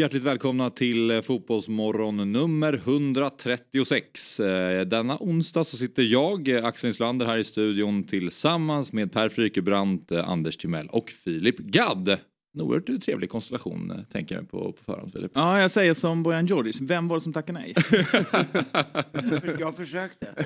Och hjärtligt välkomna till eh, Fotbollsmorgon nummer 136. Eh, denna onsdag så sitter jag, eh, Axel Inslander, här i studion tillsammans med Per Frykebrant, Anders Timell och Filip Gadd. En oerhört trevlig konstellation eh, tänker jag på, på förhand Filip. Ja, jag säger som Bojan Djordjic. Vem var det som tackade nej? Jag försökte.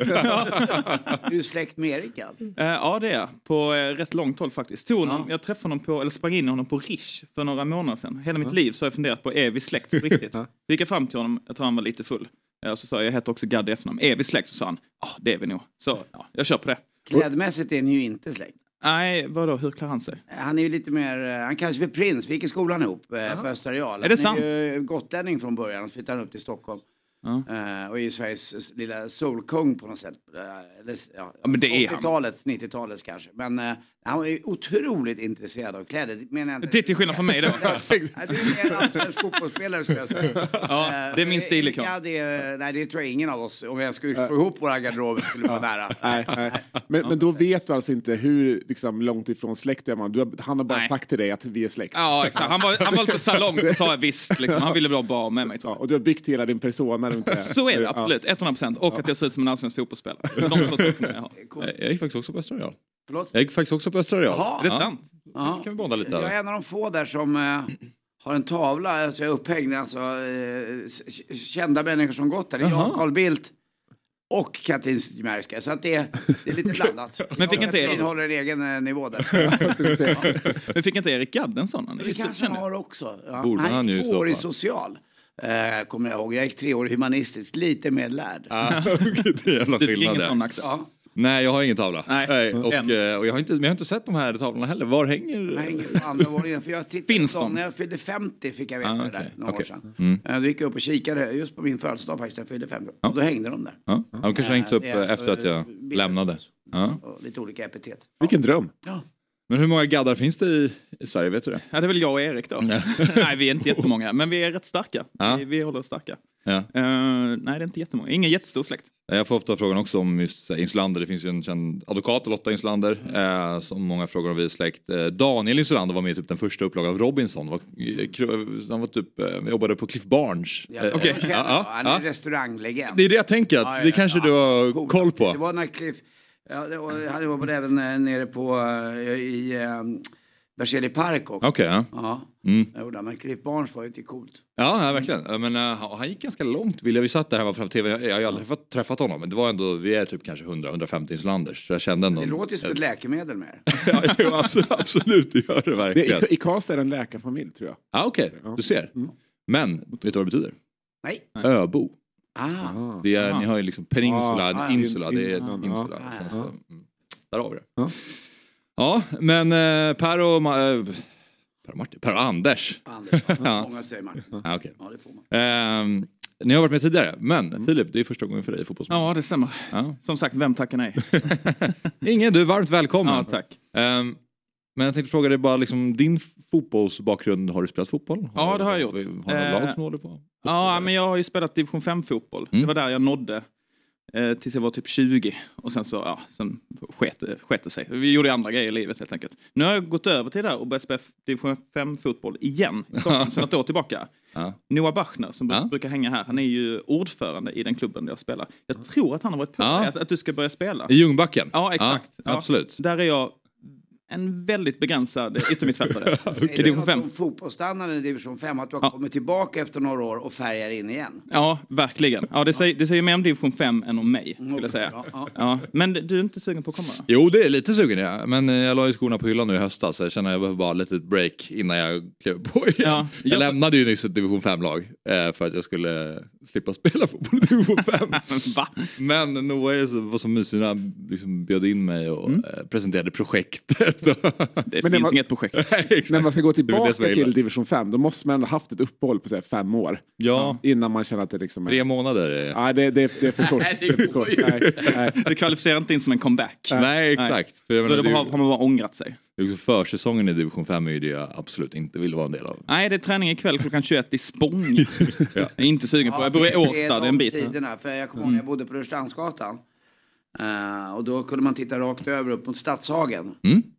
du är släkt med Erik? Eh, ja, det är jag. På eh, rätt långt håll faktiskt. Tog honom, Ja. Jag träffade honom på, eller sprang in honom på Rish för några månader sedan. Hela mitt liv så har jag funderat på, är vi släkt på riktigt? Så gick jag fram till honom, jag tror han var lite full. Och så sa jag, jag heter också Gadd i efternamn. Är vi släkt? Så sa han, ja det är vi nog. Så ja, jag kör på det. Klädmässigt är ni ju inte släkt. Nej, vadå, hur klär han sig? Han är ju lite mer, eh, han kallas för prins. Vi gick i skolan ihop eh, på Östra Real. Är det han är ju gotlänning från början så flyttade han upp till Stockholm. Eh, och är ju Sveriges lilla solkung på något sätt. Eh, eller, ja, Ja, men det är han. 80-talets, 90-talets kanske. Men eh, han är otroligt intresserad av kläder. Det menar jag inte- Till, till skillnad från mig då. Det är mer en allsvensk fotbollsspelare skulle jag säga. Ja, det är min stil. Ja, det, är- nej, det tror jag ingen av oss, om jag skulle slå ihop våra garderober, skulle vara nära. Nej, nej. Men, men då vet du alltså inte hur liksom, långt ifrån släkt är man. Du har, han har bara Nej. sagt till dig att vi är släkt. Ja, exakt. Han var, han var lite salong så sa jag visst. Liksom. Han ville bli bra med mig Ja, och du har byggt hela din persona Så är det Ja. absolut, 100 procent. Och att jag ser ut som en allsvensk fotbollsspelare. De två sakerna jag har. Jag gick faktiskt också på Östra Real. Förlåt? Jag gick faktiskt också på Östra Real. Jaha. Är det sant? Ja. kan vi bonda lite Jag är en av de få där som eh, har en tavla, alltså jag är upphängd, alltså eh, kända människor som gått där. Det är jag, Carl Bildt och Katrin Zytomierska. Så att det, är- det är lite blandat. Men fick inte Katrin er- håller en egen eh, nivå där. Men fick inte Erik Gadd en sån? Han är Det ju kanske han har också. Ja. Borde han han ju i så två år i fall. social. Eh, kommer jag ihåg. Jag gick tre år i humanistisk, lite mer lärd. Ah, det är jävla skillnad där. Ja. Nej, jag har ingen tavla. Nej. och, Än. eh, och jag, har inte, men jag har inte sett de här tavlorna heller. Var hänger... Andra våningen. För jag tittade Finns de? När jag fyllde 50 fick jag veta Ah, det okej. där, några Okej. år sedan. Mm. Eh, Då gick jag upp och kikade just på min födelsedag faktiskt, när jag fyllde 50. Och då hängde de där. Ja, de kanske hängts upp Det är alltså, efter att jag lämnade. Ja. Och lite olika epitet. Vilken dröm. Ja. Men hur många gaddar finns det i, i Sverige? Vet du det? Ja, det är väl jag och Erik då. nej, vi är inte jättemånga, men vi är rätt starka. Ja. Vi, vi håller oss starka. Ja. Eh, nej, det är inte jättemånga. Ingen jättestor släkt. Jag får ofta frågan också om just Insulander. Det finns ju en känd advokat, Lotta Insulander, eh, som många frågar om vi är släkt. Eh, Daniel Insulander var med i typ den första upplagan av Robinson. Var, eh, kro- han var typ, eh, jobbade på Cliff Barnes. Ja, Eh, känner- ja, ja, Han är en ja. restauranglegend. Det är det jag tänker, att Ja, ja, det kanske ja. du har Coolt. koll Det på. var när Cliff... Ja, det var, han jobbade även eh, nere på eh, i Berzelii park också. Okej, ja. Ja, Mm. gjorde han. Men Cliff Barnes var ju inte coolt. Ja, ja, verkligen. Men, uh, han gick ganska långt. Vill jag. Vi satt där hemma framför tv. Jag, jag har aldrig träffat, träffat honom. Men det var ändå, vi är typ kanske 100-150 Inslanders. Så jag kände ändå... Det låter ju som ett läkemedel med ja, jo, absolut, absolut, det gör det Det, verkligen. i, I Karlstad är det en läkarfamilj tror jag. Ja, Okej, du ser. Mm. Men, vet du vad det betyder? Nej. Öbo. Ah. Ah. Det är, Ah. Ni har ju liksom peninsula, Ah, ah, insula, det är insula, insula. Ah, så, mm, där har vi det. Ja. Ja, men eh, Per och... Ma- eh, Per och Martin? Per och Anders. Anders. Ja. Många säger man. Ja, okej. Ja, det får man. Ehm, ni har varit med tidigare, men Filip, det är första gången för dig i fotbollsmatch. Ja, det stämmer. Ja. Som sagt, vem tackar nej? Ingen, du är varmt välkommen. Ja, tack. Ehm, men jag tänkte fråga dig bara liksom din fotbollsbakgrund. Har du spelat fotboll? Ja, det har jag gjort. Har du Eh, lag som du håller på? Ja, men jag har ju spelat division 5-fotboll. Mm. Det var där jag nådde. Eh, tills jag var typ 20. Och sen så, ja, sen sket, det- sig. Vi gjorde andra grejer i livet helt enkelt. Nu har jag gått över till det där och börjat spela division 5-fotboll igen. Stockholm, Sedan ett år tillbaka. Ja. Noah Bachner som Ja. brukar hänga här. Han är ju ordförande i den klubben där jag spelar. Jag tror att han har varit på Ja. att, att du ska börja spela. I Ljungbacken? Ja, exakt. Ja. Absolut. Där är jag en väldigt begränsad yttermittfältare. I det division något 5. om fotbollsstandarden i division 5? Att du har Ja. kommit tillbaka efter några år och färgar in igen? Ja, verkligen. Ja, det, säger, det säger mer om division 5 än om mig, skulle jag säga. Ja, ja. Ja, men du är inte sugen på att komma? Då? Jo, det är lite sugen jag. Men eh, jag la ju skorna på hyllan nu i höstas. Så jag känner att jag behöver bara lite break innan jag klev på igen. Ja, jag, jag- lämnade ju nyss ett division 5-lag eh, för att jag skulle slippa spela fotboll i division 5. Va? Men Noah är så, var så mysig när han liksom bjöd in mig och Mm. eh, presenterade projektet. Det Men finns var- inget projekt. När man ska gå Det är det tillbaka till division 5 då måste man ändå haft ett uppehåll på så här, fem år. Ja, Innan man känner att det liksom är... tre månader. är- Nej, det, det, det är för kort. Nej, det är kort. Nej, nej. Det kvalificerar inte in som en comeback. Nej, exakt. För Då menar, är ju- har man bara ångrat sig. försäsongen i division 5 är ju det jag absolut inte vill vara en del av. Nej, det är träning ikväll klockan 21 i Spång. Jag är inte sugen på. Jag bor i Årsta, det är en bit. tiderna. För jag kommer ihåg när jag bodde på Rörstrandsgatan. Eh, och då kunde man titta rakt över upp mot Stadshagen.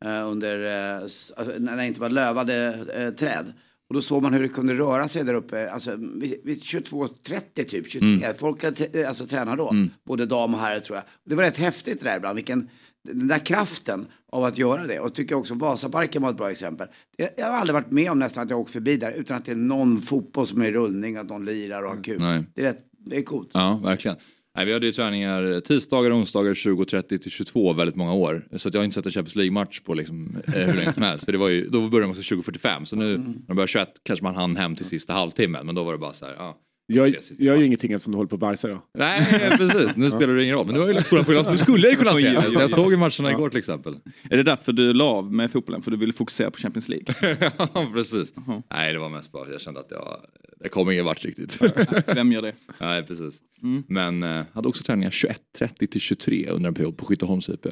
eh, under, eh, s- alltså, när det inte var lövade träd. Och då såg man hur det kunde röra sig där uppe. Alltså vid, vid 22.30 typ, 23. Folk hade alltså, tränade då. Både dam och herrar tror jag. Det var rätt häftigt det där ibland. Vilken, den där kraften av att göra det. Och tycker också Vasaparken var ett bra exempel. Jag, jag har aldrig varit med om nästan att jag åkt förbi där utan att det är någon fotboll som är i rullning, att någon lirar och har kul. Nej. Det är, rätt, det är coolt. Ja, verkligen. Nej, vi hade ju träningar tisdagar och onsdagar 20.30 till 22 väldigt många år. Så att jag har inte sett en Champions League-match på liksom, eh, hur länge som helst. För det var ju, då började man också 20.45. Så nu när de börjar 21 kanske man hann hem till sista halvtimmen. Men då var det bara så här, ja. Jag jag gör ju ingenting eftersom du håller på bajsa då. Nej, precis. Nu spelar det ingen roll. Men det var ju lite stora program nu skulle jag ju kunna se det. Jag såg ju matcherna igår till exempel. Är det därför du la av med fotbollen? För du ville fokusera på Champions League? Ja, precis. Nej, det var mest bara jag kände att jag, det kom ingen vart riktigt. Vem gör det? Nej, precis. Men eh, hade också träningar 21.30 till 23 under en period på Skytteholms IP.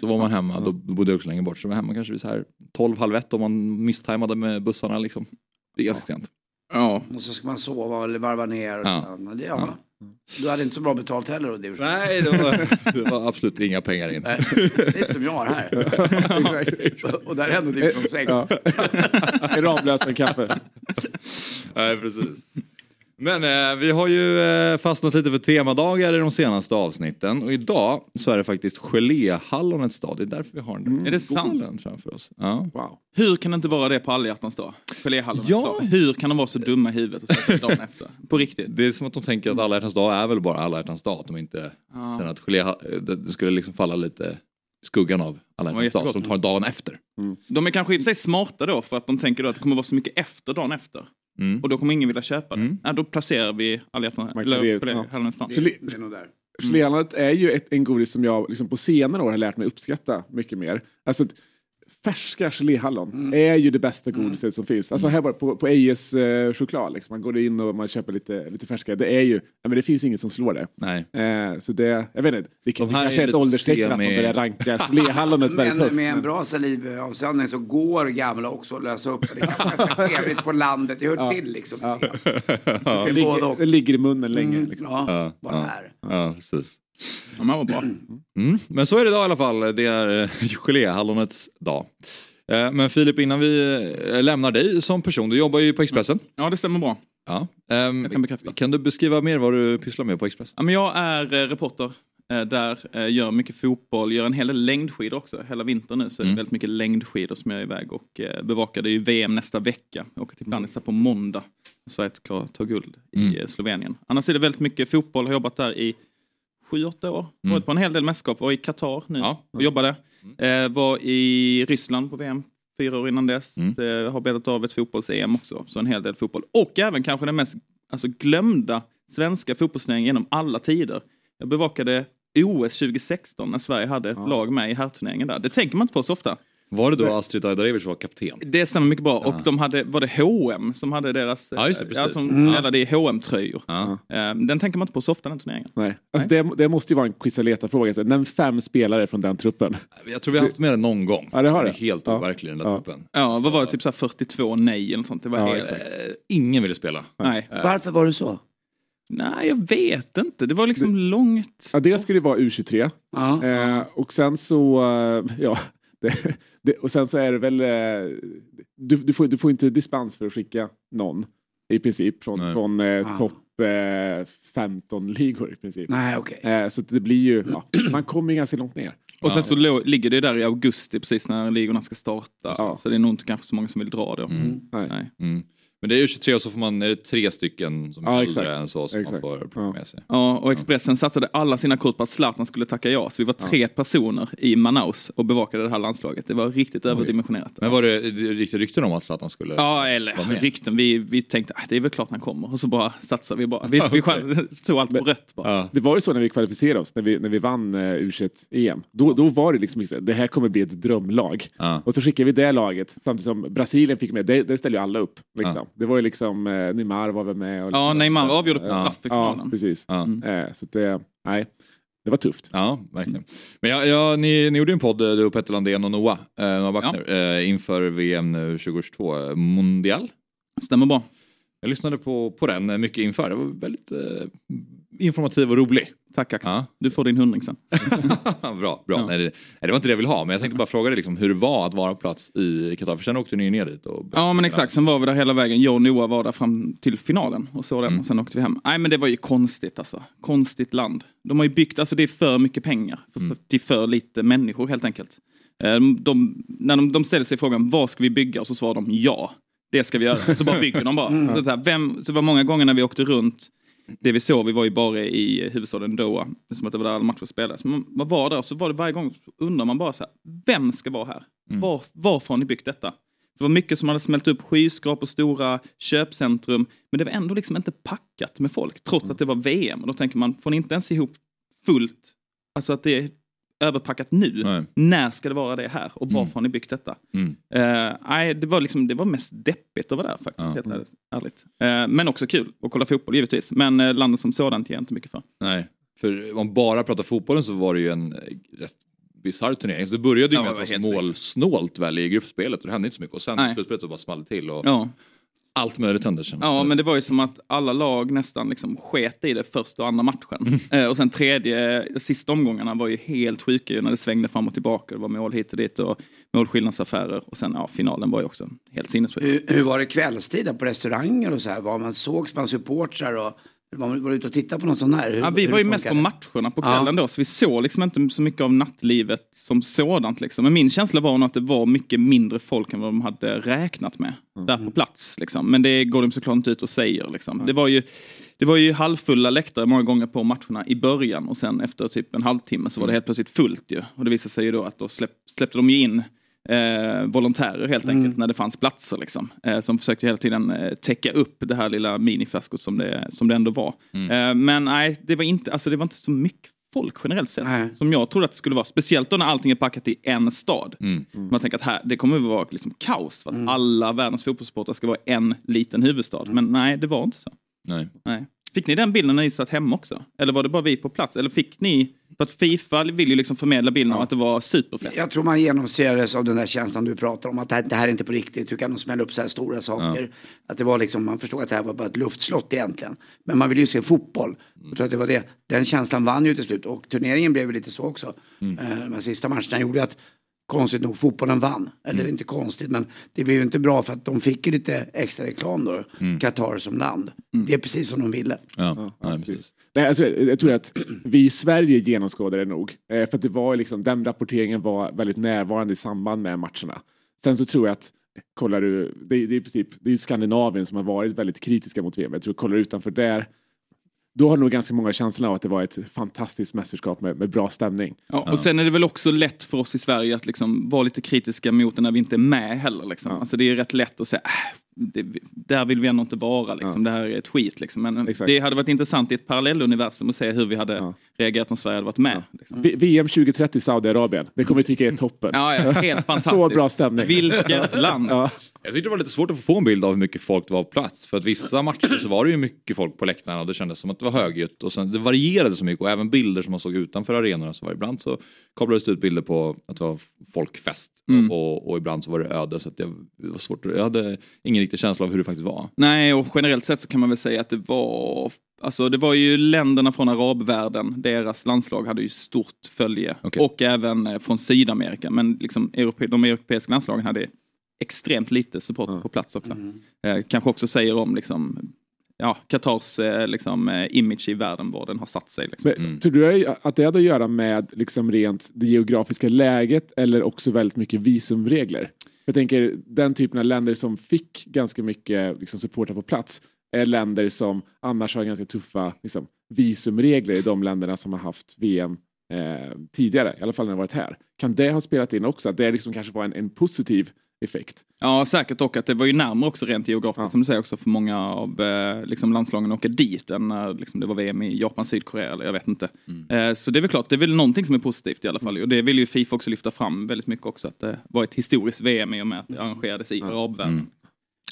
Då var man hemma, då bodde jag också längre bort. Så var jag hemma kanske vid så här 12, halv ett om man misstajmade med bussarna liksom. Det är ganska sent. Ja. Och så ska man sova eller varva ner. Och Ja. ja. Det, ja. Du hade inte så bra betalt heller då, division. Nej, det var, det var absolut inga pengar in. Lite som jag har här. och där är ändå division 6. Ja. En Ramlösa kaffe. Nej, precis. Men eh, vi har ju eh, fastnat lite för temadagar i de senaste avsnitten och idag så är det faktiskt geléhallonets dag. Det är därför vi har den Är det sant? framför oss. Ja. Wow. Hur kan det inte vara det på alla hjärtans dag? Geléhallonens Ja. dag. Hur kan de vara så dumma i huvudet och sätta dagen efter? På riktigt. Det är som att de tänker att alla hjärtans dag är väl bara alla hjärtans dag. Att de inte känner att gelé, det, skulle liksom falla lite skuggan av alla hjärtans dag. Så de tar dagen efter. De är kanske i och för sig smarta då för att de tänker då att det kommer vara så mycket efter dagen efter. Mm. Och då kommer ingen vilja köpa det. Mm. Ja, då placerar vi det ja. hallonens dag. Så li- Det är nog där. Geléhallonat är ju ett, en godis som jag liksom på senare år har lärt mig uppskatta mycket mer. Alltså, färska geléhallon är ju det bästa godiset som finns. Alltså här bara på, på Ejes eh, choklad, liksom. man går in och man köper lite, lite färska. Det är ju, ja, men det finns inget som slår det. Nej. Eh, så det, jag vet inte, det, De det kanske är är ett ålderstecken att man börjar ranka geléhallonet väldigt Men högt. med en bra salivavsöndring så går gamla också att lösa upp. Det är ganska trevligt på landet. Det hör till liksom. Ja. Det Det är både ligger, det ligger i munnen länge. Mm, Liksom. Ja, Ja, bara ja. här. Ja, precis. Ja, men vad bra. Mm. Men så är det idag i alla fall. Det är eh, geléhallonets dag. Eh, Men Filip, innan vi eh, lämnar dig som person. Du jobbar ju på Expressen. Ja, det stämmer bra. Ja. Jag kan. Kan du beskriva mer vad du pysslar med på Expressen? Ja, men jag är reporter där, gör mycket fotboll, gör en hel del längdskidor också. Hela vintern nu så är det Mm. väldigt mycket längdskidor som jag är iväg och bevakar. Det är ju VM nästa vecka. Jag åker till Planica på måndag. Sverige ska ta guld i Mm. Slovenien. Annars är det väldigt mycket fotboll. Har jobbat där i sju, åtta år. Mm. Varit på en hel del mästerskap. Var i Qatar nu Ja. och jobbade. Eh, var i Ryssland på VM fyra år innan dess. Mm. Eh, har betat av ett fotbolls-EM också. Så en hel del fotboll. Och även kanske den mest alltså, glömda svenska fotbollsturneringen genom alla tider. Jag bevakade OS 2016 när Sverige hade ett lag med i herrturneringen där. Det tänker man inte på så ofta. Var det då Astrid Ajdarevic var kapten? Det stämmer mycket bra. Och de hade, var det H&M som hade deras... Ja, just det, eh, precis. som Mm. i hm tröjor Ja. Den tänker man inte på så ofta den turneringen. Nej. Alltså det, det måste ju vara en quizaleta-fråga. Nämn fem spelare från den truppen. Jag tror vi har haft med det någon gång. Ja, det har är det. helt Ja. overklig den där Ja. truppen. Ja, vad var det? Typ så här 42 nej eller sånt. Det var Ja, helt... exakt. Eh, Ingen ville spela. Nej. Varför var det så? Nej, jag vet inte. Det var liksom långt. Ja, det skulle ju vara U23. Ja. Eh, och sen så, eh, ja, det, det, och sen så är det väl, eh, du, du, får, du får inte dispens för att skicka någon i princip från, Nej. från eh, Ah. topp eh, 15 ligor i princip. Nej, okej. Eh, så det blir ju, ja, man kommer ju ganska långt ner. Och sen så ligger det där i augusti precis när ligorna ska starta. Ja. Så det är nog inte kanske så många som vill dra då. Nej. Nej. Mm. Men det är ju 23 och så får man, är det tre stycken som är Ja, äldre exakt. än så som Exakt. man får plocka Ja. med sig. Ja, och Expressen satsade alla sina kort på att Zlatan skulle tacka ja. Så vi var tre personer i Manaus och bevakade det här landslaget. Det var riktigt överdimensionerat. Men var det riktigt rykten om att Zlatan skulle? Ja, eller Var med. rykten. Vi, vi tänkte att det är väl klart han kommer. Och så bara satsar vi bara. Vi, vi själv- tog allt på rött bara. Ja. Det var ju så när vi kvalificerade oss, när vi, när vi vann uh, U21-EM. Då, då var det liksom, det här kommer bli ett drömlag. Ja. Och så skickade vi det laget, samtidigt som Brasilien fick med. Det, det ställde ju alla upp. Liksom. Det var ju liksom, eh, Neymar var väl med. Och Ja, liksom, Neymar avgjorde på Ja. straff i Ja, finalen. precis. Ja. Eh, så det, nej, det var tufft. Ja, verkligen. Men ja, ja, ni, ni gjorde ju en podd, eh, du och Petter Landén och Noah, eh, Noah Bachner, eh, inför VM nu 2022, eh, Mondial. Stämmer bra. Jag lyssnade på, på den mycket inför, det var väldigt eh, informativ och rolig. Tack Axel. Ja. Du får din hundring sen. bra, bra. Nej, det, nej, det var inte det jag ville ha, men jag tänkte bara fråga dig liksom, hur det var att vara på plats i Qatar, för sen åkte ni ner dit. Och, Ja men exakt, sen var vi där hela vägen. Jag och Noah var där fram till finalen och så den och sen åkte vi hem. Nej men det var ju konstigt alltså. Konstigt land. De har ju byggt, alltså det är för mycket pengar för, för, till för lite människor helt enkelt. Eh, De, när de, de ställer sig frågan vad ska vi bygga och så svarar de ja. Det ska vi göra. Så bara bygger de bara. Så, så, här, vem, så var många gånger när vi åkte runt det vi såg, vi var ju bara i huvudstaden Doha, som att det var där alla matcher spelades. Men man var där så var det varje gång, undrar man bara så här, vem ska vara här? Var, varför har ni byggt detta? Det var mycket som hade smält upp skyskrapor, stora köpcentrum, men det var ändå liksom inte packat med folk, trots att det var VM. Och då tänker man, får ni inte ens ihop fullt, alltså att det är överpackat nu, Nej. när ska det vara det här? Och varför har ni byggt detta? Mm. Eh, nej, det var liksom, det var mest deppigt att vara där faktiskt, Ja. helt ärligt. ärligt. Eh, men också kul att kolla fotboll givetvis. Men uh, landet som sådant ger jag inte mycket för. Nej, för om man bara pratar fotbollen så var det ju en rätt bisarr turnering. Så det började ju Ja, med att var det var helt målsnålt väl i gruppspelet och det hände inte så mycket. Och sen i slutspelet så bara small till och Ja. Allt möjligt hände. Ja, men det var ju som att alla lag nästan liksom sket i det första och andra matchen. Eh, och sen tredje, sista omgångarna var ju helt sjuka ju när det svängde fram och tillbaka. Det var mål hit och dit och målskillnadsaffärer. Och sen, ja, finalen var ju också helt sinnessjuk. Hur, hur var det kvällstid på restauranger och så här? Var man, sågs man supportrar och man var ute och tittade på något sånt här? Hur, Ja, vi var ju mest på matcherna på kvällen då, så vi såg liksom inte så mycket av nattlivet som sådant. Liksom. Men min känsla var nog att det var mycket mindre folk än vad de hade räknat med där på plats. Liksom. Men det går de såklart inte ut och säger. Liksom. Det, var ju, det var ju halvfulla läktare många gånger på matcherna i början och sen efter typ en halvtimme så var det helt plötsligt fullt ju. Och det visade sig ju då att då släpp, släppte de ju in eh, volontärer helt enkelt när det fanns platser. Liksom, eh, som försökte hela tiden eh, täcka upp det här lilla minifiaskot som det, som det ändå var. Eh, men nej, det var, inte, alltså, det var inte så mycket folk generellt sett. Nej. Som jag trodde att det skulle vara. Speciellt då när allting är packat i en stad. Man tänker att här, det kommer att vara liksom kaos för att alla världens fotbollssportare ska vara en liten huvudstad. Men nej, det var inte så. Nej. Nej. Fick ni den bilden när ni satt hemma också? Eller var det bara vi på plats? Eller fick ni... För att Fifa vill ju liksom förmedla bilden av att det var superfest. Jag tror man genomsyrades av den där känslan du pratar om. Att det här, det här är inte på riktigt. Hur kan de smälla upp så här stora saker? Att det var liksom, man förstod att det här var bara ett luftslott egentligen. Men man vill ju se fotboll. Jag tror att det var det. Den känslan vann ju till slut. Och turneringen blev ju lite så också. Eh, De här sista matcherna gjorde att konstigt nog fotbollen vann. Eller inte konstigt men det blev ju inte bra för att de fick ju lite extra reklam då. Qatar som land. Det är precis som de ville. Ja, nej, precis. Nej, alltså, jag tror att vi i Sverige genomskådade det nog. Eh, för att det var liksom, den rapporteringen var väldigt närvarande i samband med matcherna. Sen så tror jag att kollar du, det, det är i princip det är Skandinavien som har varit väldigt kritiska mot VM. Jag tror kollar du utanför där, då har nog ganska många känslan av att det var ett fantastiskt mästerskap med, med bra stämning. Ja, och sen är det väl också lätt för oss i Sverige att liksom vara lite kritiska mot det när vi inte är med heller. Liksom. Alltså det är rätt lätt att säga, äh, det, där vill vi ändå inte vara, liksom. det här är ett skit. Liksom. Men Exakt. det hade varit intressant i ett parallelluniversum att se hur vi hade Ja. reagerat om Sverige hade varit med. Liksom. V- VM 2030 i Saudiarabien, det kommer vi tycka är toppen. Ja, ja, helt fantastiskt. Så bra stämning. Vilket land. Ja. Jag tyckte det var lite svårt att få en bild av hur mycket folk det var på plats. För att vissa matcher så var det ju mycket folk på läktarna och det kändes som att det var högljutt. Och sen, det varierade så mycket och även bilder som man såg utanför arenorna. Så var det ibland så kablades det ut bilder på att det var folkfest och, och ibland så var det öde. Så att det var svårt, jag hade ingen riktig känsla av hur det faktiskt var. Nej, och generellt sett så kan man väl säga att det var Alltså det var ju länderna från arabvärlden, deras landslag hade ju stort följe. Okej. Och även eh, från Sydamerika, men liksom europe, de europeiska landslagen hade extremt lite support på plats också. Eh, kanske också säger om liksom, ja, Qatars eh, liksom, eh, image i världen, var den har satt sig. Liksom. Men, Tror du att det hade att göra med liksom rent det geografiska läget eller också väldigt mycket visumregler? Jag tänker den typen av länder som fick ganska mycket liksom, supportrar på plats är länder som annars har ganska tuffa liksom, visumregler i de länderna som har haft VM eh, tidigare, i alla fall när det varit här. Kan det ha spelat in också? Att det liksom kanske var en, en positiv effekt? Ja, säkert och att det var ju närmare också rent geografiskt ja. som du säger också för många av eh, liksom landslagen åka dit än när liksom, det var VM i Japan, Sydkorea eller jag vet inte. Mm. Eh, så det är väl klart, det är väl någonting som är positivt i alla fall och det vill ju Fifa också lyfta fram väldigt mycket också att det var ett historiskt VM i och med att det arrangerades i ja. arabvärlden. Mm.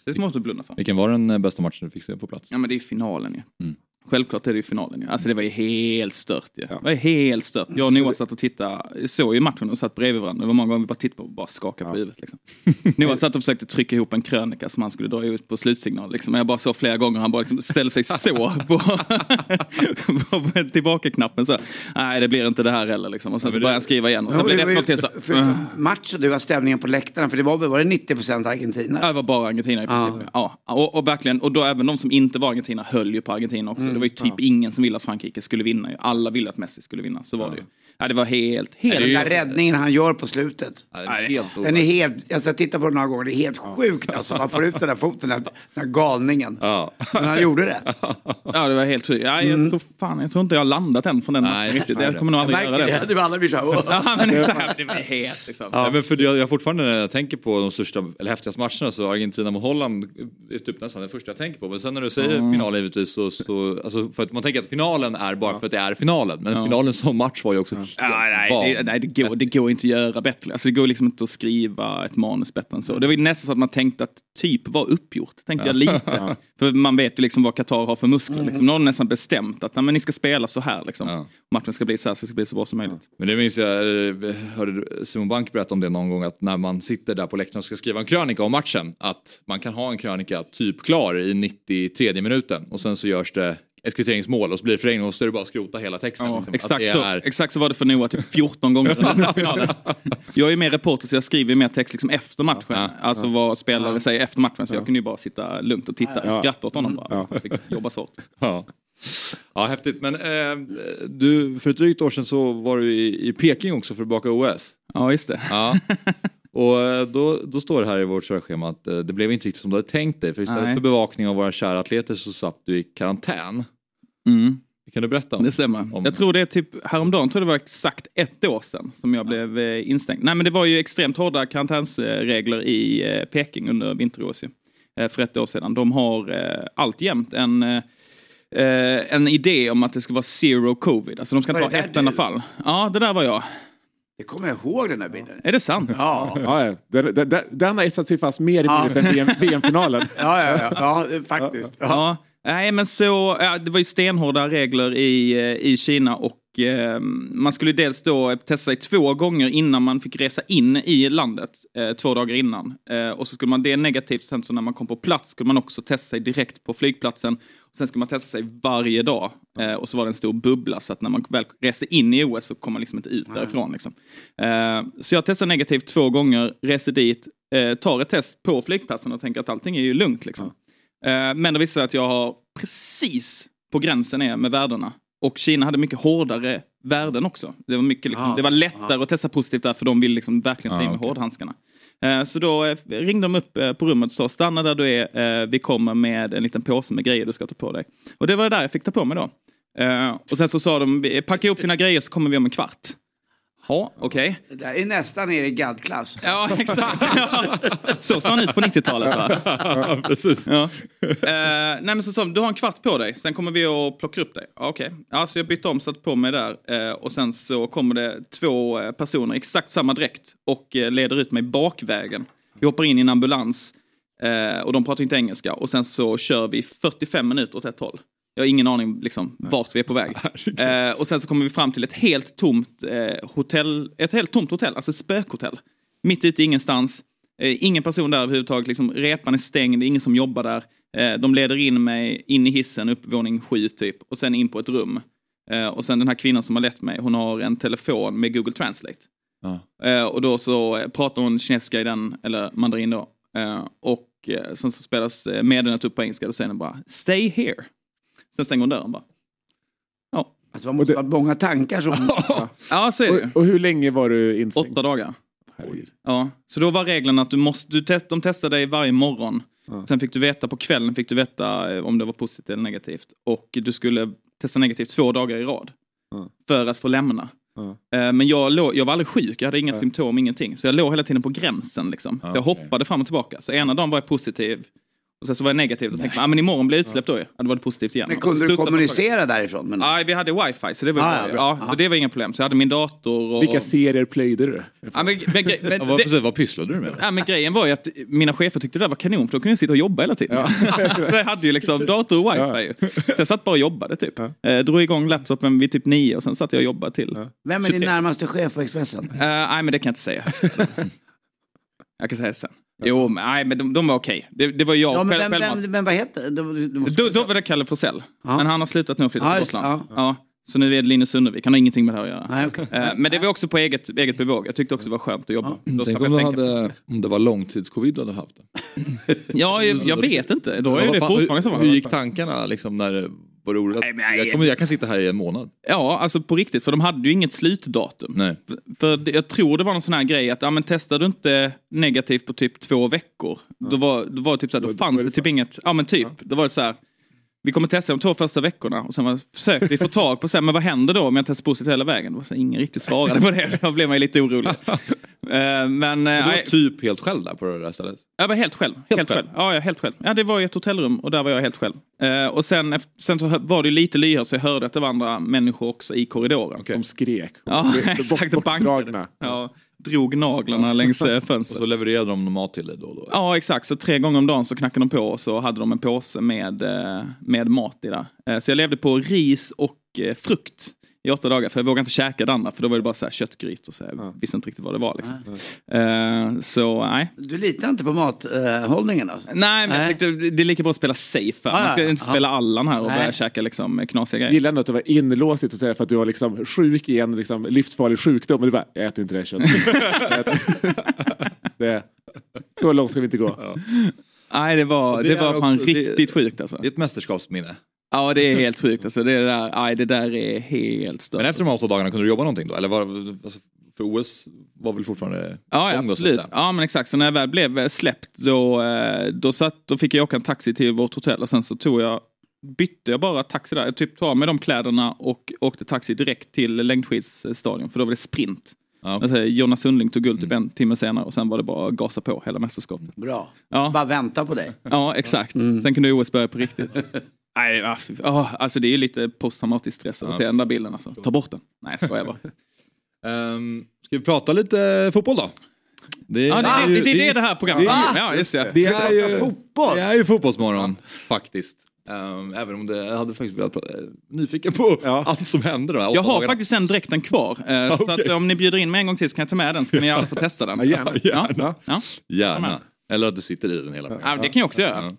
Det måste du blunda för. Vilken var den bästa matchen du fick se på plats? Ja men det är finalen ju. Ja. Mm. Självklart är det ju finalen ju. Alltså det var ju helt stört ju. Det var helt stört. Jag och Noah satt och tittade, såg ju matchen och satt bredvid varandra. Det var många gånger vi bara tittade på och bara skakade på huvudet. Liksom. Noah satt och försökte trycka ihop en krönika som han skulle dra ut på slutsignal. Liksom. Jag bara såg flera gånger han bara liksom ställde sig så på, på tillbaka-knappen. Så, Nej det blir inte det här heller liksom. Och sen så började han skriva igen och sen blev det 1 till. Så, matchen, det var stämningen på läktarna för det var, var det 90% Argentina? Ja det var bara Argentina i princip. Ja. ja. Och, och verkligen, och då även de som inte var Argentina höll ju på Argentina också. Mm. Det var ju typ ja. ingen som ville att Frankrike skulle vinna. Alla ville att Messi skulle vinna. Så var det ju. Ja, det var helt, helt... Den där räddningen han gör på slutet. Ja, är helt den är helt, alltså jag tittar på den några gånger, det är helt sjukt alltså. Man får ut den där foten, den där galningen. Ja. Men han gjorde det. Ja, det var helt sjukt. Ja, jag, mm. tror, fan, jag tror inte jag har landat än från den Nej, riktigt. Jag kommer nog aldrig göra det. Det, det alla blir så här, ja, men exakt. Det var helt liksom. Ja. men för jag, jag fortfarande när jag tänker på de största, eller häftigaste matcherna så Argentina mot Holland är typ nästan det första jag tänker på. Men sen när du säger mm. final givetvis så, så alltså, för att man tänker att finalen är bara för att det är finalen. Men finalen som match var ju också ja, nej, det, nej det, går, det går inte att göra bättre. Alltså, det går liksom inte att skriva ett manus bättre än så. Det var nästan så att man tänkte att typ var uppgjort, tänkte jag lite. För man vet ju liksom vad Qatar har för muskler. Mm. Liksom. Nu har de nästan bestämt att men, ni ska spela så här. Liksom. Matchen ska bli så här, så det ska bli så bra som möjligt. Men det minns jag, eh, hörde Simon Bank berätta om det någon gång, att när man sitter där på läktaren och ska skriva en krönika om matchen, att man kan ha en krönika typ klar i 93 minuten och sen så görs det ett kvitteringsmål och så blir det förlängning och så är det bara att skrota hela texten. Ja, liksom. exakt, så, är... exakt så var det för Noah typ 14 gånger under finalen. Jag är mer reporter så jag skriver mer text liksom efter matchen. Ja, alltså ja, vad spelare säger efter matchen. Så jag kunde ju bara sitta lugnt och titta och skratta åt honom bara. Ja. Fick jobba så hårt. Ja. ja, häftigt. Men eh, du, för ett drygt år sedan så var du i, i Peking också för att baka OS. Ja, just det. Ja. Och eh, då, då står det här i vårt körschema att eh, det blev inte riktigt som du hade tänkt dig. För istället Nej. för bevakning av våra kära atleter så satt du i karantän. Mm. Kan du berätta? Om, det stämmer. Om... Jag tror det är typ häromdagen, tror det var exakt ett år sedan som jag blev eh, instängd. Nej men det var ju extremt hårda karantänsregler i Peking under vinter-OS för ett år sedan. De har alltjämt en en idé om att det ska vara zero covid. Alltså de ska inte ha ett enda fall. Ja, det där var jag. Det kommer jag ihåg den här bilden. Är det sant? Ja. ja, Den, den, den har etsat sig fast mer i minnet än VM-finalen. ja, ja, ja, ja, faktiskt. Ja. ja. Nej, men så, ja, det var ju stenhårda regler i, eh, i Kina och eh, man skulle dels då testa sig två gånger innan man fick resa in i landet, eh, två dagar innan. Eh, och så skulle man, det är negativt, sen så när man kom på plats skulle man också testa sig direkt på flygplatsen Sen ska man testa sig varje dag. Eh, och så var det en stor bubbla så att när man väl reste in i OS så kom man liksom inte ut därifrån. Liksom. Eh, så jag testade negativt två gånger, reser dit, tar ett test på flygplatsen och tänker att allting är ju lugnt. Liksom. Eh, men det visar att jag har precis på gränsen är med värdena. Och Kina hade mycket hårdare värden också. Det var, mycket, liksom, det var lättare att testa positivt där för de vill liksom verkligen ta in med okay. hårdhandskarna. Eh, så då eh, ringde de upp eh, på rummet och sa stanna där du är, vi kommer med en liten påse med grejer du ska ta på dig. Och det var det där jag fick ta på mig då. Och sen så sa de, packa ihop dina grejer så kommer vi om en kvart. Ja, okej. Okay. Det där är nästan er i GAD-klass. Ja, exakt. Ja. Så såg han ut på 90-talet va? Ja, precis. Ja. Uh, nej men så sa du har en kvart på dig, sen kommer vi och plockar upp dig. Okej. Okay. Ja, så jag bytte om, satte på mig där. Uh, och sen så kommer det två eh, personer, exakt samma dräkt, och uh, leder ut mig bakvägen. Vi hoppar in i en ambulans. och de pratar inte engelska. Och sen så kör vi 45 minuter åt ett håll. Jag har ingen aning liksom, vart vi är på väg. Eh, och sen så kommer vi fram till ett helt tomt eh, hotell, ett helt tomt hotell, alltså ett spökhotell. Mitt ute i ingenstans. Eh, ingen person där överhuvudtaget, liksom, repan är stängd, ingen som jobbar där. Eh, de leder in mig in i hissen, upp våning sju typ, och sen in på ett rum. Eh, och sen den här kvinnan som har lett mig, hon har en telefon med Google Translate. Ja. Eh, och då så pratar hon kinesiska i den, eller mandarin då. och sen så spelas meddelandet upp på engelska, och den bara “Stay here”. Sen stänger hon dörren bara. Ja. Alltså man måste ha många tankar som... ja, så är det och, och hur länge var du instängd? Åtta dagar. herregud. Ja, så då var reglerna att du måste, du test, de testade dig varje morgon. Ja. Sen fick du veta på kvällen fick du veta eh, om det var positivt eller negativt. Och du skulle testa negativt två dagar i rad. Ja. För att få lämna. Ja. Eh, Men jag, låg, jag var aldrig sjuk, jag hade inga Nej. symptom, ingenting. Så jag låg hela tiden på gränsen. Liksom. Ja, så jag hoppade fram och tillbaka. Så ena dagen var jag positiv. Och sen så var jag negativ och tänkte, ah, men imorgon blir jag utsläppt då ju. Ja, då var det positivt igen. Men kunde du kommunicera därifrån? Men... Nej, vi hade wifi så det var Ah, bra. ja, Ja, så det var inga problem. Så jag hade min dator och... Vilka serier plöjde du? Ja, men, men, men, Ja, vad, det, precis, vad pysslade du med? ja, men grejen var ju att mina chefer tyckte det där var kanon för då kunde jag sitta och jobba hela tiden. jag hade ju liksom dator och wifi. ju. Så jag satt bara och jobbade typ. Eh, drog igång laptopen vid typ nio och sen satt jag och jobbade till. Vem är din 23. närmaste chef på Expressen? Eh, nej men det kan jag inte säga. jag kan säga det sen. Jo, men, nej men de, de var okej. Det, det var jag Ja, men själv, vem, vem, vem, vad heter du, du, du måste Då, då var det Kalle Forsell. Ja. Men han har slutat nu och flyttat Ja, till Gotland. ja. Ja. Så nu är det Linus Sundervik. Han har ingenting med det här att göra. Nej, okej. Eh, men det var också på eget, eget bevåg. Jag tyckte också det var skönt att jobba. Då Tänk om, hade, om det var långtidscovid du hade haft. Det. Ja, jag, jag vet inte. Då är Ja, det fortfarande så. hur, hur gick tankarna liksom när oroligt? Nej, men jag- kommer, jag kan sitta här i en månad. Ja, alltså på riktigt. För de hade ju inget slutdatum. Nej. För- jag tror det var någon sån här grej att, ja men testar du inte negativt på typ två veckor, då var, då var det typ så här, då fanns det typ inget, ja men typ, då var det så här, vi kommer testa de två första veckorna och sen försökte vi få tag på, så här, men vad händer då om jag testar positivt hela vägen? Det var så här, ingen riktigt svarade på det, då blev man ju lite orolig. Eh, men Du eh, var typ helt själv där på det där stället. jag var helt själv. Helt, själv? själv. Ja, helt själv. Ja, det var ju ett hotellrum och där var jag helt själv. Eh, och sen, sen så var det lite lyhört så jag hörde att det var andra människor också i korridoren. De skrek. Ja, exakt, bort- bortdragna. Ja, drog naglarna längs eh, Och fönstret. så levererade de mat till dig då och då. Ja, exakt. Så tre gånger om dagen så knackade de på och så hade de en påse med, eh, med mat i där. Eh, Så jag levde på ris och frukt i åtta dagar. För jag vågade inte käka det andra för då var det bara så här köttgrytor. Så jag visste inte riktigt vad det var. Liksom. Eh, Så nej. Du litar inte på mathållningen alltså? Nej, men jag Nej. tänkte det är lika bra att spela safe. här. Man ska ja, inte ja. spela Allan här och Nej. börja käka liksom knasiga grejer. Gillar ändå att du var inlåst i hotell för att du var liksom sjuk i en liksom livsfarlig sjukdom. Men du bara, jag äter inte det köttet. Jag det, så långt ska vi inte gå. Nej, det var, Det det var fan också- det- riktigt sjukt alltså. Det är ett mästerskapsminne. Ja, det är helt sjukt alltså. Det där, nej, det där är helt stört. Men efter de här åtta dagarna kunde du jobba någonting då? Eller var, alltså, för OS var väl fortfarande Ja, ja absolut. Ja, men exakt. Så när jag väl blev eh, släppt då, eh, då, satt, då fick jag åka en taxi till vårt hotell och sen så tog jag bytte jag bara taxi där. Jag typ tog av mig de kläderna och åkte taxi direkt till längdskidsstadion för då var det sprint. Ja. Alltså, Jonas Sundling tog guld typ en timme senare och sen var det bara att gasa på hela mästerskapet. Bra. Ja. Bara vänta på dig. Ja, exakt. Sen kunde OS börja på riktigt. Nej, ah, ah, alltså det är ju lite posttraumatisk stress att se den där bilden. Alltså. Ta bort den. Nej, jag skojar bara. Ehm, ska vi prata lite fotboll då? Det, Ja, det, det, det, det är det här programmet det- om. Ja, just det. det är ju, Fotboll! det är ju fotbollsmorgon faktiskt. Ehm, även om det, jag hade faktiskt velat prata, eh, nyfiken på Ja. allt som händer de här åtta Jag har dagarna. faktiskt den dräkten kvar. Eh, Så Okej. att om ni bjuder in mig en gång till så kan jag ta med den så kan ni gärna få testa den. Ja, gärna. Ja. Ja. Ja. Gärna. Eller att du sitter i den hela tiden. Ja, det kan jag också göra.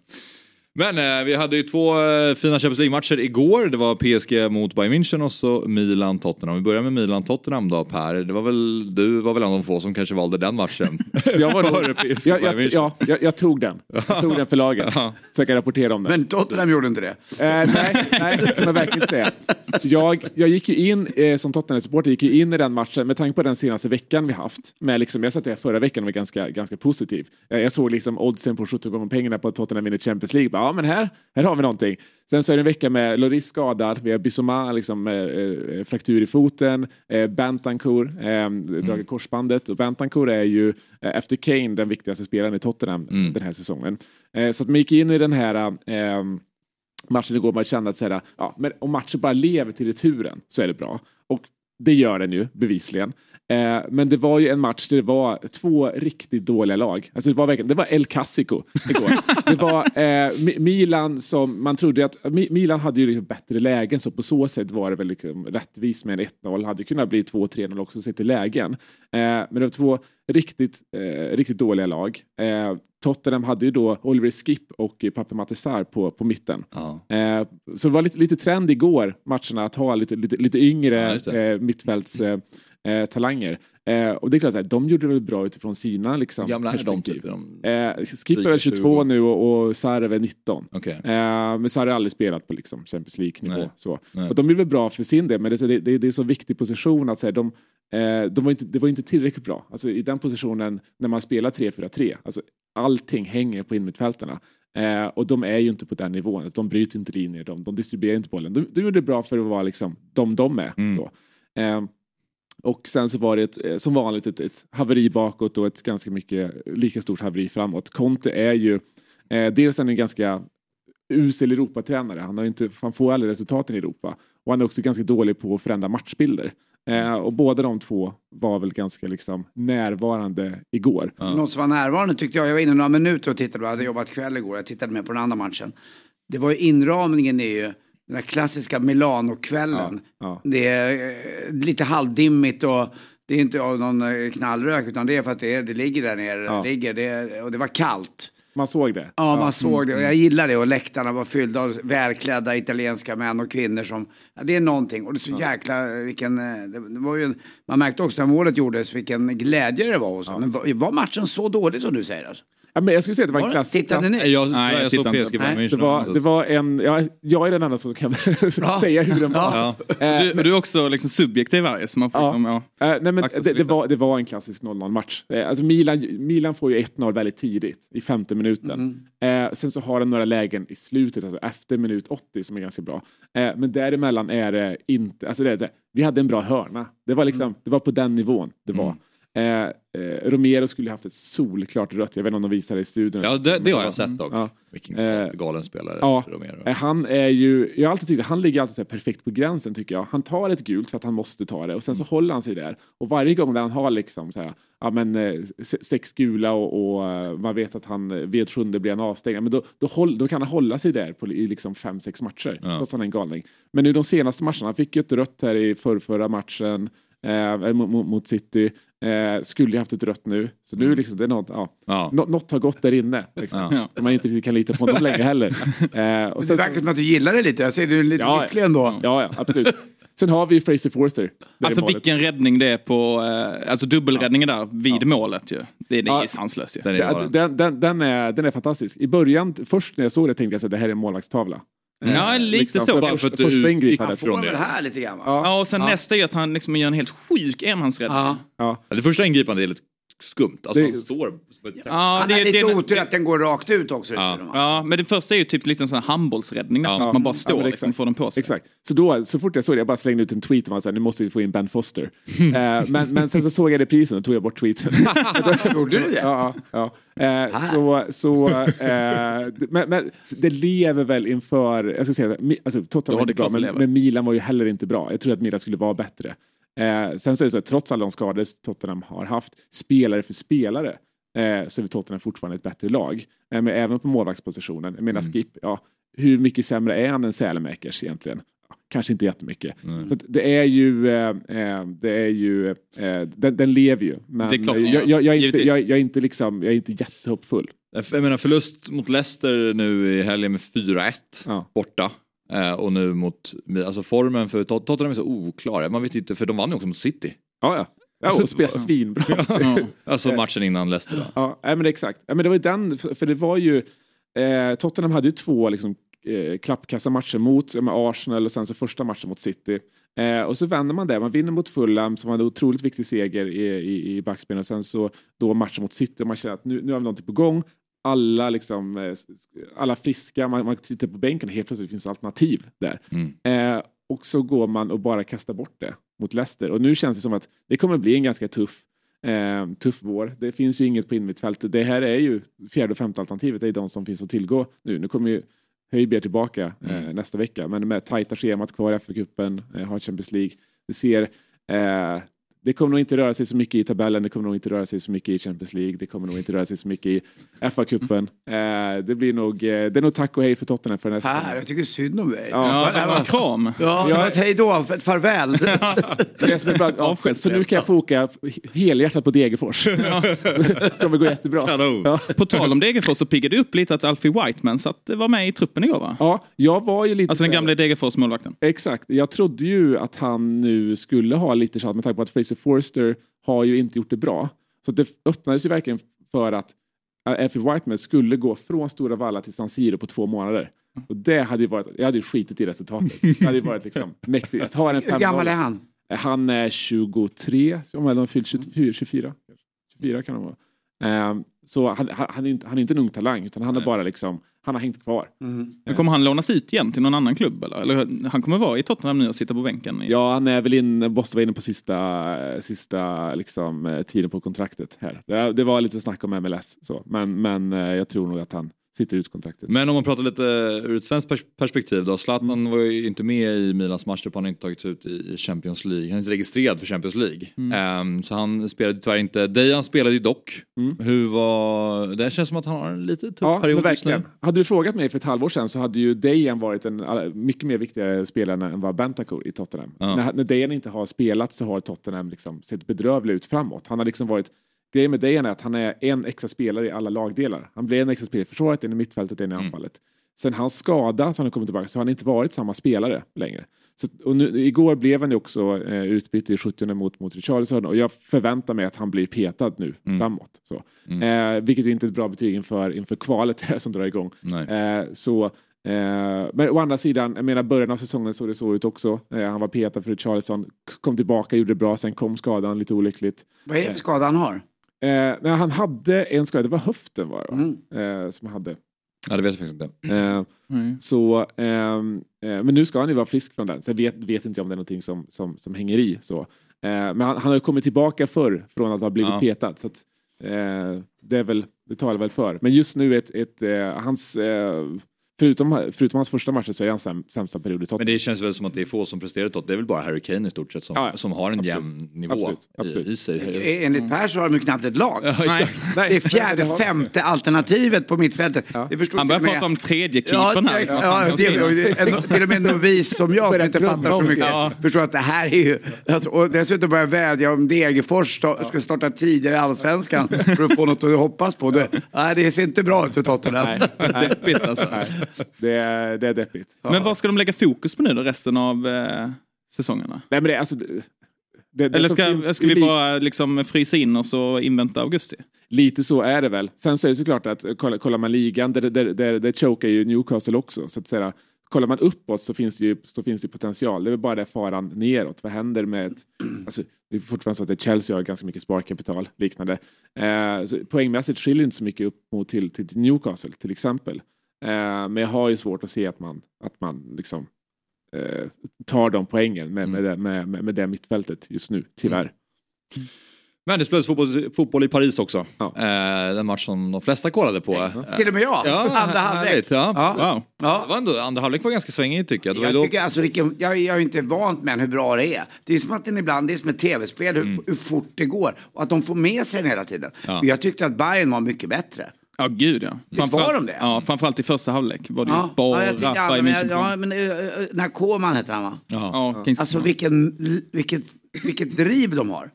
Men eh, vi hade ju två eh, fina Champions League-matcher igår. Det var PSG mot Bayern München och så Milan-Tottenham. Vi börjar med Milan-Tottenham då Per. Det var väl, du var väl en av de få som kanske valde den matchen. Jag, var Före PSG jag, jag, ja, jag, jag tog den. Jag tog den för laget. Så jag kan rapportera om den. Men Tottenham gjorde inte det. Eh, nej, nej, det kan man verkligen inte säga. Jag, jag gick ju in eh, som Tottenham-supporter, gick ju in i den matchen med tanke på den senaste veckan vi haft. Med liksom, jag satt där förra veckan och var ganska, ganska positiv. Eh, jag såg liksom oddsen på 17 gånger pengarna på att Tottenham vinner Champions League. Bara, Ja, men här, här har vi någonting. Sen så är det en vecka med Loris skadad, vi har Bissoma, liksom, eh, eh, fraktur i foten, eh, Bantancourt, eh, dragit korsbandet. Och Bantancourt är ju eh, efter Kane den viktigaste spelaren i Tottenham Mm. den här säsongen. Eh, så att man gick in i den här eh, matchen igår man kände att så här, ja, men om matchen bara lever till returen så är det bra. Och det gör den ju bevisligen. Eh, men det var ju en match där det var två riktigt dåliga lag. Alltså det var verkligen, det var El Clasico igår. det var eh, Milan som man trodde att, Mi- Milan hade ju liksom bättre lägen så på så sätt var det väl liksom rättvist med en 1-0. Hade kunnat bli 2-3-0 också sett till lägen. Eh, men det var två riktigt, eh, riktigt dåliga lag. Eh, Tottenham hade ju då Oliver Skip och eh, Pape Matisar på, på mitten. Ja. Eh, så det var lite, lite trend igår, matcherna, att ha lite, lite, lite Ja, yngre det. eh, mittfälts, eh, eh, talanger. Eh, och det är klart, så här, de gjorde det väl bra utifrån sina liksom, gamla de? perspektiv. Typ? Eh, Skip är väl 22 nu och, och Sarev är 19. Okej. Eh, men Sarri har aldrig spelat på liksom, Champions League-nivå. Så. Nej. Och de är väl bra för sin del, men det, det, det, det är så viktig position att säga, de, eh, de var inte, det var inte tillräckligt bra. Alltså, I den positionen när man spelar 3-4-3, alltså, allting hänger på innermittfältarna. Eh, och de är ju inte på den nivån, de bryter inte linjer, de, de distribuerar inte bollen. De, de gjorde det bra för att vara liksom, de de är. Mm. Då. Eh, och sen så var det ett, eh, som vanligt ett, ett haveri bakåt och ett ganska mycket lika stort haveri framåt. Conte är ju, eh, dels är han en ganska usel Europatränare. Han, har ju inte, han får aldrig resultaten i Europa. Och han är också ganska dålig på att förändra matchbilder. Eh, och båda de två var väl ganska liksom närvarande igår. Något som var närvarande tyckte jag, jag var inne några minuter och tittade, jag hade jobbat kväll igår, jag tittade med på den andra matchen. Det var ju inramningen är ju den här klassiska Milano-kvällen. Ja, Det är eh, lite halvdimmigt och det är inte av någon eh, knallrök utan det är för att det, det ligger där nere. Ja. Det ligger, det, och det var kallt. Man såg det. Ja, man såg det. Och jag gillar det. Och läktarna var fyllda av välklädda italienska män och kvinnor som... Ja, det är någonting. Och det är så jäkla... Vilken, eh, det, det var ju en, man märkte också när målet gjordes vilken glädje det var. Och så. Men var, var matchen så dålig som du säger? Alltså? Ja, men jag skulle säga att det var en klassisk... Tittade ni? Jag, Nej, jag, jag såg. PSG Bayern München. Det var, det var en, ja, jag är den enda som kan säga hur den var. Ja. Eh, Du, du är också liksom subjektiv här så man får Ja. liksom, ja. Eh, nej, men det, det, var, det var en klassisk 0-0 match. Eh, alltså Milan, Milan får ju 1-0 väldigt tidigt, i femte minuten. Eh, sen så har de några lägen i slutet, alltså efter minut 80 som är ganska bra. Men däremellan är det inte, alltså det är så här, vi hade en bra hörna. Det var liksom, det var på den nivån det var. Eh, eh, Romero skulle haft ett solklart rött, jag vet inte om de visar det i studion. Ja, det, det har jag sett dock. Ja. Vilken Eh, galen spelare ja. Romero. Eh, Han är ju, jag har alltid tyckt att han ligger alltid så perfekt på gränsen tycker jag. Han tar ett gult för att han måste ta det och sen så håller han sig där. Och varje gång där han har liksom så här, ja men se- sex gula och, och man vet att han vid ett sjunde blir en avstängd, men då, då, håll, då kan han hålla sig där på, i liksom fem, sex matcher. Ja. Trots att han är en galning. Men nu de senaste matcherna, han fick ju ett rött här i förrförra matchen eh, mot- mot City. Eh, skulle ju haft ett rött nu. Så nu liksom, det är något, ja. Ja. Nå, något har gått där inne. Liksom. Ja. Så man inte riktigt kan lita på honom längre heller. Eh, och Det sen så- verkar som att du gillar det lite. Jag ser du är lite Ja, lycklig ändå. Ja, ja, absolut. Sen har vi Fraser Forster. Alltså vilken räddning det är på, eh, alltså dubbelräddningen där vid målet ju. Det, det är Ja. sanslöst ju. Den är den, den, den, är, den är fantastisk. I början, först när jag såg det tänkte jag att det här är en målvaktstavla. Ja, Eh, lite så. för Bara för att du får från väl det. här lite grann va? Ja. Ja, och sen nästa är att han liksom gör en helt sjuk enhandsräddning. Ja. Ja. Ja, Det första ingripandet är lite skumt. Alltså Det- han står... Ja, Han det, har lite otur att den går rakt ut också. Ja. Ja, men det första är ju typ lite en sån här handbollsräddning nästan. Ja. Att man bara Ja, står liksom och exakt. får den på sig. Exakt. Så då, så fort jag såg det, jag bara slängde ut en tweet och man sa nu måste vi få in Ben Foster. eh, men, men sen så såg jag reprisen och tog jag bort tweeten. Gjorde du det? Ja, ja, ja. Eh, så, så, eh, men, men det lever väl inför, jag ska säga, alltså, Tottenham Ja, var inte bra, men, men Milan var ju heller inte bra. Jag tror att Milan skulle vara bättre. Eh, sen så är det så att trots alla de skador Tottenham har haft, spelare för spelare, eh, så är Tottenham fortfarande ett bättre lag. Eh, men även på målvaktspositionen. Jag menar Skip, ja, hur mycket sämre är han än Sälemäkers egentligen? Ja, Kanske inte jättemycket. Så att det är ju, eh, eh, det är ju, eh, den, den lever ju. Men är inte, jag är inte liksom, jag är inte jättehoppfull. Jag menar förlust mot Leicester nu i helgen med 4-1 Ja. borta. Eh, och nu mot, alltså formen för Tot- Tottenham är så oklar. Man vet inte, för de vann ju också mot City. Ja, ja. ja och spelar svinbra. Alltså matchen innan Leicester. Ja, nej, men exakt. Ja, men det var ju den, för det var ju, eh, Tottenham hade ju två liksom, eh, klappkassa matcher mot ja, med Arsenal och sen så första matchen mot City. Eh, och så vänder man det, man vinner mot Fulham som hade en otroligt viktig seger i, i, i backspegeln och sen så då matchen mot City och man känner att nu, nu har vi någonting på gång. Alla, liksom, eh, alla friska, man, man tittar på bänken och helt plötsligt finns alternativ där. Eh, och så går man och bara kastar bort det mot Leicester. Och nu känns det som att det kommer bli en ganska tuff, eh, tuff vår. Det finns ju inget på innermittfältet. Det här är ju fjärde och femte alternativet. Det är de som finns att tillgå nu. Nu kommer ju Höjbjerg tillbaka eh, nästa vecka. Men med tajta schemat kvar i FA-cupen, eh, har Champions League. Det ser eh, det kommer nog inte röra sig så mycket i tabellen, det kommer nog inte röra sig så mycket i Champions League, det kommer nog inte röra sig så mycket i FA-cupen. Eh, det blir nog, eh, det är nog tack och hej för Tottenham för den här Här, säsongen. jag tycker synd om dig. Ja. Ja, det var en kram. Ja, det var ett hej då, ett farväl. Det är som är bra. Ja, så, så nu kan jag foka helhjärtat på Degerfors. det kommer gå jättebra. Ja. På tal om Degerfors så piggade det upp lite att Alfie Whiteman satt, var med i truppen igår va? Ja, jag var ju lite... Alltså den gamla Degerfors-målvakten. Exakt. Jag trodde ju att han nu skulle ha lite tjat med tanke på att Fraser Forster har ju inte gjort det bra. Så det öppnades ju verkligen för att Effie Whiteman skulle gå från Stora Valla till San Siro på två månader. Och det hade ju varit, jag hade ju skitit i resultatet. Det hade ju varit liksom mäktigt. Jag tar en Hur gammal är han? Han är 23, om han har fyllt 24, 24, 24 kan han vara. Um, så han, han, han, är inte, han är inte en ung talang utan han är bara liksom, han har hängt kvar. Mm. Kommer han lånas ut igen till någon annan klubb eller? eller han kommer vara i Tottenham nu och sitta på bänken? Ja, han är väl inne, måste vara inne på sista, sista liksom, eh, tiden på kontraktet här. Det, det var lite snack om MLS så, men, men eh, jag tror nog att han sitter ut kontraktet. Men om man pratar lite ur ett svenskt perspektiv då. Zlatan mm. var ju inte med i Milans matcher på han har inte tagits ut i Champions League. Han är inte registrerad för Champions League. Mm. Um, så han spelade tyvärr inte. Dejan spelade ju dock. Mm. Hur var... Det känns som att han har en lite tuff ja, period just nu. Hade du frågat mig för ett halvår sedan så hade ju Dejan varit en mycket mer viktigare spelare än vad Bentancur i Tottenham. Ja. När, när Dejan inte har spelat så har Tottenham liksom sett bedrövlig ut framåt. Han har liksom varit Grejen med Dejan är att han är en extra spelare i alla lagdelar. Han blir en extra spelare i försvaret, en i mittfältet, en i mm. anfallet. Mm. Sen hans skada, så han har kommit tillbaka, så har han inte varit samma spelare längre. Så, och nu, igår blev han ju också eh, utbytt i 70 mot, mot Richarlison och jag förväntar mig att han blir petad nu mm. framåt. Så. Mm. Eh, vilket ju inte är ett bra betyg inför, inför kvalet här som drar igång. Eh, så Eh, men å andra sidan, jag menar början av säsongen såg det så ut också. Eh, han var petad för Richarlison, kom tillbaka, gjorde det bra, sen kom skadan lite olyckligt. Vad är det för skada han har? Eh, nej, han hade en skada, det var höften var det, mm. eh, som han hade. Ja, det vet jag faktiskt inte. Eh, mm. så, ehm, eh, men nu ska han ju vara frisk från den, så jag vet, vet inte om det är någonting som, som, som hänger i. Så. Eh, men han, han har kommit tillbaka förr från att ha blivit ja. petad. Så att, eh, det, är väl, det talar väl för. Men just nu, ett, ett, hans Förutom, förutom hans första matcher så är han säm, sämsta period i Tottenham. Men det känns väl som att det är få som presterar Tottenham. Det är väl bara Harry Kane i stort sett som, ja, som har en absolut. jämn nivå absolut. Absolut. I, i sig. Enligt Per så har de ju knappt ett lag. Ja, Nej. Det är fjärde, femte alternativet på mittfältet. Ja. Han börjar prata om tredje keepern här. Ja, ja, det, en, till och med en novis som jag som inte fattar så mycket ja. förstår att det här är ju... Alltså, och dessutom börjar vädja om Degerfors ska starta tidigare i Allsvenskan för att få något att hoppas på. Det, nej, det ser inte bra ut för Tottenham. Nej, nej, alltså. Det är, det är deppigt. Men vad ska de lägga fokus på nu då resten av eh, säsongerna? Nej, men det, alltså, det, det, Eller ska, ska vi bara liksom frysa in oss och invänta augusti? Lite så är det väl. Sen så är det såklart att kollar, kollar man ligan, där, där, där, där chokar ju Newcastle också. Så att säga, kollar man uppåt så finns det ju, så finns det potential. Det är väl bara det faran neråt. Vad händer med... Alltså, det är fortfarande så att Chelsea har ganska mycket sparkapital liknande. Eh, så poängmässigt skiljer inte så mycket upp mot till, till Newcastle till exempel. Eh, men jag har ju svårt att se att man, att man liksom, eh, tar de poängen med, mm. med, med, med, med det mittfältet just nu, tyvärr. Mm. Men det spelades fotboll, fotboll, i Paris också. Ja. Eh, den match som de flesta kollade på. Eh, Till och med jag. Ja, andra halvlek. Ja. Ja. Wow. Ja. Det var ändå, andra halvlek var ganska svängig tycker jag. jag, då... tycker, alltså, jag, jag är inte vant med hur bra det är. Det är som att den ibland det är som ett tv-spel, hur, mm. hur fort det går. Och att de får med sig den hela tiden. Ja. Jag tyckte att Bayern var mycket bättre. Ja, gud ja. Visst var de det? Ja, framförallt i första halvlek var det ja. bara ja, jag ja, men, ja, men uh, den här Kåman heter han va? Ja. ja. Alltså vilken, vilket, vilket driv de har.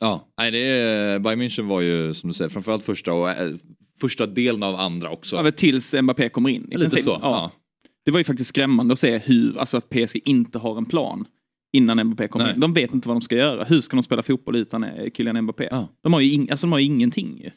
Ja, nej det är, Bayern München var ju som du säger framförallt första och äh, första delen av andra också. Ja, tills Mbappé kommer in. Lite princip. så. Ja. Det var ju faktiskt skrämmande att se hur, alltså att PSG inte har en plan innan Mbappé kommer in. De vet inte vad de ska göra. Hur ska de spela fotboll utan eh, Kylian Mbappé? Ja. De, har ju in, alltså de har ju ingenting.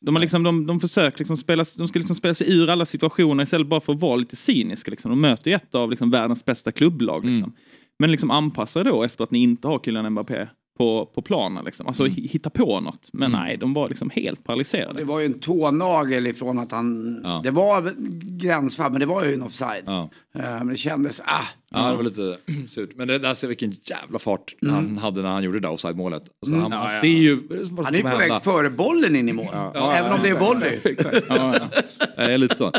De, har liksom, de, de försöker liksom spela, de ska liksom spela sig ur alla situationer istället bara för att vara lite cyniska. Liksom. De möter ju ett av liksom, världens bästa klubblag. Liksom. Mm. Men liksom anpassa då efter att ni inte har Kylian Mbappé på, på planen. Liksom. Alltså mm. hitta på något. Men mm. nej, de var liksom helt paralyserade. Det var ju en tånagel ifrån att han... Ja. Det var gränsfall, men det var ju en offside. Ja. Uh, men det kändes... Ah, Ja, det var lite surt. Men det, där ser vilken jävla fart mm. han hade när han gjorde det där offside-målet. Alltså, mm. han, han ja, ser ju... Han är ju på väg före bollen in i mål. Ja, Även om det är volley. ja, ja. Det är lite så.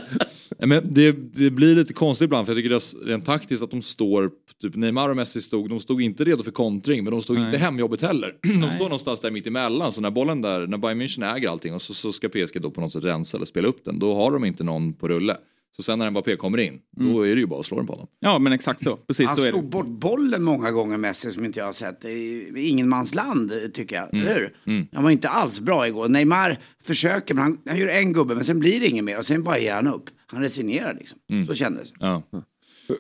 Men det, det, blir lite konstigt ibland för jag tycker det är rent taktiskt att de står, typ Neymar och Messi stod, de stod inte redo för kontring men de stod Nej. inte hemjobbet heller. De Nej. står någonstans där mitt emellan så när bollen där, när Bayern München äger allting och så, så ska PSG då på något sätt rensa eller spela upp den, då har de inte någon på rulle. Så sen när Mbappé kommer in, mm. då är det ju bara att slå den på honom. Ja men exakt så. Precis, han slog bort bollen många gånger Messi som inte jag har sett. Ingenmansland tycker jag, mm. eller hur? Mm. Han var inte alls bra igår. Neymar försöker, men han, han gör en gubbe men sen blir det inget mer och sen bara ger han upp. Han resignerar liksom. Mm. Så kändes ja.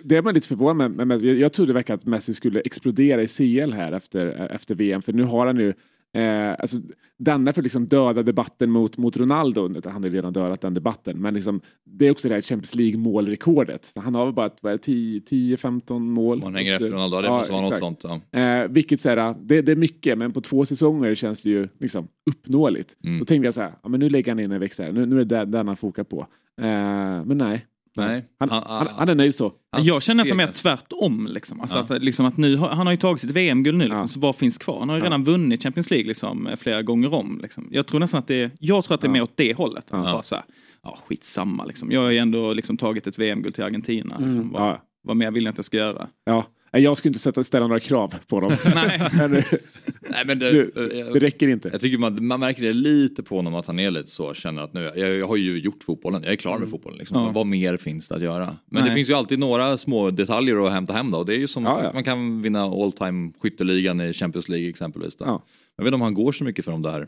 Det är man lite förvånad med, med. Jag, trodde verkligen att Messi skulle explodera i CL här efter, efter VM, för nu har han ju Eh, alltså, denna för liksom döda debatten mot, mot Ronaldo, han har ju redan dödat den debatten, men liksom, det är också det här Champions League målrekordet. Han har väl bara 10-15 mål. Man hänger efter Ronaldo, det ja, måste vara något sånt. Ja. Eh, vilket så här, det, det, är mycket, men på två säsonger känns det ju liksom uppnåeligt. Mm. Då tänkte jag så här, ja, men nu lägger han in en växel, nu, nu är det den han fokar på. Eh, men nej, Nej. Han, han, han, han, är nöjd så. Jag känner nästan mer tvärtom. Liksom. Alltså ja. att, liksom att nu, han har ju tagit sitt VM-guld nu, liksom, ja. så vad finns kvar? Han har ju redan vunnit Champions League liksom, flera gånger om. Liksom. Jag tror nästan att det är, jag tror att det är mer åt det hållet. Ja. Bara så här, ja, skitsamma liksom. Jag har ju ändå liksom, tagit ett VM-guld till Argentina. Liksom. Mm. Vad, vad mer vill jag att jag ska göra? Ja. Jag skulle inte sätta, ställa några krav på dem. Nej. men, Nej, men det, det, det, räcker inte. Jag tycker man, man märker det lite på honom att han är lite så, känner att nu, jag, jag har ju gjort fotbollen, jag är klar med mm. fotbollen. Liksom. Ja. Vad mer finns det att göra? Men Nej. det finns ju alltid några små detaljer att hämta hem då. Det är ju som ja, ja. man kan vinna all time skytteligan i Champions League exempelvis. Då. Jag vet inte om han går så mycket för de där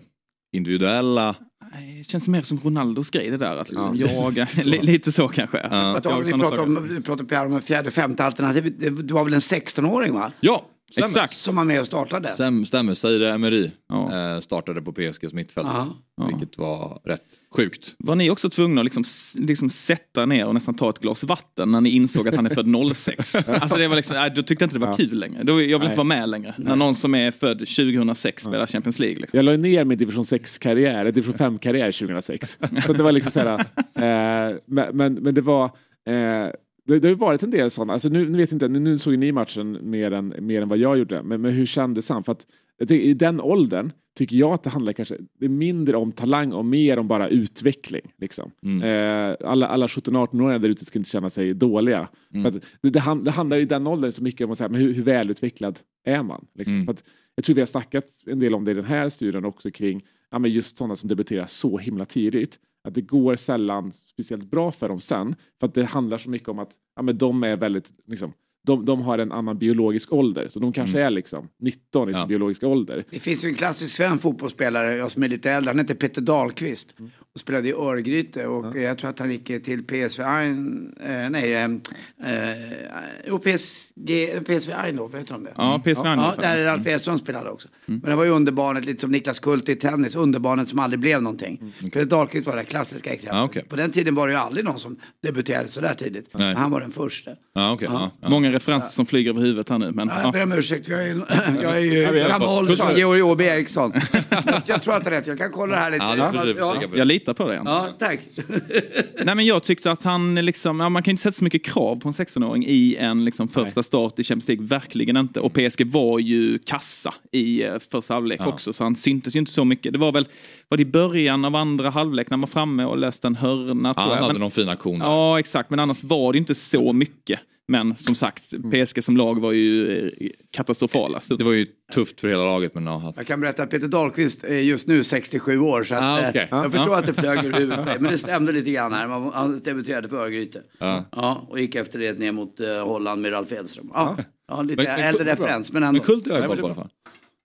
individuella det känns mer som Ronaldos grej det där. Att liksom ja. jaga, lite så kanske. Ja. Jag vi pratade om, vi pratade om fjärde, femte alternativ. Du var väl en 16-åring va? Ja, Stämmer. Exakt. Som var med och startade. Stäm, stämmer, Seire Emery ja. eh, startade på PSGs mittfält. Ja. Vilket var rätt sjukt. Var ni också tvungna att liksom, liksom sätta ner och nästan ta ett glas vatten när ni insåg att han är född 06? alltså det var liksom, nej, då tyckte jag inte det var ja. kul längre. Då, jag vill nej. inte vara med längre. Nej. När någon som är född 2006 spelar Champions League. Liksom. Jag la ner min division 6-karriär, division 5-karriär 2006. så det var liksom så här, eh, men, men, men det var eh, det, det har varit en del sådana, alltså nu, nu vet inte, nu, nu såg ni matchen mer än, mer än vad jag gjorde, men, men hur kändes han? För att i den åldern tycker jag att det handlar kanske det mindre om talang och mer om bara utveckling. Liksom. Mm. Eh, alla alla 17-18-åringar där ute ska inte känna sig dåliga. Mm. det, det, hand, det, handlar i den åldern så mycket om att säga, men hur, hur välutvecklad är man? Liksom. Mm. För att, jag tror vi har snackat en del om det i den här studien också kring ja, men just sådana som debuterar så himla tidigt att det går sällan speciellt bra för dem sen. För att det handlar så mycket om att ja, men de är väldigt liksom, de, de har en annan biologisk ålder, så de kanske mm. är liksom 19 i sin biologiska ålder. Det finns ju en klassisk svensk fotbollsspelare, jag som är lite äldre, han heter Peter Dahlqvist. Mm. Och spelade i Örgryte och ja. jag tror att han gick till PSV Ein, eh, nej, eh, eh, PSG, PSV Eindhoven, vet du om det? Ja, PSV Eindhoven. Ja, där Ralf Edström spelade också. Mm. Men det var ju underbarnet, lite som Niklas Kult i tennis, underbarnet som aldrig blev någonting. Mm. Peter Dahlqvist var det klassiska exemplet. Ah, okay. På den tiden var det ju aldrig någon som debuterade så där tidigt. Nej. Han var den första. Ah, okay. ja. Många referenser som flyger över huvudet här nu. Men, ja, jag ber om ursäkt, jag är, jag är ju samma ålder som Georg Åby Eriksson. jag, jag tror att det är rätt, jag kan kolla det här lite. Ja, ja. Jag litar på dig. Ja, tack. Nej, men jag tyckte att han, liksom, ja, man kan inte sätta så mycket krav på en 16-åring i en liksom, första Nej. start i Champions League. Verkligen inte. Och PSG var ju kassa i uh, första halvlek ja. också, så han syntes ju inte så mycket. Det var väl var det i början av andra halvlek när man var framme och löste en hörna. Ja, han hade men, någon fin aktion Ja, exakt. Men annars var det inte så mycket. Men som sagt, mm. PSG som lag var ju eh, katastrofala. Det var ju tufft för hela laget. Men ja. Jag kan berätta att Peter Dahlqvist är just nu 67 år. Så att, ah, okay. jag förstår ah. att det flög ur huvudet. Men det stämde lite grann här. Han debuterade för Örgryte. Ah. Ja, och gick efter det ner mot uh, Holland med Ralf Edström. Ja, ja lite men, äldre men, referens. Men, ändå. men på i alla fall.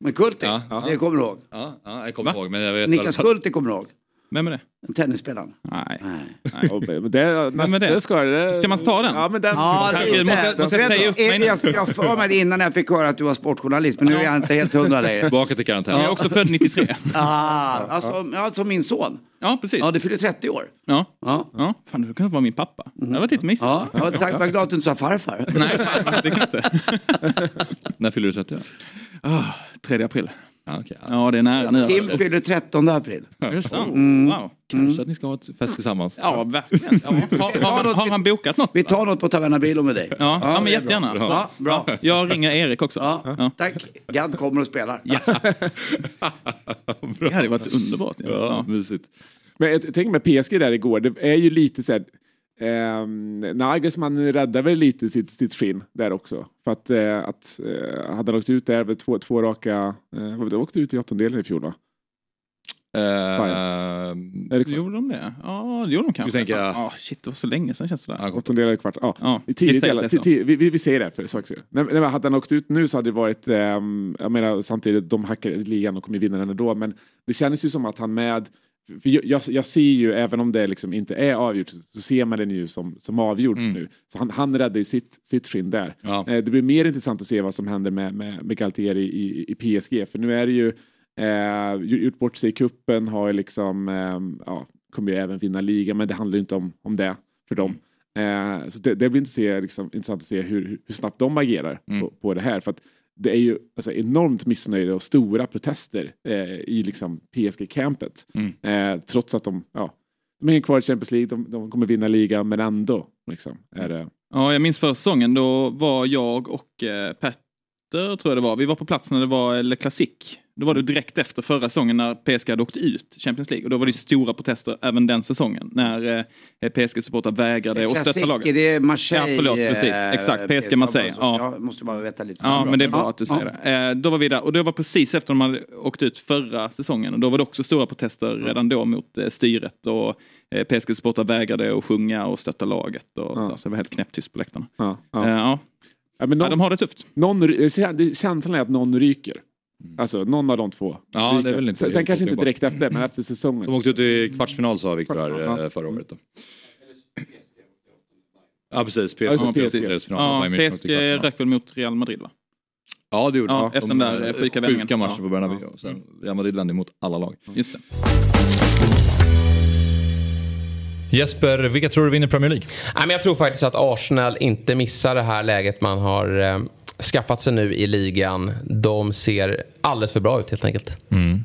Men Kulti, ja. det kommer du ihåg? Ja, ja jag kommer ihåg. Men jag vet Niklas Kulti kommer du ihåg? Vem är det? Tennisspelaren. Nej. Nej. det, Vem är det? det ska, det, ska man ta den? Ja, men den ja, det, måste, måste jag säga upp mig Jag, jag för mig innan jag fick höra att du var sportjournalist, men nu är jag inte helt hundra längre. Tillbaka till karantän. Jag är också född 93. ah, alltså, alltså min son. Ja, precis. Ja, du fyller 30 år. Ja. ja. ja. Fan, du kunde vara min pappa. Mm. Det var lite missigt. Ja, ja, tack. Jag var glad att du inte sa farfar. Nej, det kan jag inte. När fyller du 30 år? Oh, 3 april. Ah, okay. Ja, det är nära nu. Kim fyller 13 april. Är det sant? Mm. Wow. Kanske mm. att ni ska ha ett fest tillsammans. Ja, verkligen. Ja, har, har, har, han bokat något? Vi tar något på Taverna Bilo med dig. Ja, ja, men jättegärna. Bra. Ja, bra. Jag ringer Erik också. Ja, ja. Tack. Gadd kommer och spelar. Yes. det hade varit underbart. Ja, ja. Mysigt. Men jag tänker med PSG där igår, det är ju lite så här Eh, Nagelsmann räddade väl lite sitt, sitt skinn där också. För att, eh, att eh, hade han åkt ut där med två, två raka, eh, vad åkte ut i åttondelen i fjol va? Uh, uh, gjorde de det? Ja, det gjorde de kanske. Tänker, ja. oh, shit, det var så länge sedan känns det där. Åttondelar kvart. Ja. ja. I tidigt vi, säger vi, vi, vi säger det för sak skull. Nej, hade han åkt ut nu så hade det varit, um, jag menar samtidigt, de hackar ligan och kommer vinna den ändå, men det kändes ju som att han med för jag, jag, ser ju, även om det liksom inte är avgjort, så ser man den ju som, som avgjord mm. nu. Så han, han räddar ju sitt, sitt skinn där. Ja. Eh, det blir mer intressant att se vad som händer med, med, med Galtieri i, i PSG, för nu är det ju eh, gjort bort sig i kuppen har ju liksom, eh, ja, kommer ju även vinna ligan, men det handlar inte om, om det för dem. Mm. Eh, så det, det blir inte liksom, intressant att se hur, hur snabbt de agerar mm. på, på det här. För att det är ju alltså, enormt missnöjda och stora protester eh, i liksom PSG-campet. Mm. Eh, trots att de, ja, de är kvar i Champions League, de, de kommer vinna ligan, men ändå. Liksom, är det... Ja, jag minns förra säsongen, då var jag och eh, Petter, tror jag det var, vi var på plats när det var Le Classique då var det direkt efter förra säsongen när PSG hade åkt ut Champions League. Och då var det stora protester även den säsongen. När eh, PSG-supportrar vägrade att stötta laget. Det är Marseille. Ja, förlåt, precis. Eh, Exakt, PSG Marseille. Ja. Jag måste bara veta lite. Ja, men det är bra ja, att du säger ja. det. Eh, då var vi där. Och det var precis efter de hade åkt ut förra säsongen. Och då var det också stora protester redan då mot eh, styret. Och eh, PSG-supportrar vägrade att sjunga och stötta laget. Och så, så det var helt knäpptyst på läktarna. Ja, ja. Ja, men någon, de har det tufft. Någon, känslan är att någon ryker. Mm. Alltså någon av de två. Ja, det är väl inte sen, sen kanske inte direkt efter, men efter säsongen. De åkte ut i kvartsfinal sa Viktor här ja. Eh, förra året. Då. Ja precis, PSG, ja, PSG. Ja, PSG rök väl mot Real Madrid va? Ja det gjorde ja, Efter den där sjuka vändningen. Sjuka matchen på Bernabéu. Ja. Sen Real Madrid vände mot alla lag. Just det. Jesper, vilka tror du vinner Premier League? jag tror faktiskt att Arsenal inte missar det här läget man har eh, skaffat sig nu i ligan, de ser alldeles för bra ut helt enkelt. Mm.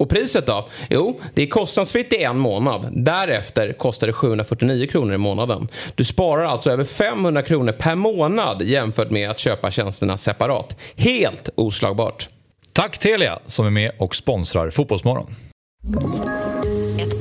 Och priset då? Jo, det är kostnadsfritt i en månad. Därefter kostar det 749 kronor i månaden. Du sparar alltså över 500 kronor per månad jämfört med att köpa tjänsterna separat. Helt oslagbart. Tack Telia som är med och sponsrar Fotbollsmorgon.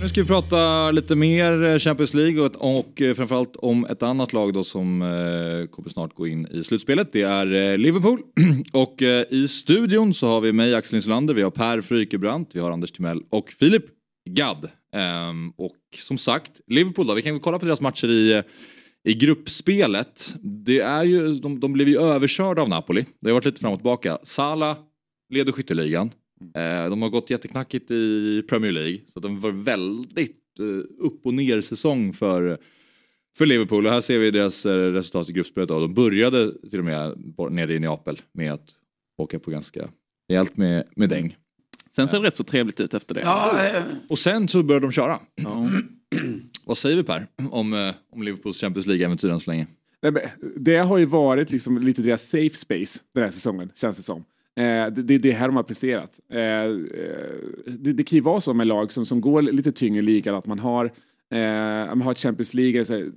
Nu ska vi prata lite mer eh, Champions League och, och eh, framförallt om ett annat lag då som eh, kommer snart gå in i slutspelet. Det är eh, Liverpool och eh, i studion så har vi mig Axel Insulander, vi har Per Frykebrant, vi har Anders Timell och Filip Gadd. Ehm, och som sagt, Liverpool då, vi kan kolla på deras matcher i eh, i gruppspelet, det är ju, de, de blev ju överkörda av Napoli. Det har varit lite fram och tillbaka. Salah leder skytteligan. Eh, de har gått jätteknackigt i Premier League. Så de var väldigt eh, upp och ner säsong för, för Liverpool. Och här ser vi deras eh, resultat i gruppspelet. De började till och med nere i Neapel med att åka på ganska rejält med, med däng. Sen ser det rätt så trevligt ut efter det. Ja, och sen så började de köra. Ja. Vad säger vi Per om, om Liverpools Champions League-äventyr än så länge? Det har ju varit liksom lite deras safe space den här säsongen, känns det som. Eh, det, är det här de har presterat. Eh, eh, det, det kan ju vara så med lag som, som går lite tyngre ligan att man har, man har Champions League, så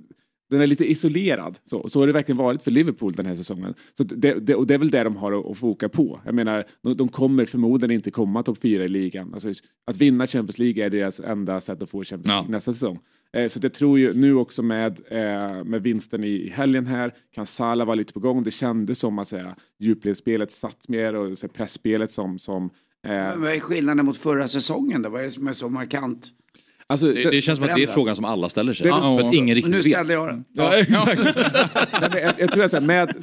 den är lite isolerad. Så, så har det verkligen varit för Liverpool den här säsongen. Så det, det, och det är väl det de har att, att foka på. Jag menar, de, de kommer förmodligen inte komma topp fyra i ligan. Alltså, att vinna Champions League är deras enda sätt att få Champions League ja. nästa säsong. Eh, så jag tror ju nu också med, eh, med vinsten i, i helgen här, kan Sala vara lite på gång. Det kändes som att säga, djupledsspelet satt mer och pressspelet som... som eh, Men vad är skillnaden mot förra säsongen då? Vad är det som är så markant? Alltså, Det, det känns som att det är frågan som alla ställer sig. Det väl- för att ingen riktigt nu ställde jag den. Ja, men jag, jag tror att med,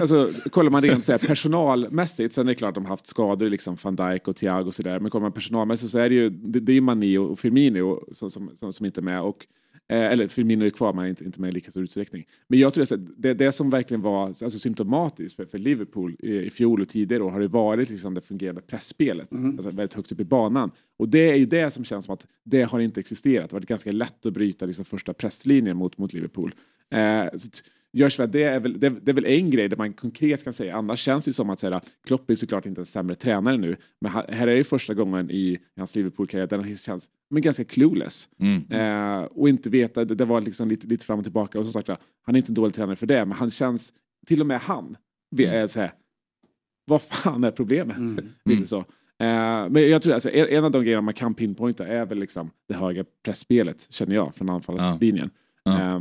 alltså, kollar man rent så här, personalmässigt, sen är det klart att de har haft skador, liksom van Dijk och Thiago och sådär, men kollar man personalmässigt så är det ju, det, det är ju Mané och Firmino som, som, som, som inte är med. Och, eh, eller Firmino är kvar, men inte, inte med i lika stor utsträckning. Men jag tror att det, det som verkligen var alltså, symptomatiskt för, för Liverpool i, i fjol och tidigare år har det varit liksom, det fungerande pressspelet, alltså, väldigt högt upp i banan. Och det är ju det som känns som att det har inte existerat. Det har varit ganska lätt att bryta liksom, första presslinjen mot, mot Liverpool. Eh, så Görs väl, det, är väl, det, det är väl en grej där man konkret kan säga. Annars känns det ju som att säga, Klopp är såklart inte en sämre tränare nu. Men här är det första gången i hans Liverpool-karriär där han känns men ganska clueless. Mm. Eh, och inte veta, det, det var liksom lite, lite fram och tillbaka. Och som sagt, ja, han är inte en dålig tränare för det. Men han känns, till och med han, vi är så här, vad fan är problemet? Lite så. Eh, men jag tror alltså, en en av de grejerna man kan pinpointa är väl liksom det höga pressspelet, känner jag, från anfallslinjen. Ja. Eh,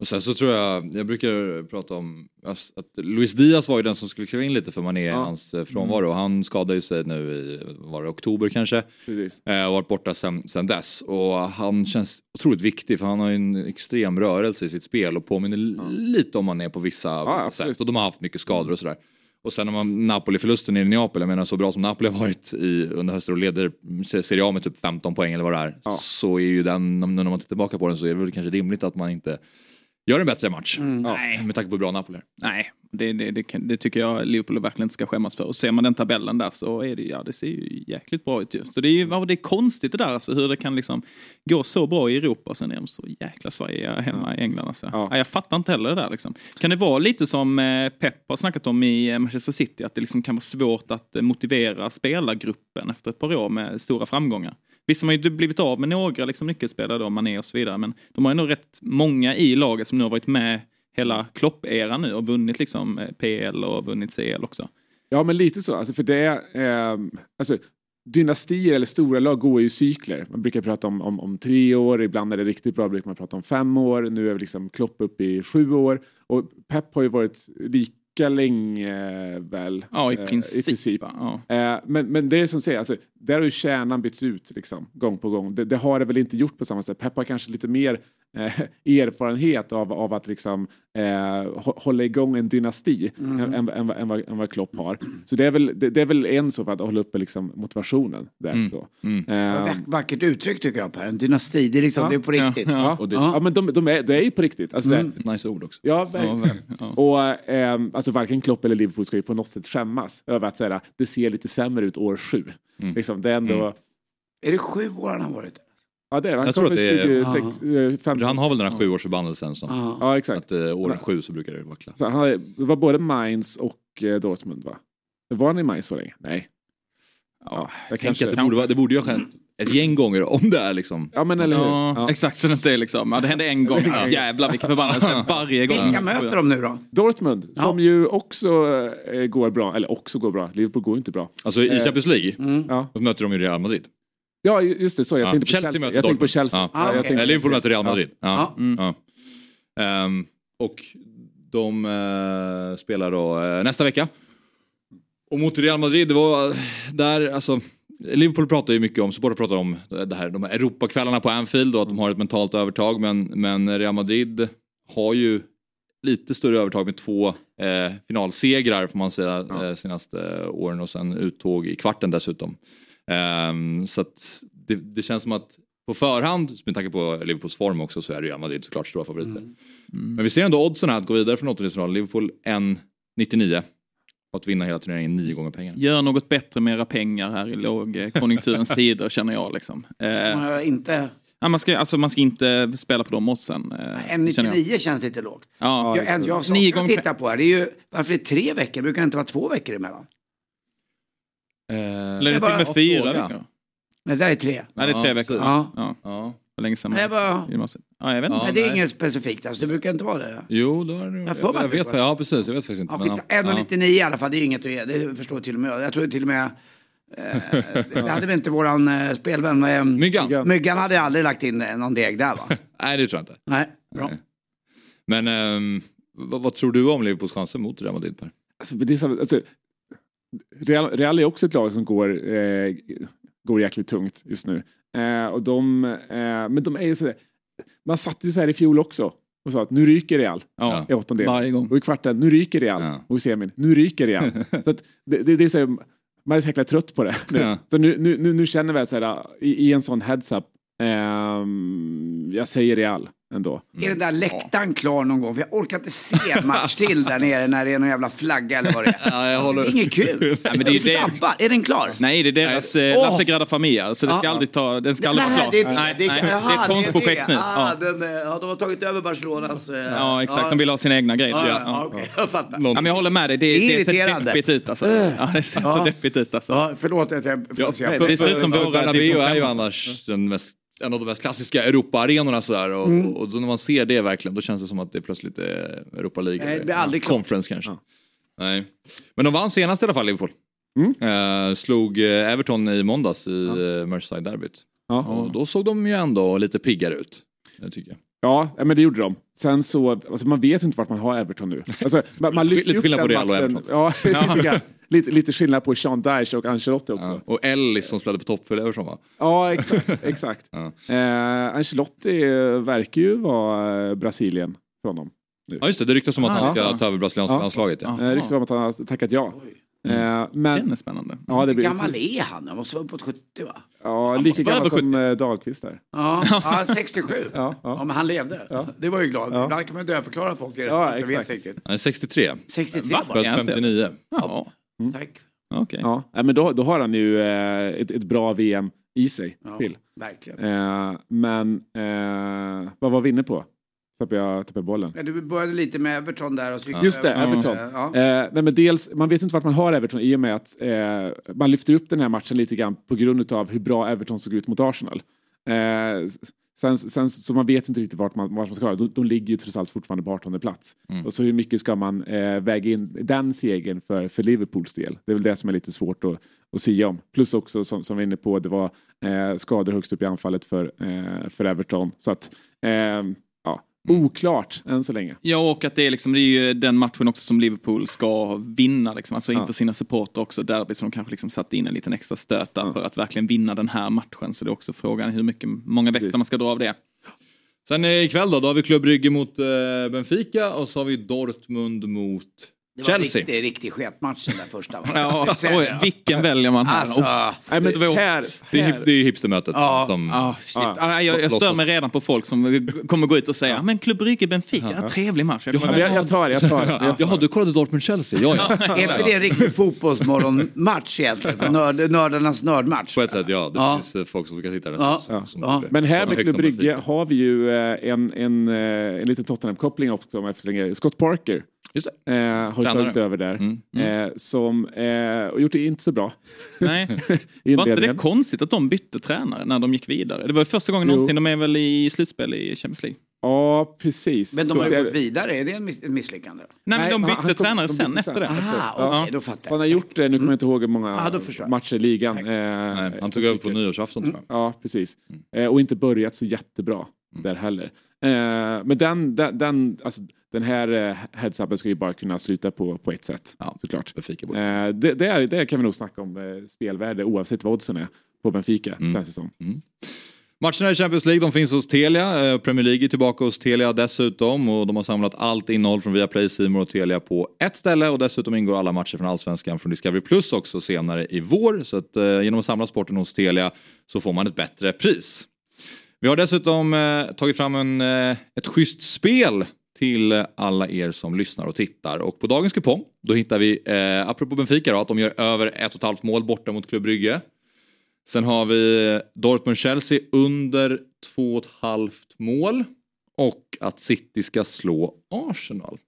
Och sen så tror jag, jag brukar prata om att Luis Diaz var ju den som skulle kliva in lite för Mané i Ja. hans eh, frånvaro. Han skadade ju sig nu i, var det oktober kanske? precis. Eh, och varit borta sen, sen dess. Och han känns otroligt viktig för han har ju en extrem rörelse i sitt spel och påminner lite om Mané på vissa, vissa absolut. sätt. Och de har haft mycket skador och sådär. Och sen man Napoli-förlusten i Neapel, jag menar så bra som Napoli har varit i, under hösten och leder Serie A med typ 15 poäng eller vad det är. Ja. Så är ju den, när man tittar tillbaka på den så är det väl kanske rimligt att man inte gör en bättre match. Nej. Med tanke på hur bra Napoli är. Nej, det, det, det, det tycker jag Liverpool verkligen inte ska skämmas för. Och ser man den tabellen där så är det, ja, det ser ju jäkligt bra ut ju. Så det är ju ja, det är konstigt det där, alltså, hur det kan liksom gå så bra i Europa och sen är de så jäkla svajiga hemma i England. Alltså. Ja. Ja. jag fattar inte heller det där. Liksom. Kan det vara lite som eh, Pep har snackat om i eh, Manchester City, att det liksom kan vara svårt att eh, motivera spelargruppen efter ett par år med stora framgångar? Visst har man ju blivit av med några liksom, nyckelspelare, då, Mané och så vidare, men de har ju nog rätt många i laget som nu har varit med hela Klopp-eran nu och vunnit liksom eh, PL och vunnit CL också. Ja, men lite så. Alltså, för det eh, alltså, dynastier eller stora lag går ju i cykler. Man brukar prata om, om, om tre år, ibland är det riktigt bra, brukar man prata om fem år. Nu är vi liksom Klopp uppe i sju år. Och Pep har ju varit lika länge väl. Ja, i eh, princip. i princip. Ja. Eh, men, men det är som säger, alltså, där har ju kärnan bytts ut liksom, gång på gång. Det, det har det väl inte gjort på samma sätt. Pep har kanske lite mer eh, erfarenhet av, av att liksom, eh, hå- hålla igång en dynasti än, än, än, än, vad, än vad Klopp har. Så det är väl, det, det är väl en så för att hålla uppe liksom, motivationen. Där, så. Eh, Vack- Vackert uttryck tycker jag Per. En dynasti, det är liksom, Ja. det är på riktigt. ja, Och det- ja, men de, de är, det är ju på riktigt. Alltså, det, Ett nice ord också. Ja, verkligen. ja. Och ehm, alltså varken Klopp eller Liverpool ska ju på något sätt skämmas över att säga det ser lite sämre ut år sju. Liksom, det är ändå... Är det sju år han har varit där? Ja, det är. Han Jag tror att det är- 26, eh, 15. Han har väl den här sjuårsförbannelsen som Ja. Ja, exakt. att eh, år sju så brukar det vackla. Så han, det var både Mainz och eh, Dortmund, va? Var han i Mainz så länge? Nej. Ja, det Jag tänker att det borde, vara, det borde ju ha hänt ett gäng gånger om det är liksom. Ja, men eller hur? Ja, Ja. Exakt så det inte är liksom. Ja, det hände en gång. Jävlar vilken förbannelse varje gång. Vilka möter de nu då? Dortmund, Ja. som ju också eh, går bra, eller också går bra. Liverpool går inte bra. Alltså i Eh, Champions League, Ja, då möter de ju Real Madrid. Ja just det. Så jag Ja, tänkte på Chelsea Chelsea. Jag tänkte på. Chelsea. Ja. Ah, Eh, Liverpool möter Real Ja. Madrid. Ja. Ja. Ehm, och de eh, spelar då eh, nästa vecka. Och mot Real Madrid, det var där, alltså Liverpool pratar ju mycket om, supportrar pratar om det här, de här Europakvällarna på Anfield och att de har ett mentalt övertag men, men Real Madrid har ju lite större övertag med två eh, finalsegrar får man säga eh, senaste åren och sen uttåg i kvarten dessutom. Ehm, så att det, det känns som att på förhand, med tanke på Liverpools form också, så är Real Madrid såklart stora favoriter. Men vi ser ändå oddsen här att gå vidare från åttondelsfinal. Liverpool 1,99. Och att vinna hela turneringen nio gånger pengarna. Gör något bättre med era pengar här i lågkonjunkturens tider känner jag. Liksom. Man Eh, har inte... ja, man, ska, alltså, man ska inte spela på de oddsen. Eh, känner jag. 1,99 känns lite lågt. Ja, Jag, en, jag som gånger tittar på här, det är ju, varför är det tre veckor? Brukar det inte vara två veckor emellan? Eller är det Jag till och med fyra veckor? Nej, det där är tre. Nej, det är tre Ja, veckor. Ja. Ja. Ja. Ja. För länge sedan. Nej, jag bara, Gymnasiet. Ja, jag vet inte. Ja. nej, det är inget specifikt, alltså, det brukar inte vara det. Jo, då är det Jag jag, får jag, det vet, var- Ja, precis. Jag vet faktiskt inte. Ja, men, ja. 1,99 i alla fall, det är inget att ge, det förstår till och med jag. Jag tror till och med Eh, det hade väl inte våran eh, spelvän. Eh, Myggan? Myggan hade aldrig lagt in eh, någon deg där va? Nej, det tror jag inte. Nej, bra. Nej. Men ehm, vad, vad tror du om Liverpools chanser mot Real Madrid Per? Alltså, det är så, alltså, Real, Real är också ett lag som går, eh, går jäkligt tungt just nu. Eh, och de, eh, men de är ju sådär, man satt ju så här i fjol också och sa att nu ryker Real Ja, i åttondel. varje gång. Och i kvarten, nu ryker Real. Ja. Och i semin, nu ryker Real. så att det, det, det är så här, man är så jäkla trött på det. Nu. Ja. Så nu, nu, nu, nu känner vi så här, i, i en sån heads-up, ehm, jag säger Real ändå. Är den där läktaren klar någon gång? För jag orkar inte se en match till där nere när det är någon jävla flagga eller vad det är. Ja, jag håller... Det är inget kul. Ja, men det är stampar. Är den klar? Nej, det är deras eh, Åh! Lasse Grada Familia, så det ska Ja. aldrig ta, den ska aldrig vara Nej, klar. det är det. nej, det, nej, det är ett konstprojekt nu. Ah, Ja. den, eh, ja, de har tagit över Barcelonas... eh, ja, exakt. De vill ha sina egna grejer. Ja, Ja, ja, ja. okej, jag fattar. Ja, men jag håller med dig, det, Det är det, ser deppigt ut alltså. Ja, det ser Ja. så deppigt ut alltså. Ja, förlåt att jag... Ja, det ser ut som våra Bernabéu är ju annars den mest, en av de mest klassiska Europa-arenorna sådär. Och, Mm. och när man ser det verkligen då känns det som att det plötsligt är Europa League. Nej, det blir aldrig. Conference kanske. Nej. Men de vann senast i alla fall Liverpool. Mm. Eh, slog eh, Everton i måndags i ja. Merseyside-derbyt. Ja. Och då såg de ju ändå lite piggare ut. Det tycker jag. Ja, ja, men det gjorde de. Sen så, alltså man vet inte vart man har Everton nu. Alltså, man, man lyfter Lite skillnad på Real och Everton. Ja, lite, lite, skillnad på Sean Dyche och Ancelotti också. Ja. Och Ellis som spelade på topp för Everton va? Ja, exakt. exakt. Ja. Eh, Ancelotti verkar ju vara eh, Brasilien för honom. Ja just det, det ryktas om att Ah, han ska ta över brasilianska Ja. landslaget. Ja. Eh, ryktas om att han har tackat ja. Den men är spännande. ja, det blir gammal är han? Han måste vara uppåt 70 va? ja, Han lika gammal som Dahlqvist där. Ja, ja 67. Ja, Ja, ja. men han levde. Ja. Det var ju glad. Ja. Ibland kan man dödförklara folk. Det Ja, inte vet riktigt. Han är 63. 63 Va? var Född Är han inte? 59. Ja, Tack. okej. ja. Nej, men då, då har han ju eh, ett, ett bra VM i sig Ja, till. verkligen. Eh, men eh, vad var vi inne på? Tappade jag, tappade bollen? Men du började lite med Everton där och så Just det, Everton. Ja. Eh, nej, men dels, man vet inte vart man har Everton i och med att eh, man lyfter upp den här matchen lite grann på grund av hur bra Everton såg ut mot Arsenal. Sen, sen, så man vet inte riktigt vart man, vart man ska det. De, de ligger ju trots allt fortfarande på 18 plats. Mm. Och så hur mycket ska man eh, väga in den segern för, för Liverpools del? Det är väl det som är lite svårt att, att säga om. Plus också som, som vi var inne på, det var eh, skador högst upp i anfallet för, eh, för Everton. Så att, eh, oklart än så länge. Ja, och att det är, liksom, det är ju den matchen också som Liverpool ska vinna, liksom, alltså inför Ja. sina supporter också, derby som kanske liksom satt in en liten extra stöt där Ja. för att verkligen vinna den här matchen. Så det är också frågan hur mycket, många växlar Precis. man ska dra av det. Sen ikväll då, då har vi Club Brygge mot eh, Benfica och så har vi Dortmund mot Det var en riktig, riktig sketmatch den där första. Ja, oj, det, vilken väljer man här? Alltså, Oh, Nej, men Svårt. här, Det är, det är hipstermötet. Ja. Som, Ah, shit. Ja. Ah, jag, jag stör mig redan på folk som kommer gå ut och säga men Klubb Brygge Benfica, ja. trevlig match. Jag Ja, jag, jag tar, jag tar. Jag tar. Jaha, du kollade Dortmund-Chelsea? Ja, ja. Är inte det en riktig fotbollsmorgonmatch egentligen? Nörd, nördarnas nördmatch. På ett sätt, ja. Det Ja. finns eh, folk som brukar sitta där. Ja. som- som- Ja. Men här med Klubb Brygge har vi ju eh, en, en, eh, en liten Tottenham-koppling också om jag Scott Parker Just eh, har Tränare. tagit över där. Mm. Eh, som eh, och gjort det inte så bra Nej. Var inte det konstigt att de bytte tränare när de gick vidare? Det var första gången Jo. någonsin de är väl i slutspel i Champions League? Ja, precis. Men de har ju gått vidare, är det ett misslyckande? då? Nej, men de han- bytte han tränare de sen bytte efter sen. det. Aha, Ja. då fattar Han jag. har gjort det, nu kommer jag inte ihåg hur många jag. matcher i ligan. Eh, Nej, han tog över på nyårsafton tror jag. Ja, precis. Eh, och inte börjat så jättebra där heller. Eh, men den, den, den, alltså, den här eh, heads-upen ska ju bara kunna sluta på, på ett sätt, Ja. såklart. Benfica borde. Eh, det, där, där kan vi nog snacka om eh, spelvärde oavsett vad oddsen är på Benfica, Mm. känns det som. Matcherna i Champions League de finns hos Telia. Eh, Premier League är tillbaka hos Telia dessutom och de har samlat allt innehåll från Viaplay, Simor och Telia på ett ställe och dessutom ingår alla matcher från Allsvenskan från Discovery Plus också senare i vår. Så att eh, genom att samla sporten hos Telia så får man ett bättre pris. Vi har dessutom eh, tagit fram en, eh, ett schysst spel till alla er som lyssnar och tittar. Och på dagens kupong, då hittar vi, eh, apropå Benfica då, att de gör över ett och ett halvt mål borta mot Klubb Brygge. Sen har vi Dortmund-Chelsea under två och ett halvt mål. Och att City ska slå Arsenal.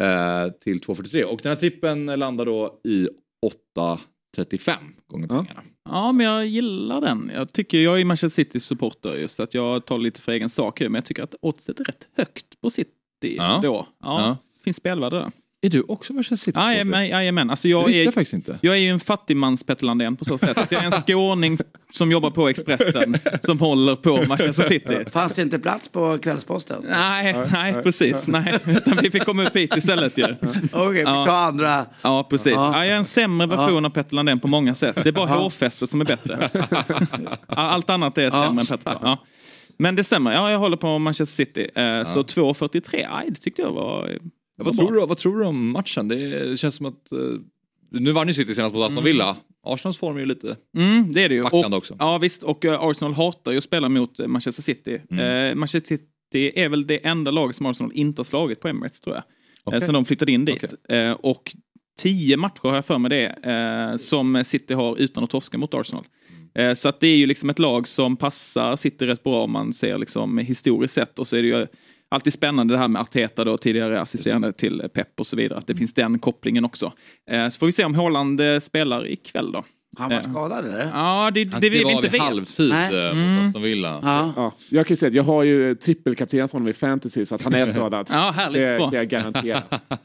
Eh, till 2.43. Och den här trippen landar då i 8.35 gånger pengarna. Ja, men jag gillar den. Jag tycker, jag är Manchester City supporter just att jag tar lite för egen sak men jag tycker att oddset är rätt högt på City Ja. då. Ja, Ja. Finns spelvärde där. Är du också Manchester City? Jajamän. Alltså jag, visste är, jag faktiskt inte. jag är ju en fattigmans Petter Landén på så sätt. Att jag är en skåning som jobbar på Expressen som håller på Manchester City. Fanns det inte plats på Kvällsposten? Nej, nej precis. Nej, utan vi fick komma upp hit istället ju. Okej, vi Ja. tar andra. Ja, precis. Ja. Ja, jag är en sämre version av Petter Landén på många sätt. Det är bara hårfästet som är bättre. Allt annat är sämre än Petter. Ja. Men det stämmer, ja, jag håller på Manchester City. Eh, Så 2.43, aj, det tyckte jag var... Ja, vad, tror du, vad tror du om matchen? Det känns som att... eh, nu vann ju City senast mot Aston Villa. Arsenals form är ju lite... Mm, det är det ju. Och, också. Ja visst, och eh, Arsenal hatar ju att spela mot eh, Manchester City. Mm. Eh, Manchester City är väl det enda lag som Arsenal inte har slagit på Emirates tror jag. Okej. Eh, sen de flyttade in dit. Eh, och tio matcher har jag för mig det, som City har utan att torska mot Arsenal. Eh, så att det är ju liksom ett lag som passar City rätt bra om man ser liksom historiskt sett. Och så är det ju alltid spännande det här med Arteta då, tidigare assisterande till Pep och så vidare. Att det finns den kopplingen också. Eh, så får vi se om Haaland eh, spelar ikväll då. Han var Eh, skadad eller? Ja, det, Han det vi inte vet. halvtid Nej. eh, mot Aston Villa. Ja. Ja, jag kan ju säga att jag har ju trippelkaptenat honom i fantasy så att han är skadad. Ja, härligt. Det kan jag garantera.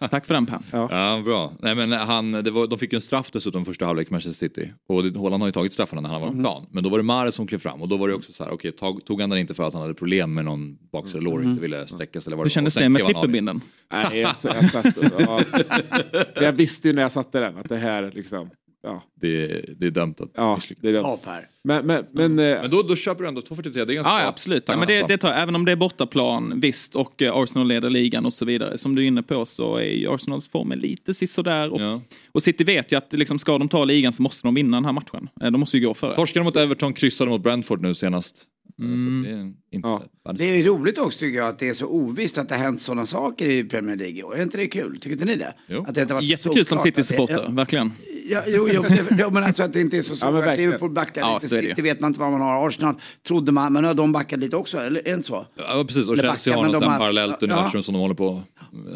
Tack för den Per. Ja, bra. Nej, men han, det var, de fick ju en straff dessutom första halvlek Manchester City. Och det, Haaland har ju tagit straffarna när han var på plan. Men då var det Mahrez som klev fram och då var det också så här, okej, tog, tog han den inte för att han hade problem med någon baksida lår och inte ville sträcka sig eller vad Hur det var. kändes det med trippelbinden? Nej, jag, jag, satt, ja. jag visste ju när jag satte den att det här liksom, ja, Det, det är dömt att ja misslyckas. det är Ja. Men, men, men, eh, Men då, då köper du ändå 2.43, det är ganska Ja, bra. absolut. Ja, men det, det tar, även om det är bortaplan, visst, och eh, Arsenal leder ligan och så vidare. Som du är inne på så är ju Arsenals form lite sisådär. Och, Ja. och City vet ju att liksom, ska de ta ligan så måste de vinna den här matchen. Eh, De måste ju gå för det. Torskade mot Everton, kryssade mot Brentford nu senast. Mm. Så det är inte Ja. Det är roligt också tycker jag att det är så ovisst att det har hänt sådana saker i Premier League i år. Är inte det kul? Tycker inte ni det? Jo. Att det inte varit Jättekul som City-supporter, verkligen. Ja, jo, jo, det, jo, men alltså att det inte är så Ja, svårt. verkligen. Liverpool backar Ja, lite. City vet man inte vad man har. Arsenal trodde man, men nu har de backat lite också, eller inte så? Ja, precis. Och Chelsea har men något de har- parallellt ja. universum som de håller på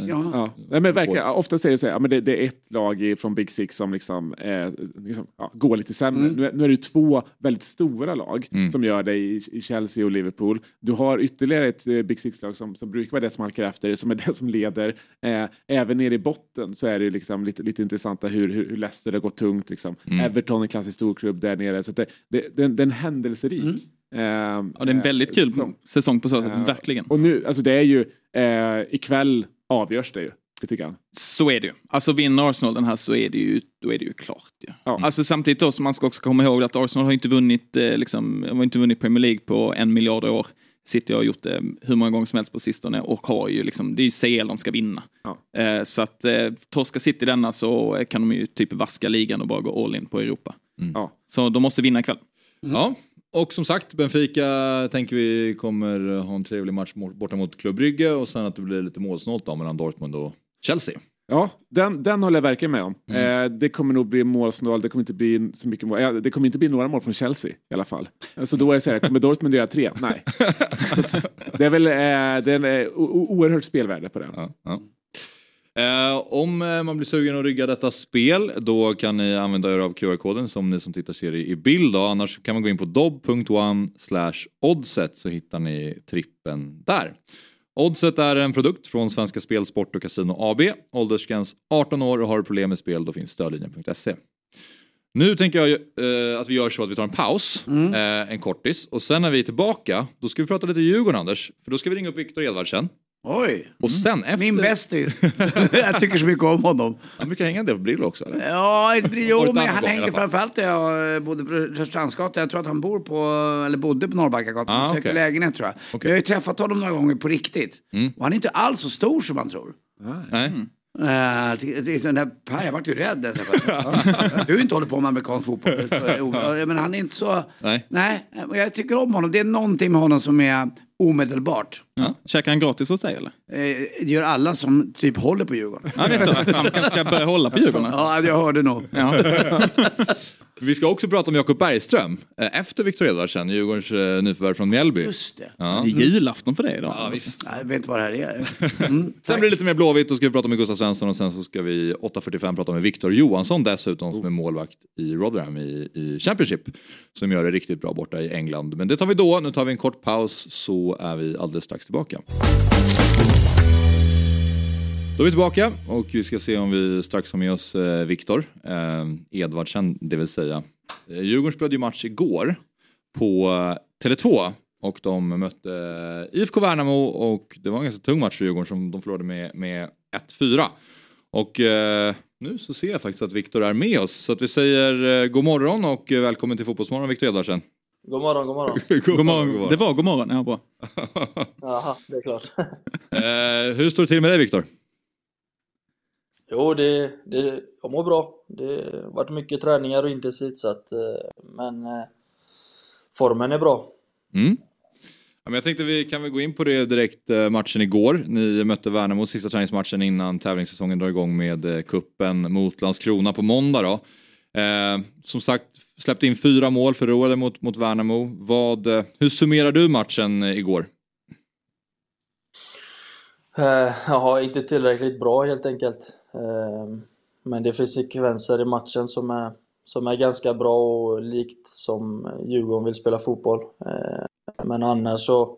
Ja. Ja, nej, men verkligen, oftast är det så här, ja, men det, det är ett lag från Big Six som liksom, eh, liksom, ja, går lite sämre. Mm. Nu, är- nu är det ju två väldigt stora lag som gör det i, i Chelsea och Liverpool. Du har ytterligare ett eh, Big Six-lag som, som brukar vara det som halkar efter, som är det som leder. Eh, även nere i botten så är det liksom lite, lite intressanta hur, hur, hur Leicester har gått tungt. Liksom. Everton, en klassisk storklubb där nere. Så det, det, det, det är en händelserik. Mm. Eh, Ja, det är en väldigt kul säsong. säsong på så sätt, Eh, verkligen. Och nu, alltså det är ju, eh, ikväll avgörs det ju lite grann. Så är det ju. Alltså vinner Arsenal den här så är det ju, då är det ju klart. Ju. Ja. Alltså samtidigt då som man ska också komma ihåg att Arsenal har inte vunnit, eh, liksom, har inte vunnit Premier League på en miljard år. City har gjort det hur många gånger som helst på sistone och har ju liksom, det är ju CL de ska vinna. Ja. Eh, så att eh, torska City denna så kan de ju typ vaska ligan och bara gå all in på Europa. Ja. Så de måste vinna ikväll. Ja, och som sagt Benfica tänker vi kommer ha en trevlig match borta mot Club Brygge och sen att det blir lite målsnålt då mellan Dortmund och Chelsea. Ja, den, den håller jag verkligen med om. Mm. Eh, det kommer nog bli målsnål, det kommer inte bli så mycket mål. Ja, det kommer inte bli några mål från Chelsea i alla fall. Så då är det så här, kommer Dortmund göra tre? Nej. det är väl eh, det är en, eh, o- oerhört spelvärde på den. Ja, ja. Eh, om eh, man blir sugen att rygga detta spel då kan ni använda er av QR-koden som ni som tittar ser i, i bild. Då. Annars kan man gå in på dob.one oddset så hittar ni trippen där. Oddset är en produkt från Svenska Spel, Sport och Casino AB. Åldersgräns 18 år och har du problem med spel då finns stödlinjen.se. Nu tänker jag eh, att vi gör så att vi tar en paus, eh, en kortis och sen när vi är tillbaka då ska vi prata lite Djurgården Anders. För då ska vi ringa upp Viktor Edvardsen. Oj, Och sen efter... min bästis. jag tycker så mycket om honom. Han brukar hänga en del på Brillo också eller? Ja, jo, men han hängde framförallt där jag bodde på Rörstrandsgatan. Jag tror att han bor på, eller bodde på Norrbackagatan. Ah, Han söker okej. lägenhet tror jag. Okej. Jag har ju träffat honom några gånger på riktigt. Och han är inte alls så stor som man tror. Nej. Uh, det, det, den där Per, jag vart ju rädd. Du har inte hållit på med amerikansk fotboll. Men han är inte så... Nej. Nej, jag tycker om honom. Det är någonting med honom som är omedelbart. Ja. Käkar han gratis hos dig eller? Eh, det gör alla som typ håller på Djurgården. Ja, det är så. Han kanske ska börja hålla på Djurgården. Ja, jag hörde nog. Ja. Vi ska också prata om Jakob Bergström eh, efter Viktor Edvardsen, Djurgårdens eh, nyförvärv från Mjällby. Just det. Ja. Det är julafton för dig idag. Ja, visst. Nej, Jag vet inte vad det här är. Mm. Sen blir det lite mer Blåvitt, då ska vi prata med Gustav Svensson och sen så ska vi 8.45 prata med Viktor Johansson dessutom som är målvakt i Rotherham i, i Championship. Som gör det riktigt bra borta i England. Men det tar vi då, nu tar vi en kort paus så är vi alldeles strax tillbaka. Då är vi tillbaka och vi ska se om vi strax har med oss eh, Viktor eh, Edvardsen, det vill säga. Eh, Djurgården spelade ju match igår på eh, Tele2 och de mötte IFK Värnamo och det var en ganska tung match för Djurgården som de förlorade med, med 1-4. Och eh, nu så ser jag faktiskt att Viktor är med oss så att vi säger eh, god morgon och välkommen till Fotbollsmorgon Viktor Edvardsen. God morgon, god morgon. god, morgon, god morgon. Det var god morgon, ja bra. Jaha, det är klart. Eh, hur står det till med dig Viktor? Jo, det, det, jag mår bra. Det har varit mycket träningar och intensivt så att, eh, men eh, formen är bra. Mm. Ja, men jag tänkte vi kan väl gå in på det direkt, eh, matchen igår. Ni mötte Värnamo sista träningsmatchen innan tävlingssäsongen drar igång med kuppen mot Landskrona på måndag. Då. Eh, som sagt, släppte in fyra mål, förlorade mot, mot Värnamo. Vad, hur summerar du matchen igår? Eh, ja, inte tillräckligt bra helt enkelt. Ehm, men det finns sekvenser i matchen som är, som är ganska bra och likt som Djurgården vill spela fotboll. Ehm, men annars så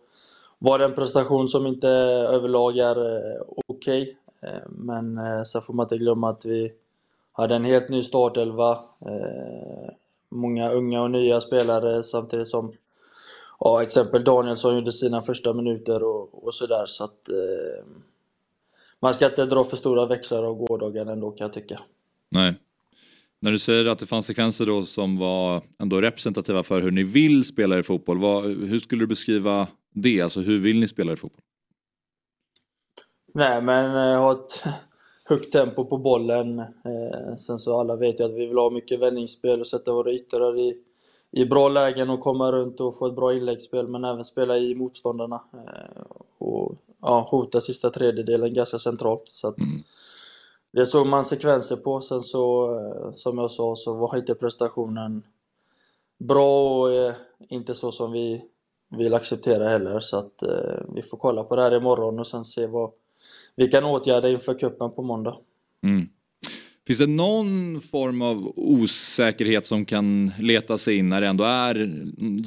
var det en prestation som inte överlag är eh, okej. Okay. Men eh, sen får man inte glömma att vi hade en helt ny startelva. Många unga och nya spelare samtidigt som ja, exempel Danielsson gjorde sina första minuter och, och sådär. Så att eh, man ska inte dra för stora växlar av gårdagen ändå kan jag tycka. Nej. När du säger att det fanns sekvenser då som var ändå representativa för hur ni vill spela i fotboll, vad, hur skulle du beskriva det? Alltså hur vill ni spela i fotboll? Nej men eh, ha ett högt tempo på bollen. Eh, sen så alla vet ju att vi vill ha mycket vändningsspel och sätta våra yttrar i, i bra lägen och komma runt och få ett bra inläggsspel men även spela i motståndarna. Eh, och ja, hota sista tredjedelen ganska centralt. Så att, mm. Det såg man sekvenser på. Sen så, eh, som jag sa, så var inte prestationen bra och eh, inte så som vi vill acceptera heller. Så att eh, vi får kolla på det här imorgon och sen se vad vi kan åtgärda inför kuppen på måndag. Mm. Finns det någon form av osäkerhet som kan leta sig in när det ändå är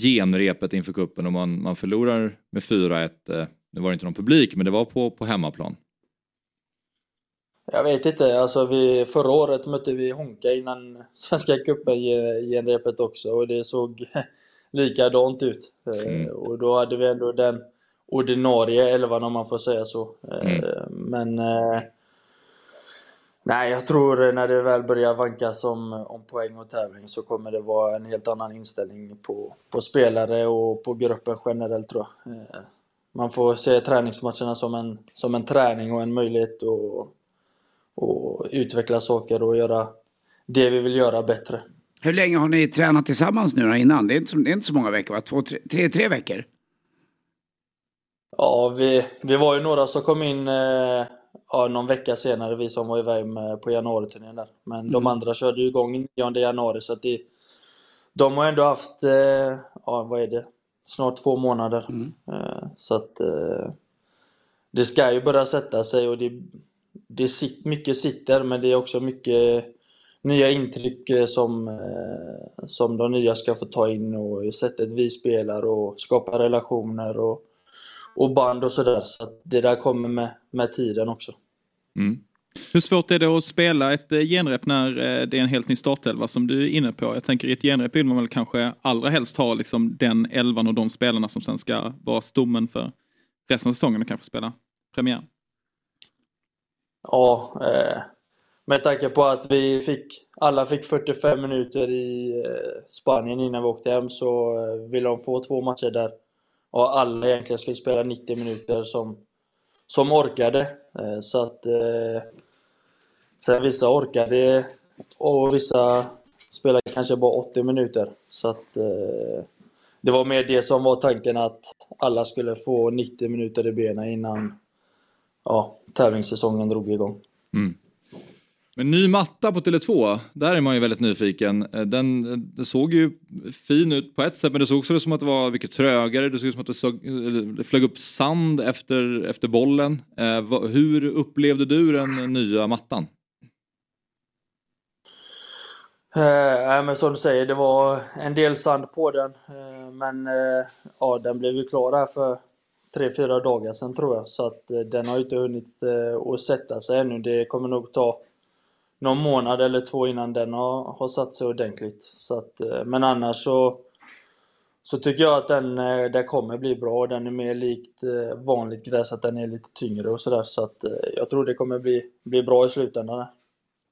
genrepet inför kuppen och man, man förlorar med 4-1? Eh, nu var det inte någon publik, men det var på, på hemmaplan. Jag vet inte, alltså vi, förra året mötte vi Honka innan Svenska cupen genrepet också och det såg likadant ut. Eh, mm. Och då hade vi ändå den ordinarie elvan om man får säga så. Eh, mm. Men Nej, jag tror när det väl börjar vankas om, om poäng och tävling så kommer det vara en helt annan inställning på, på spelare och på gruppen generellt tror jag. Man får se träningsmatcherna som en, som en träning och en möjlighet att och utveckla saker och göra det vi vill göra bättre. Hur länge har ni tränat tillsammans nu då innan? Det är inte så, det är inte så många veckor va? Två, tre, tre, tre veckor? Ja, vi, vi var ju några som kom in eh, ja, någon vecka senare, vi som var iväg med, på januariturnén där. Men mm. de andra körde ju igång 9 januari så att det, de har ändå haft, eh, ja vad är det, snart två månader. Mm. Eh, så att eh, det ska ju börja sätta sig och det, det sit, mycket sitter men det är också mycket nya intryck eh, som, som de nya ska få ta in och sättet vi spelar och skapa relationer och och band och sådär. Så att det där kommer med, med tiden också. Mm. Hur svårt är det att spela ett eh, genrep när eh, det är en helt ny startelva som du är inne på? Jag tänker i ett genrep vill man väl kanske allra helst ha liksom den elvan och de spelarna som sen ska vara stommen för resten av säsongen och kanske spela premiär. Ja, eh, med tanke på att vi fick, alla fick 45 minuter i eh, Spanien innan vi åkte hem så vill de få två matcher där och alla egentligen skulle spela 90 minuter som, som orkade. Eh, så att eh, sen vissa orkade och vissa spelade kanske bara 80 minuter. Så att eh, det var mer det som var tanken att alla skulle få 90 minuter i benen innan ja, tävlingssäsongen drog igång. Mm. Men ny matta på Tele2, där är man ju väldigt nyfiken. Eh, den, eh, den såg ju fin ut på ett sätt men det såg också som att det var mycket trögare. Det såg ut som att det, såg, det flög upp sand efter, efter bollen. Eh, hur upplevde du den nya mattan? Eh, men som du säger, det var en del sand på den. Eh, men eh, ja, den blev ju klar här för, tre, fyra dagar sedan tror jag. Så att eh, den har inte hunnit att sätta sig ännu. Det kommer nog ta någon månad eller två innan den har, har satt sig ordentligt. Så att, men annars så så tycker jag att den, eh, den kommer bli bra. Den är mer likt eh, vanligt gräs, att den är lite tyngre och sådär. Så att eh, jag tror det kommer bli, bli bra i slutändan.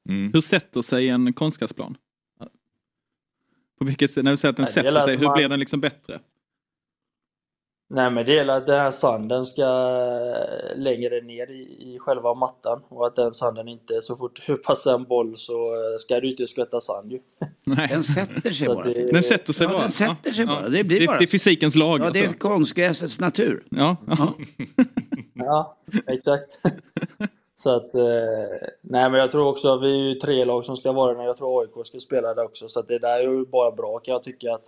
Mm. Hur sätter sig en konstgräsplan? På vilket sätt, när du säger att den sätter sig, hur man... blir den liksom bättre? Nej men det är att den här sanden ska längre ner i, i själva mattan och att den sanden inte, så fort du passar en boll så ska du inte skvätta sand ju. Nej. Den sätter sig bara. Det, den sätter sig ja, bara? Den sätter sig ja. bara. Det blir det, bara. Det är fysikens lag. Ja, det är alltså. konstgräsets natur. Ja, ja. ja exakt. Så att, eh, nej men jag tror också att vi är ju tre lag som ska vara där. Jag tror AIK ska spela där också. Så att det där är ju bara bra kan jag tycka att,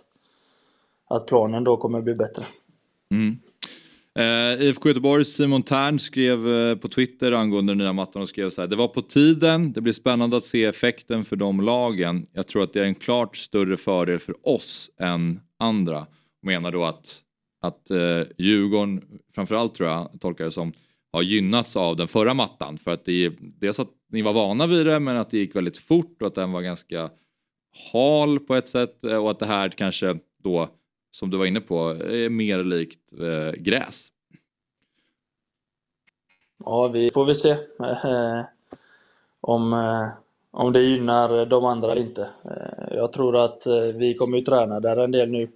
att planen då kommer bli bättre. Mm. Eh, IFK Göteborgs Simon Tern skrev eh, på Twitter angående den nya mattan och skrev så här. Det var på tiden, det blir spännande att se effekten för de lagen. Jag tror att det är en klart större fördel för oss än andra. Menar då att, att eh, Djurgården, framförallt tror jag, tolkar det som, har gynnats av den förra mattan. För att det, dels att ni var vana vid det men att det gick väldigt fort och att den var ganska hal på ett sätt eh, och att det här kanske då som du var inne på, är mer likt eh, gräs. Ja, vi får väl se eh, om, eh, om det gynnar de andra eller inte. Eh, jag tror att eh, vi kommer ju träna där en del nu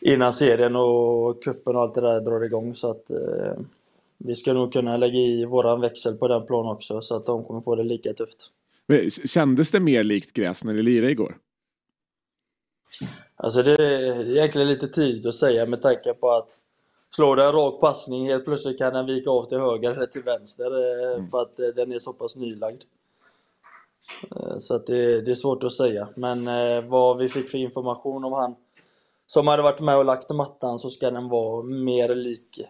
innan serien och kuppen och allt det där drar igång så att eh, vi ska nog kunna lägga i våran växel på den planen också så att de kommer få det lika tufft. Kändes det mer likt gräs när ni lirade igår? Alltså det är egentligen lite tidigt att säga med tanke på att slår det en rak passning helt plötsligt kan den vika av till höger eller till vänster eh, mm. för att eh, den är så pass nylagd. Eh, så att det, det, är svårt att säga. Men vad vi fick för information om han som hade varit med och lagt mattan så ska den vara mer lik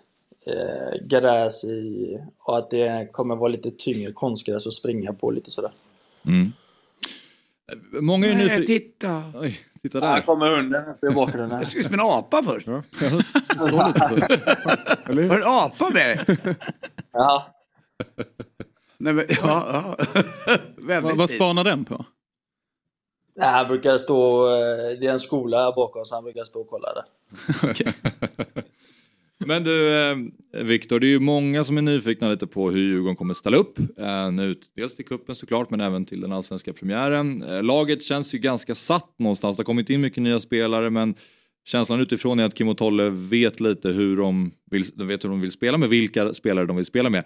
eh, gräs i och att det kommer vara lite tyngre konstgräs att springa på lite sådär. Mm. Många är Nej, titta! Oj, titta där. Här kommer hunden uppe i bakgrunden. Jag skulle som en apa först. Ja. Har du en apa med dig? Ja. Nej, men, ja, ja. vad, vad spanar den på? Nej, han brukar stå, eh, det är en skola här bakom så han brukar stå och kolla där. okay. Men du eh, Viktor, det är ju många som är nyfikna lite på hur Djurgården kommer ställa upp. Eh, nu, dels till kuppen såklart men även till den allsvenska premiären. Eh, laget känns ju ganska satt någonstans. Det har kommit in mycket nya spelare men känslan utifrån är att Kim och Tolle vet lite hur de vill, vet hur de vill spela med, vilka spelare de vill spela med.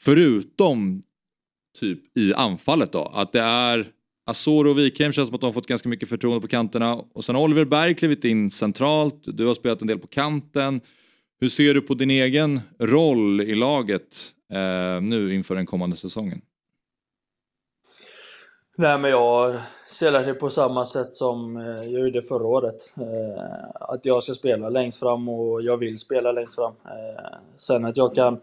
Förutom typ i anfallet då, att det är Asoro och Wikheim känns som att de har fått ganska mycket förtroende på kanterna och sen har Oliver Berg klivit in centralt. Du har spelat en del på kanten. Hur ser du på din egen roll i laget eh, nu inför den kommande säsongen? Nej, men jag ser det på samma sätt som eh, jag gjorde förra året. Eh, att jag ska spela längst fram och jag vill spela längst fram. Eh, sen att jag kan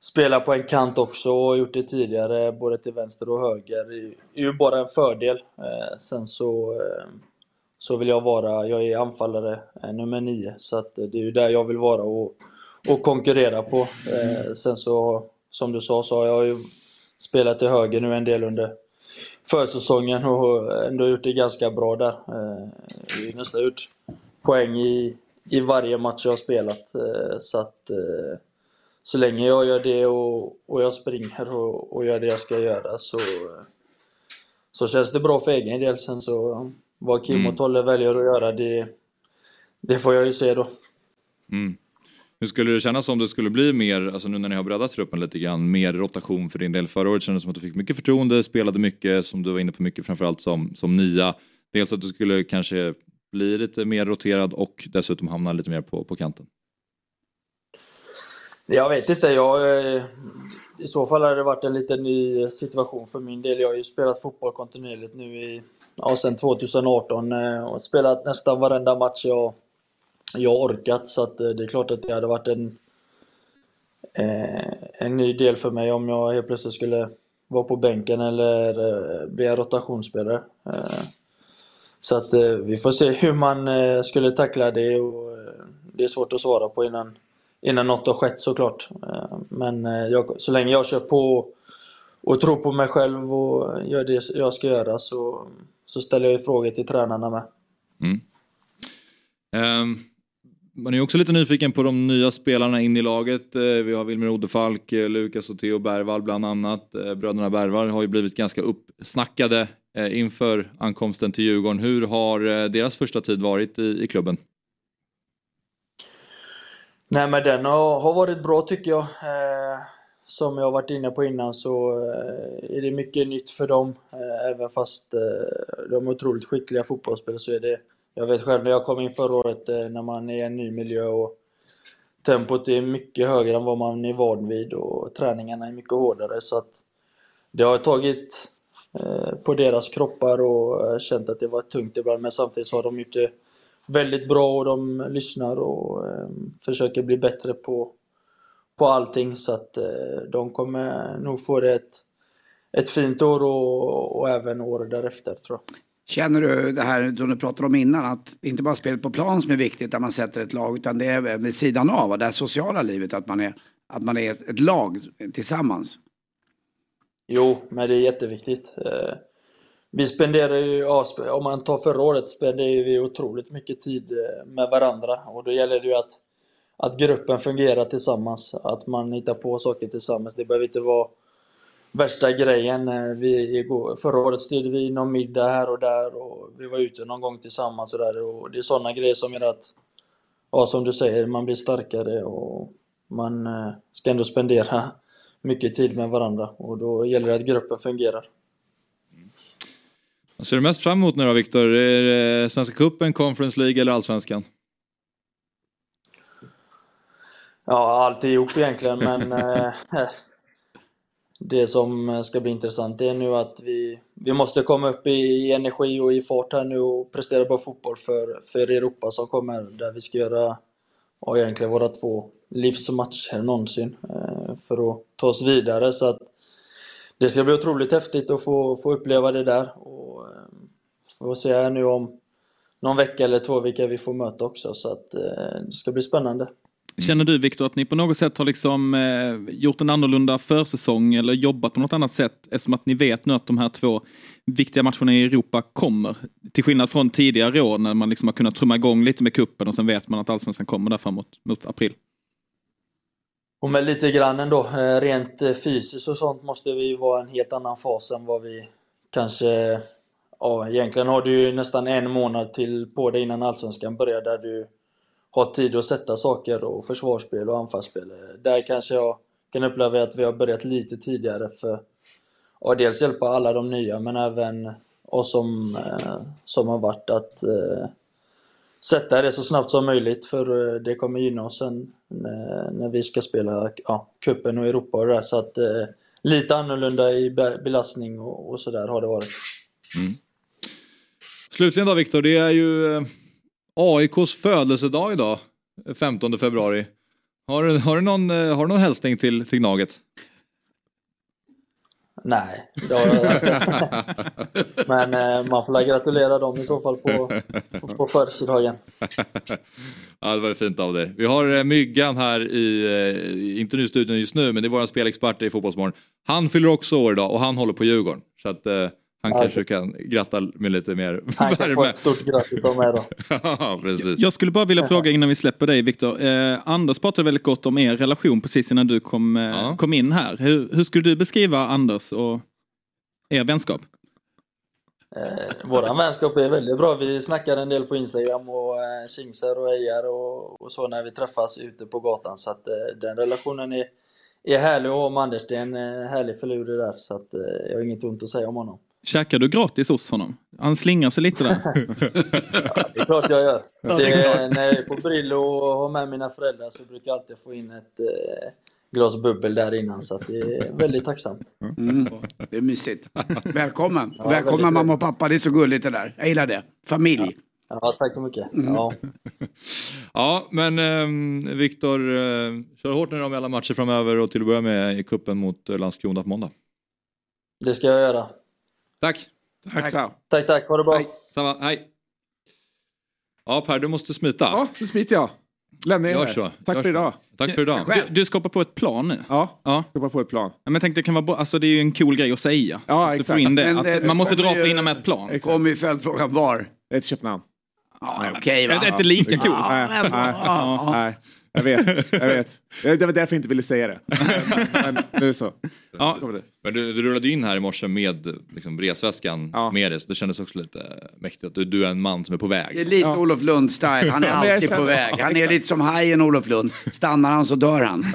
spela på en kant också och gjort det tidigare både till vänster och höger är ju bara en fördel. Eh, sen så eh, så vill jag vara, jag är anfallare eh, nummer nio så att det är ju där jag vill vara och, och konkurrera på. Eh, sen så, som du sa, så har jag ju spelat till höger nu en del under försäsongen och ändå gjort det ganska bra där. Eh, jag har nästan gjort poäng i, i varje match jag har spelat. Eh, så att eh, så länge jag gör det och, och jag springer och, och gör det jag ska göra så, så känns det bra för egen del. Sen så vad Kim mm. och Tolle väljer att göra, det, det får jag ju se då. Mm. Hur skulle det kännas om det skulle bli mer, alltså nu när ni har breddat truppen lite grann, mer rotation för din del? Förra året kändes det som att du fick mycket förtroende, spelade mycket, som du var inne på mycket, framförallt som, som nia. Dels att du skulle kanske bli lite mer roterad och dessutom hamna lite mer på, på kanten. Jag vet inte. Jag, eh, I så fall har det varit en lite ny situation för min del. Jag har ju spelat fotboll kontinuerligt nu i, ja, sen 2018 eh, och spelat nästan varenda match jag, jag orkat. Så att eh, det är klart att det hade varit en, eh, en ny del för mig om jag helt plötsligt skulle vara på bänken eller bli en rotationsspelare. Så att vi får se hur man skulle tackla det och det är svårt att svara på innan innan något har skett såklart. Men jag, så länge jag kör på och tror på mig själv och gör det jag ska göra så, så ställer jag ju frågor till tränarna med. Mm. Um, man är också lite nyfiken på de nya spelarna in i laget. Uh, vi har Wilmer Odefalk, uh, Lukas och Theo Bergvall bland annat. Uh, bröderna Bergvall har ju blivit ganska uppsnackade inför ankomsten till Djurgården. Hur har deras första tid varit i, i klubben? Nej men den har, har varit bra tycker jag. Eh, som jag varit inne på innan så eh, är det mycket nytt för dem. Eh, även fast eh, de är otroligt skickliga fotbollsspelare så är det Jag vet själv när jag kom in förra året när man är i en ny miljö och tempot är mycket högre än vad man är van vid och träningarna är mycket hårdare så att det har tagit på deras kroppar och känt att det var tungt ibland men samtidigt så har de gjort det väldigt bra och de lyssnar och försöker bli bättre på, på allting så att eh, de kommer nog få det ett, ett fint år och, och även år därefter tror jag. Känner du det här som du pratade om innan att inte bara spelet på plan som är viktigt där man sätter ett lag utan det är vid sidan av, det här sociala livet, att man är, att man är ett, ett lag tillsammans? Jo, men det är jätteviktigt. Eh, vi spenderar ju, om man tar förra året, spenderade vi otroligt mycket tid eh, med varandra och då gäller det ju att, att gruppen fungerar tillsammans, att man hittar på saker tillsammans. Det behöver inte vara värsta grejen. Eh, vi, förra året styrde vi någon middag här och där och vi var ute någon gång tillsammans och där och det är sådana grejer som gör att, ja som du säger, man blir starkare och man eh, ska ändå spendera mycket tid med varandra och då gäller det att gruppen fungerar. Vad ser du mest fram emot nu då Viktor? Svenska Cupen, Conference League eller Allsvenskan? Ja, alltihop egentligen men eh, det som ska bli intressant är nu att vi, vi måste komma upp i energi och i fart här nu och prestera bra fotboll för, för Europa som kommer där vi ska göra ja, egentligen våra två livsmatcher någonsin eh, för att ta oss vidare. Så att det ska bli otroligt häftigt att få, få uppleva det där. Och, eh, får se här nu om någon vecka eller två vilka vi får möta också. Så att, eh, det ska bli spännande. Känner du Viktor att ni på något sätt har liksom, eh, gjort en annorlunda försäsong eller jobbat på något annat sätt eftersom att ni vet nu att de här två viktiga matcherna i Europa kommer? Till skillnad från tidigare år när man liksom har kunnat trumma igång lite med kuppen och sen vet man att allsvenskan kommer där framåt mot april. Och med lite grann ändå, eh, rent eh, fysiskt och sånt måste vi vara i en helt annan fas än vad vi kanske... Ja, egentligen har du ju nästan en månad till på dig innan Allsvenskan börjar där du har tid att sätta saker och försvarsspel och anfallsspel. Där kanske jag kan uppleva att vi har börjat lite tidigare för att dels hjälpa alla de nya men även oss som, eh, som har varit att eh, sätta det så snabbt som möjligt för eh, det kommer gynna oss sen när, när vi ska spela ja, cupen och Europa och det där. Så att eh, lite annorlunda i belastning och, och sådär har det varit. Mm. Slutligen då Viktor, det är ju AIKs födelsedag idag, 15 februari. Har, har, du, någon, eh, har du någon hälsning till, till Gnaget? Nej, men eh, man får gratulera dem i så fall på, på födelsedagen. ja, det var fint av dig. Vi har eh, Myggan här i, eh, inte nu studion just nu, men det är vår spelexpert i Fotbollsmorgon. Han fyller också år idag och han håller på Djurgården. Så att, han ja, kanske kan gratta med lite mer Han kan få ett stort grattis av mig då. ja, precis. Jag skulle bara vilja fråga innan vi släpper dig Viktor. Eh, Anders pratade väldigt gott om er relation precis innan du kom, eh, ja. kom in här. Hur, hur skulle du beskriva Anders och er vänskap? Eh, våran vänskap är väldigt bra. Vi snackar en del på Instagram och eh, kingsar och ejar och, och, så när vi träffas ute på gatan. Så att eh, den relationen är, är härlig och om Anders det är en eh, härlig förlurig där. Så att eh, jag har inget ont att säga om honom. Käkar du gratis hos honom? Han slingar sig lite där. ja, det är klart jag gör. Det, när jag är på Brillo och har med mina föräldrar så brukar jag alltid få in ett eh, glas bubbel där innan så det är väldigt tacksamt. Mm. Det är mysigt. Välkommen! Ja, Välkomna mamma och pappa, det är så gulligt det där. Jag gillar det. Familj. Ja, ja tack så mycket. Mm. Ja. ja, men eh, Viktor, eh, kör hårt nu om alla matcher framöver och till att börja med i kuppen mot Landskrona på måndag. Det ska jag göra. Tack. Tack, tack. Tack, tack. Ha det bra. Hej. Samma. Hej. Ja, Per, du måste smita. Ja, nu smiter jag. Lämnar Gör här. så. Tack Gör för så. idag. Tack för idag. Du, du ska hoppa på ett plan nu? Ja, Ja. ska bara på ett plan. Ja, Men jag tänkte det kan vara alltså det är ju en cool grej att säga. Ja, exakt. in det, Men att det- man måste det dra för innan med ett plan. Exakt. Kommer ju följdfrågan var. Ett Köpenhamn. Ja, okej va. Det är inte lika coolt. Nej, nej, ja. nej, jag vet. Jag vet. Det det var därför jag inte ville säga det. Men, men nu så. Ja. Men du, du rullade in här i morse med liksom, resväskan Ja. med dig, så det kändes också lite mäktigt att du, du är en man som är på Det är väg. lite Olof Lund-style. Han är Ja, alltid på väg. Han är lite som hajen Olof Lund. Stannar han så dör han.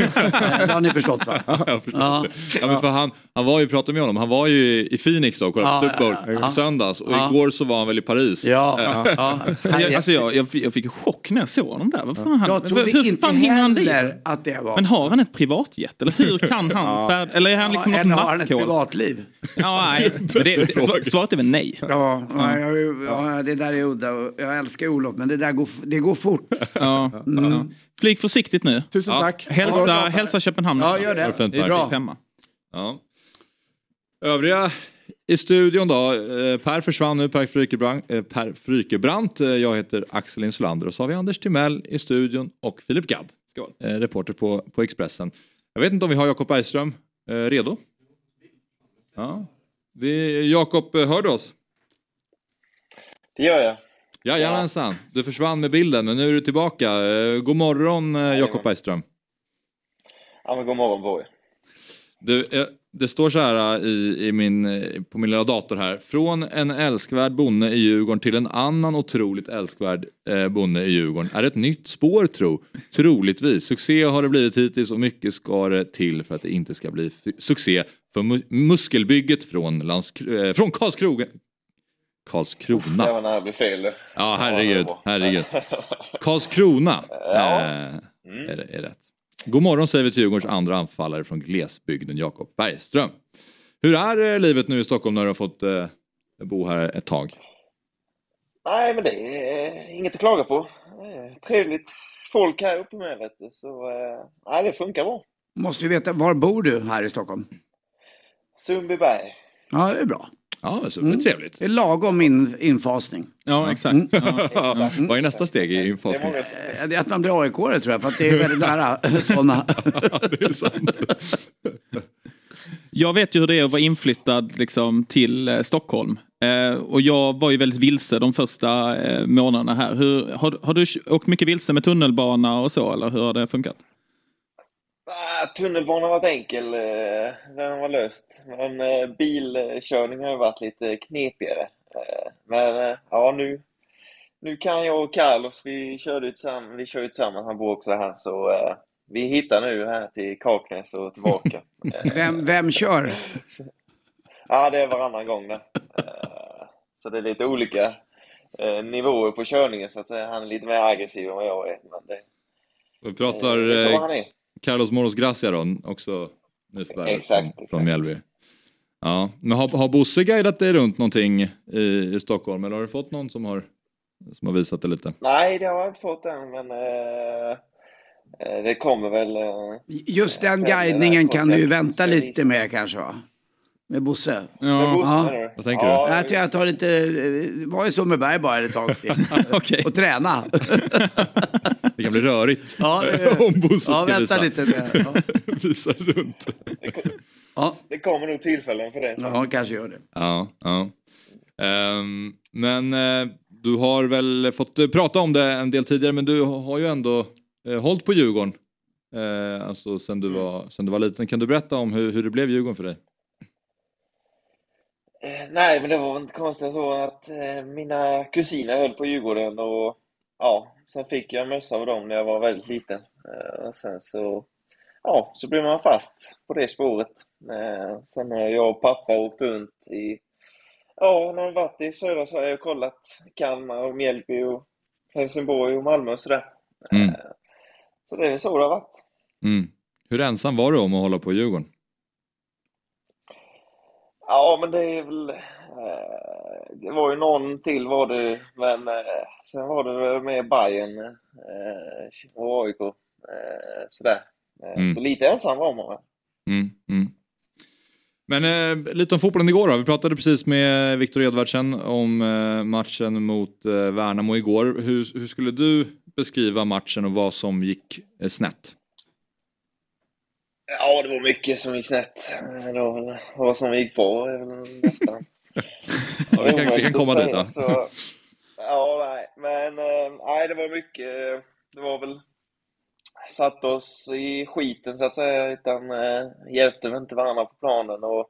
Det har ni förstått va? Jag förstår. Ja. Ja, men för han, han var ju, pratade med honom, han var ju i Phoenix då och kollade Ja, på Super Bowl ja, i söndags och Ja. igår så var han väl i Paris. Ja, Eh, ja. jag, alltså jag, jag, fick- jag fick chock när jag såg honom där. Vad fan, han, Jag trodde hur inte fan hinner han dit? heller att det var... Men har han ett privatjet? Eller hur kan han? eller är han liksom ja, något eller har han ett privatliv? Ja, nej. Men det, det, svar- svaret är väl nej. Ja, ja, jag, ja, det där är udda. och Jag älskar Olof, men det där går, det går fort. Ja, ja. Flyg försiktigt nu. Tusen Ja. tack. Hälsa, hälsa Köpenhamn. Ja, gör det. Det är bra. Hemma. Ja. Övriga i studion då. eh, Per försvann nu, Per Frykebrant. eh, Per Frykebrant. Eh, Jag heter Axel Insulander och så har vi Anders Timell i studion och Filip Gadd. eh, Reporter på, på Expressen. Jag vet inte om vi har Jakob Bergström redo? Ja. Vi, Jakob, eh, hör du oss? Det gör jag. Jajamensan, du försvann med bilden men nu är du tillbaka. Eh, God morgon eh, Jakob Bergström. Ja, men god morgon er. Du, eh, det står så här eh, i, i min, eh, på min lilla dator här. Från en älskvärd bonde i Djurgården till en annan otroligt älskvärd eh, bonde i Djurgården. Är ett nytt spår tro? Troligtvis. Succé har det blivit hittills och mycket ska det till för att det inte ska bli succé för mu- muskelbygget från, Landskro- eh, från Karlskroga. Det Karlskrona. var när det fel. Ja, herregud. det herregud. Karlskrona Ja. eh, är, det- är rätt. God morgon säger vi till Djurgårdens andra anfallare från glesbygden, Jakob Bergström. Hur är eh, livet nu i Stockholm när du har fått eh, bo här ett tag? Nej, men det är inget att klaga på. Trevligt folk här uppe med, vet du. Så eh, nej, det funkar bra. Måste ju veta, var bor du här i Stockholm? Sundbyberg. Ja, det är bra. Ja, så det är trevligt. Det är lagom in, infasning. Ja, exakt. Ja. Vad är nästa steg i infasning? Eh, Det är att man blir aik tror jag, för att det är väldigt nära sådana. det är sant. Jag vet ju hur det är att vara inflyttad liksom, till eh, Stockholm. Eh, och jag var ju väldigt vilse de första eh, månaderna här. Hur, har, har du åkt mycket vilse med tunnelbana och så, eller hur har det funkat? Ah, tunnelbanan har varit enkel. eh, Den var löst. Men eh, bilkörning har ju varit lite knepigare. Eh, Men eh, ja, nu, nu kan jag och Carlos, vi körde ju tillsammans, vi kör tillsammans, han bor också här, så vi hittar nu här till Kaknäs och tillbaka. Vem, vem kör? Ja, det är varannan gång det. Eh, Så det är lite olika nivåer på körningen så att säga. Han är lite mer aggressiv än vad jag är. Men det, Vi pratar det är så han är. Carlos Moros Gracia då, också nyförvärvet Exakt, från, från Mjällby. Ja, men har, har Bosse guidat dig runt någonting i, i Stockholm eller har du fått någon som har, som har visat det lite? Nej, det har jag inte fått än, men eh, eh, det kommer väl. Eh, Just den Men, guidningen eh, kan du vänta lite med kanske va? Med Bosse. med Ja, Bosse, Ja. du? Vad tänker ja, Jag tror jag tar lite, var i Sundbyberg bara ett tag till. okej. Och träna. Det kan bli rörigt Ja, det- om Bosse Ja, ska vänta visa, lite. Ja, visa runt. Det, ja. det kommer nog tillfällen för det. Så. ja kanske gör det. Ja, ja. Ehm, men eh, du har väl fått eh, prata om det en del tidigare men du har ju ändå eh, hållit på Djurgården. Eh, alltså sen du, var, sen du var liten. Kan du berätta om hur, hur det blev Djurgården för dig? Eh, nej, men det var inte konstigt så att eh, mina kusiner höll på Djurgården och ja, sen fick jag mössa av dem när jag var väldigt liten. Eh, och sen så, ja, så blev man fast på det spåret. Sen har jag och pappa åkt runt i, ja, när vi varit i södra Sverige och kollat Kalmar och Mjällby och Helsingborg och Malmö och sådär. Mm. Så det är så det har varit. Mm. Hur ensam var du om att hålla på Djurgården? Ja, men det är väl... Eh, det var ju någon till var det, men eh, sen var det väl med Bayern eh, och AIK. Eh, sådär. Eh, Mm. Så lite ensam var man. Mm, mm. Men lite om fotbollen igår då. Vi pratade precis med Viktor Edvardsen om matchen mot Värnamo igår. Hur, hur skulle du beskriva matchen och vad som gick snett? Ja, det var mycket som gick snett. Det var väl vad som gick bra nästan. ja, vi, kan, vi kan komma dit. Så, ja, nej, men eh, nej, det var mycket. Det var väl satt oss i skiten så att säga, utan eh, hjälpte väl inte varandra på planen och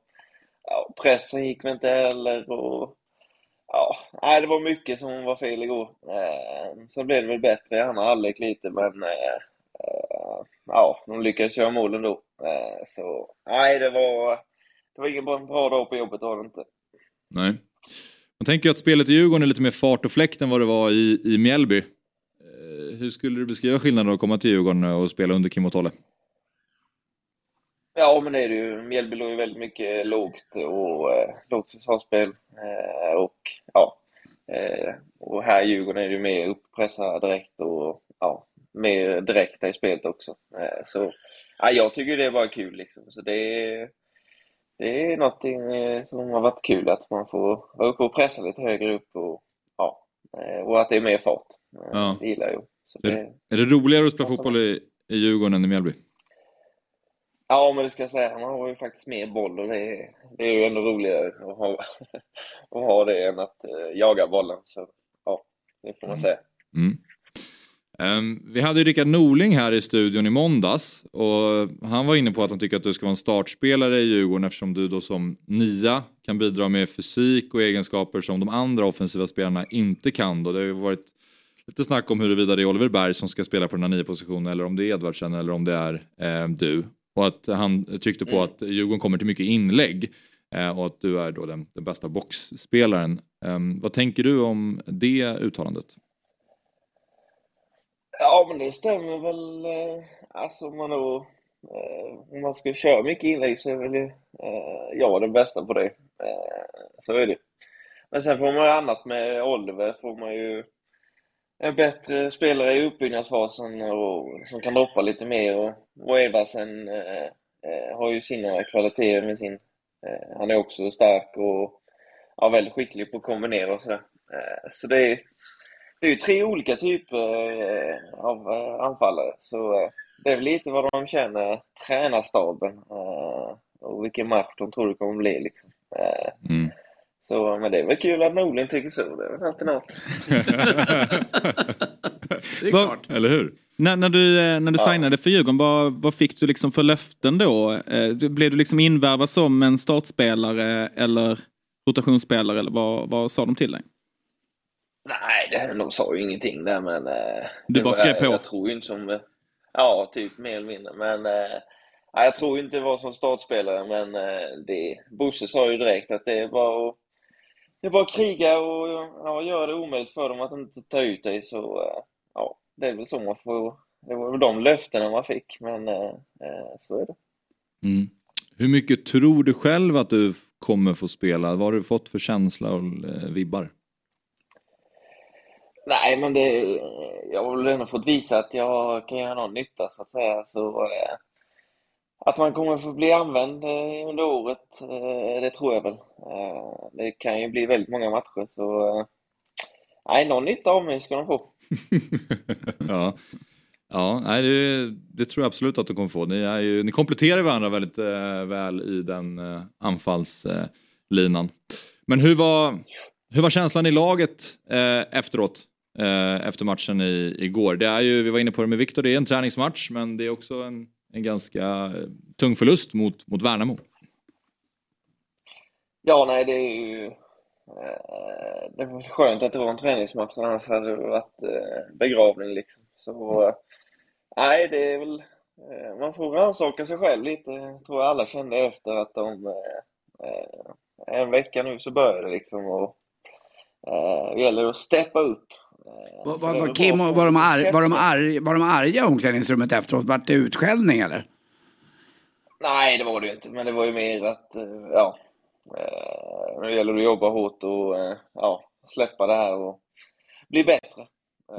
ja, pressen gick väl inte heller och ja, nej, det var mycket som var fel igår. Eh, sen blev det väl bättre i andra halvlek lite, men eh, eh, ja, de lyckades köra mål ändå. Eh, så nej, det var, det var ingen bra, dag på jobbet, var det inte. Nej. Man tänker ju att spelet i Djurgården är lite mer fart och fläkt än vad det var i, i Mjällby. Eh, hur skulle du beskriva skillnaden att komma till Djurgården och spela under Kim och Tolle? Ja, men det är det ju. Mjällby låg ju väldigt mycket lågt och eh, lågt försvarsspel. Eh, och ja, eh, och här i Djurgården är det ju mer uppressa direkt och ja, mer direkta i spelet också. Eh, så ja, jag tycker det är bara kul liksom. Så det är, det är någonting eh, som har varit kul att man får vara uppe och pressa lite högre upp och ja, eh, och att det är mer fart. Ja. Det gillar jag. Så Är, är det roligare att spela fotboll i, i Djurgården än i Mjällby? Ja, men det ska jag säga. Han har ju faktiskt mer boll och det är, det är ju ändå roligare att ha, att ha det än att jaga bollen. Så ja, det får man säga. Mm. Ehm, vi hade ju Rickard Norling här i studion i måndags och han var inne på att han tycker att du ska vara en startspelare i Djurgården eftersom du då som nia kan bidra med fysik och egenskaper som de andra offensiva spelarna inte kan. Då. Det har ju varit lite snack om huruvida det är Oliver Berg som ska spela på den här nio-positionen eller om det är Edvardsen eller om det är eh, du. Och att han tryckte på Mm. att Djurgården kommer till mycket inlägg eh, och att du är då den, den bästa boxspelaren. Ehm, vad tänker du om det uttalandet? Ja, men det stämmer väl. Eh, alltså om man då, eh, om man ska köra mycket inlägg så är väl eh, jag den bästa på det. Eh, så är det. Men sen får man ju annat med Oliver, får man ju en bättre spelare i uppbyggnadsfasen och som kan droppa lite mer och, och Edvardsen eh, har ju sina kvaliteter med sin, eh, han är också stark och ja, väldigt skicklig på att kombinera och sådär. Eh, så det är, det är ju tre olika typer eh, av eh, anfallare, så eh, det är väl lite vad de känner, tränarstaben, och vilken match de tror det kommer bli liksom. Mm. Så, men det är väl kul att Norling tycker så, det är väl alltid något. Det är klart. Eller hur? När, när du, när du Ja. signade för Djurgården, vad, vad fick du liksom för löften då? Blev du liksom invärvad som en startspelare eller rotationsspelare eller vad, vad sa de till dig? Nej, det, de sa ju ingenting där men... Eh, Du bara var- skrev på? Jag tror ju inte som... eh, Ja, typ mer eller mindre. Men eh, nej, jag tror inte det var som startspelare men det... Bosse sa ju direkt att det bara att... Det är bara att kriga och ja, göra det omöjligt för dem att inte ta ut dig så... Ja, det är väl så man får... Det var väl de löftena man fick men så är det. Mm. Hur mycket tror du själv att du kommer få spela? Vad har du fått för känsla och vibbar? Nej, men det, jag har väl ändå fått visa att jag kan göra någon nytta så att säga. Så, eh, att man kommer få bli använd eh, under året, eh, det tror jag väl. Eh, det kan ju bli väldigt många matcher så eh, nej, någon nytta av mig ska de få. ja, ja nej, det, det tror jag absolut att de kommer få. Ni, är ju, ni kompletterar varandra väldigt eh, väl i den anfallslinan. Men hur var, hur var känslan i laget efteråt? Eh, efter matchen i, igår. Det är ju, vi var inne på det med Viktor, det är en träningsmatch men det är också en, en ganska eh, tung förlust mot, mot Värnamo. Ja, nej, det är ju eh, det var skönt att det var en träningsmatch, annars hade det varit begravning liksom. Så nej, det är väl man får rannsaka sig själv lite, tror jag alla kände efter att de en vecka nu så börjar det liksom och det gäller att steppa upp. Eh, Var, så var, var, Kim, var, de arg, var, de arg, var de arga i omklädningsrummet efteråt? Vart det utskällning eller? Nej, det var det ju inte, men det var ju mer att, eh, ja, eh, nu gäller det att jobba hårt och eh, ja, släppa det här och bli bättre. Eh,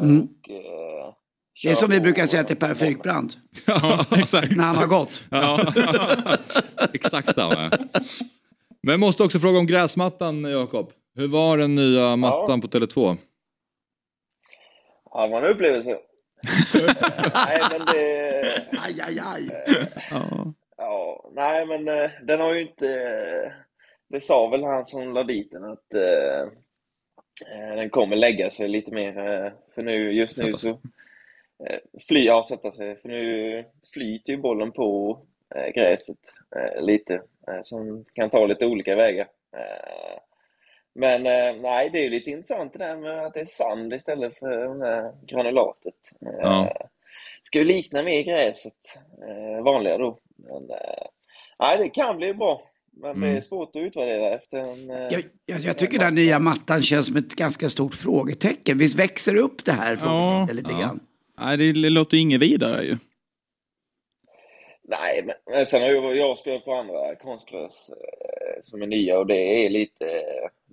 Mm. Och, eh, Det är som vi brukar säga till Per Frykbrant. Ja, exakt. När han har gått. Ja. Exakt samma. Men jag måste också fråga om gräsmattan, Jakob. Hur var den nya mattan på Tele2? Ja, det var en upplevelse. nej, men det... Aj, aj, aj. Ja. Ja, nej men eh, den har ju inte... eh, Det sa väl han som la dit den att eh, eh, den kommer lägga sig lite mer. Eh, för nu, just nu så... Eh, fly, ja, sätta sig. För nu flyter ju bollen på eh, gräset eh, lite. Eh, som kan ta lite olika vägar. Eh, men eh, nej, det är ju lite intressant det där med att det är sand istället för granulatet. Eh, Ja. Ska ju likna mer gräset, eh, vanliga då. Men eh, nej, det kan bli bra. Men det är Mm. svårt att utvärdera efter en... Eh, Jag, jag, jag tycker den nya mattan känns som ett ganska stort frågetecken. Visst växer upp det här frågetecknet lite ja. grann? Nej, det, det låter ju inget vidare ju. Nej, men, sen har jag, jag spelat på andra konstgräs eh, som är nya och det är lite...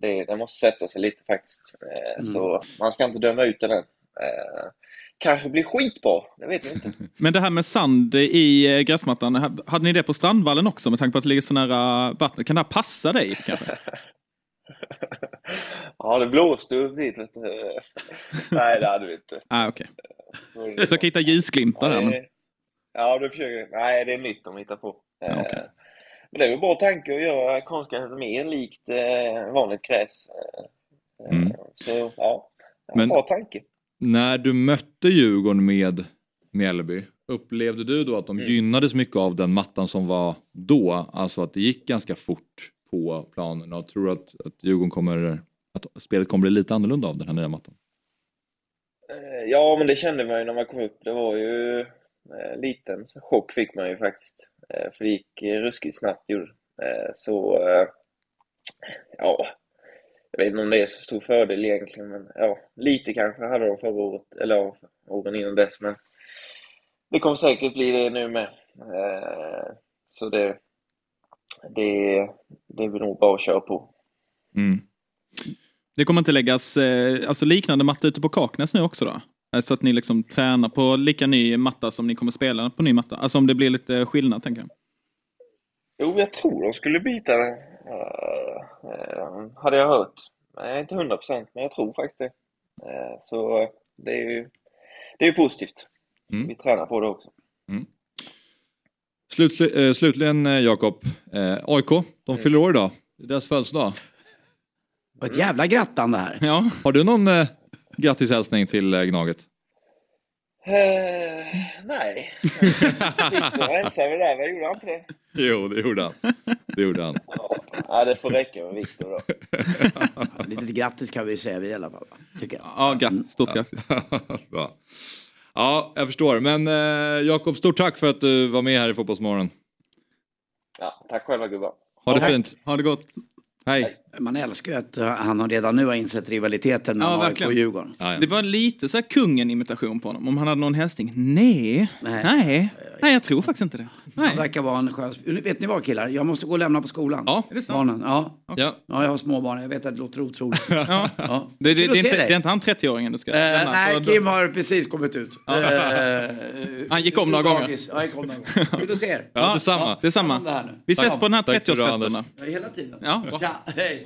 Det, det måste sätta sig lite faktiskt. Eh, Mm. Så man ska inte döma ut den än. Eh, kanske blir skitbra, det vet vi inte. Men det här med sand i eh, gräsmattan, ha- hade ni det på Strandvallen också med tanke på att det ligger så nära vattnet? Kan det här passa dig kanske? Ja, det blåste upp dit. Vet du. Nej, det hade vi inte. ah, okej. Jag försöker hitta ljusglimtar där. Men... Ja, du försöker. Nej, det är nytt de hittar på. Eh, okej. Men det är väl bra tanke att göra konstgräs mer likt eh, vanligt gräs. Eh, Mm. Så ja, Men- bra tanke. När du mötte Djurgården med Mjällby, upplevde du då att de Mm. gynnades mycket av den mattan som var då? Alltså att det gick ganska fort på planen och tror att, att Djurgården kommer, att spelet kommer bli lite annorlunda av den här nya mattan? Ja, men det kände man ju när man kom upp. Det var ju Eh, liten chock fick man ju faktiskt. Eh, för det gick ruskigt snabbt gjorde eh, Så ja, jag vet inte om det är så stor fördel egentligen, men ja, lite kanske hade de förra året, eller ja, åren innan dess, men det kommer säkert bli det nu med. Så det, det, det är väl nog bara att köra på. Mm. Det kommer inte läggas alltså liknande matte ute på Kaknäs nu också då? Eh, Så att ni liksom tränar på lika ny matta som ni kommer spela på ny matta? Alltså om det blir lite skillnad tänker jag. Jo, jag tror de skulle byta eh, hade jag hört. Nej, inte hundra procent, men jag tror faktiskt det. Eh, så det är ju, det är ju positivt. Mm. Vi tränar på det också. Slut, eh, slutligen Jakob, AIK, Mm. de fyller år idag. Det är deras födelsedag. Ett jävla grattande här. Ja. Har du någon eh, grattishälsning till eh, Gnaget? Eh, nej. Victor var ensam i det där, vad gjorde han inte det? Jo, det gjorde han. Det gjorde han. Ja, det får räcka med Victor då. Ja, lite grattis kan vi säga vi i alla fall. Tycker jag. Ja, grattis. Stort grattis. Bra. Ja, jag förstår. Men eh, Jakob, stort tack för att du var med här i Fotbollsmorgon. Ja, tack själva gubbar. Ha det Tack. fint. Ha det gott. Hej. Man älskar ju att uh, han har redan nu har insett rivaliteten Ja, mellan AIK och Djurgården. Ja, ja. Det var lite så här kungen-imitation på honom. Om han hade någon hälsning. Nej, Nej. nej, nej, jag tror faktiskt inte det. Han Nej. verkar vara en skön... Vet ni vad killar? Jag måste gå och lämna på skolan. Ja. Är det sant? Barnen. Ja. Ja. ja, jag har småbarn. Jag vet att det låter otroligt. Ja. Ja. Det, det, det, är inte, det är inte han 30-åringen du ska Eh, lämna? nej, Kim har precis kommit ut. Eh, Han gick om några gånger. dagis. Ja, han gick om några gånger. Kul att se er. Ja, detsamma. Det är samma. Ta hand om det här nu. Vi ses på den här Tack för det, 30-årsfesten. Anders. då. Ja, hela tiden. Ja. Tja, hej.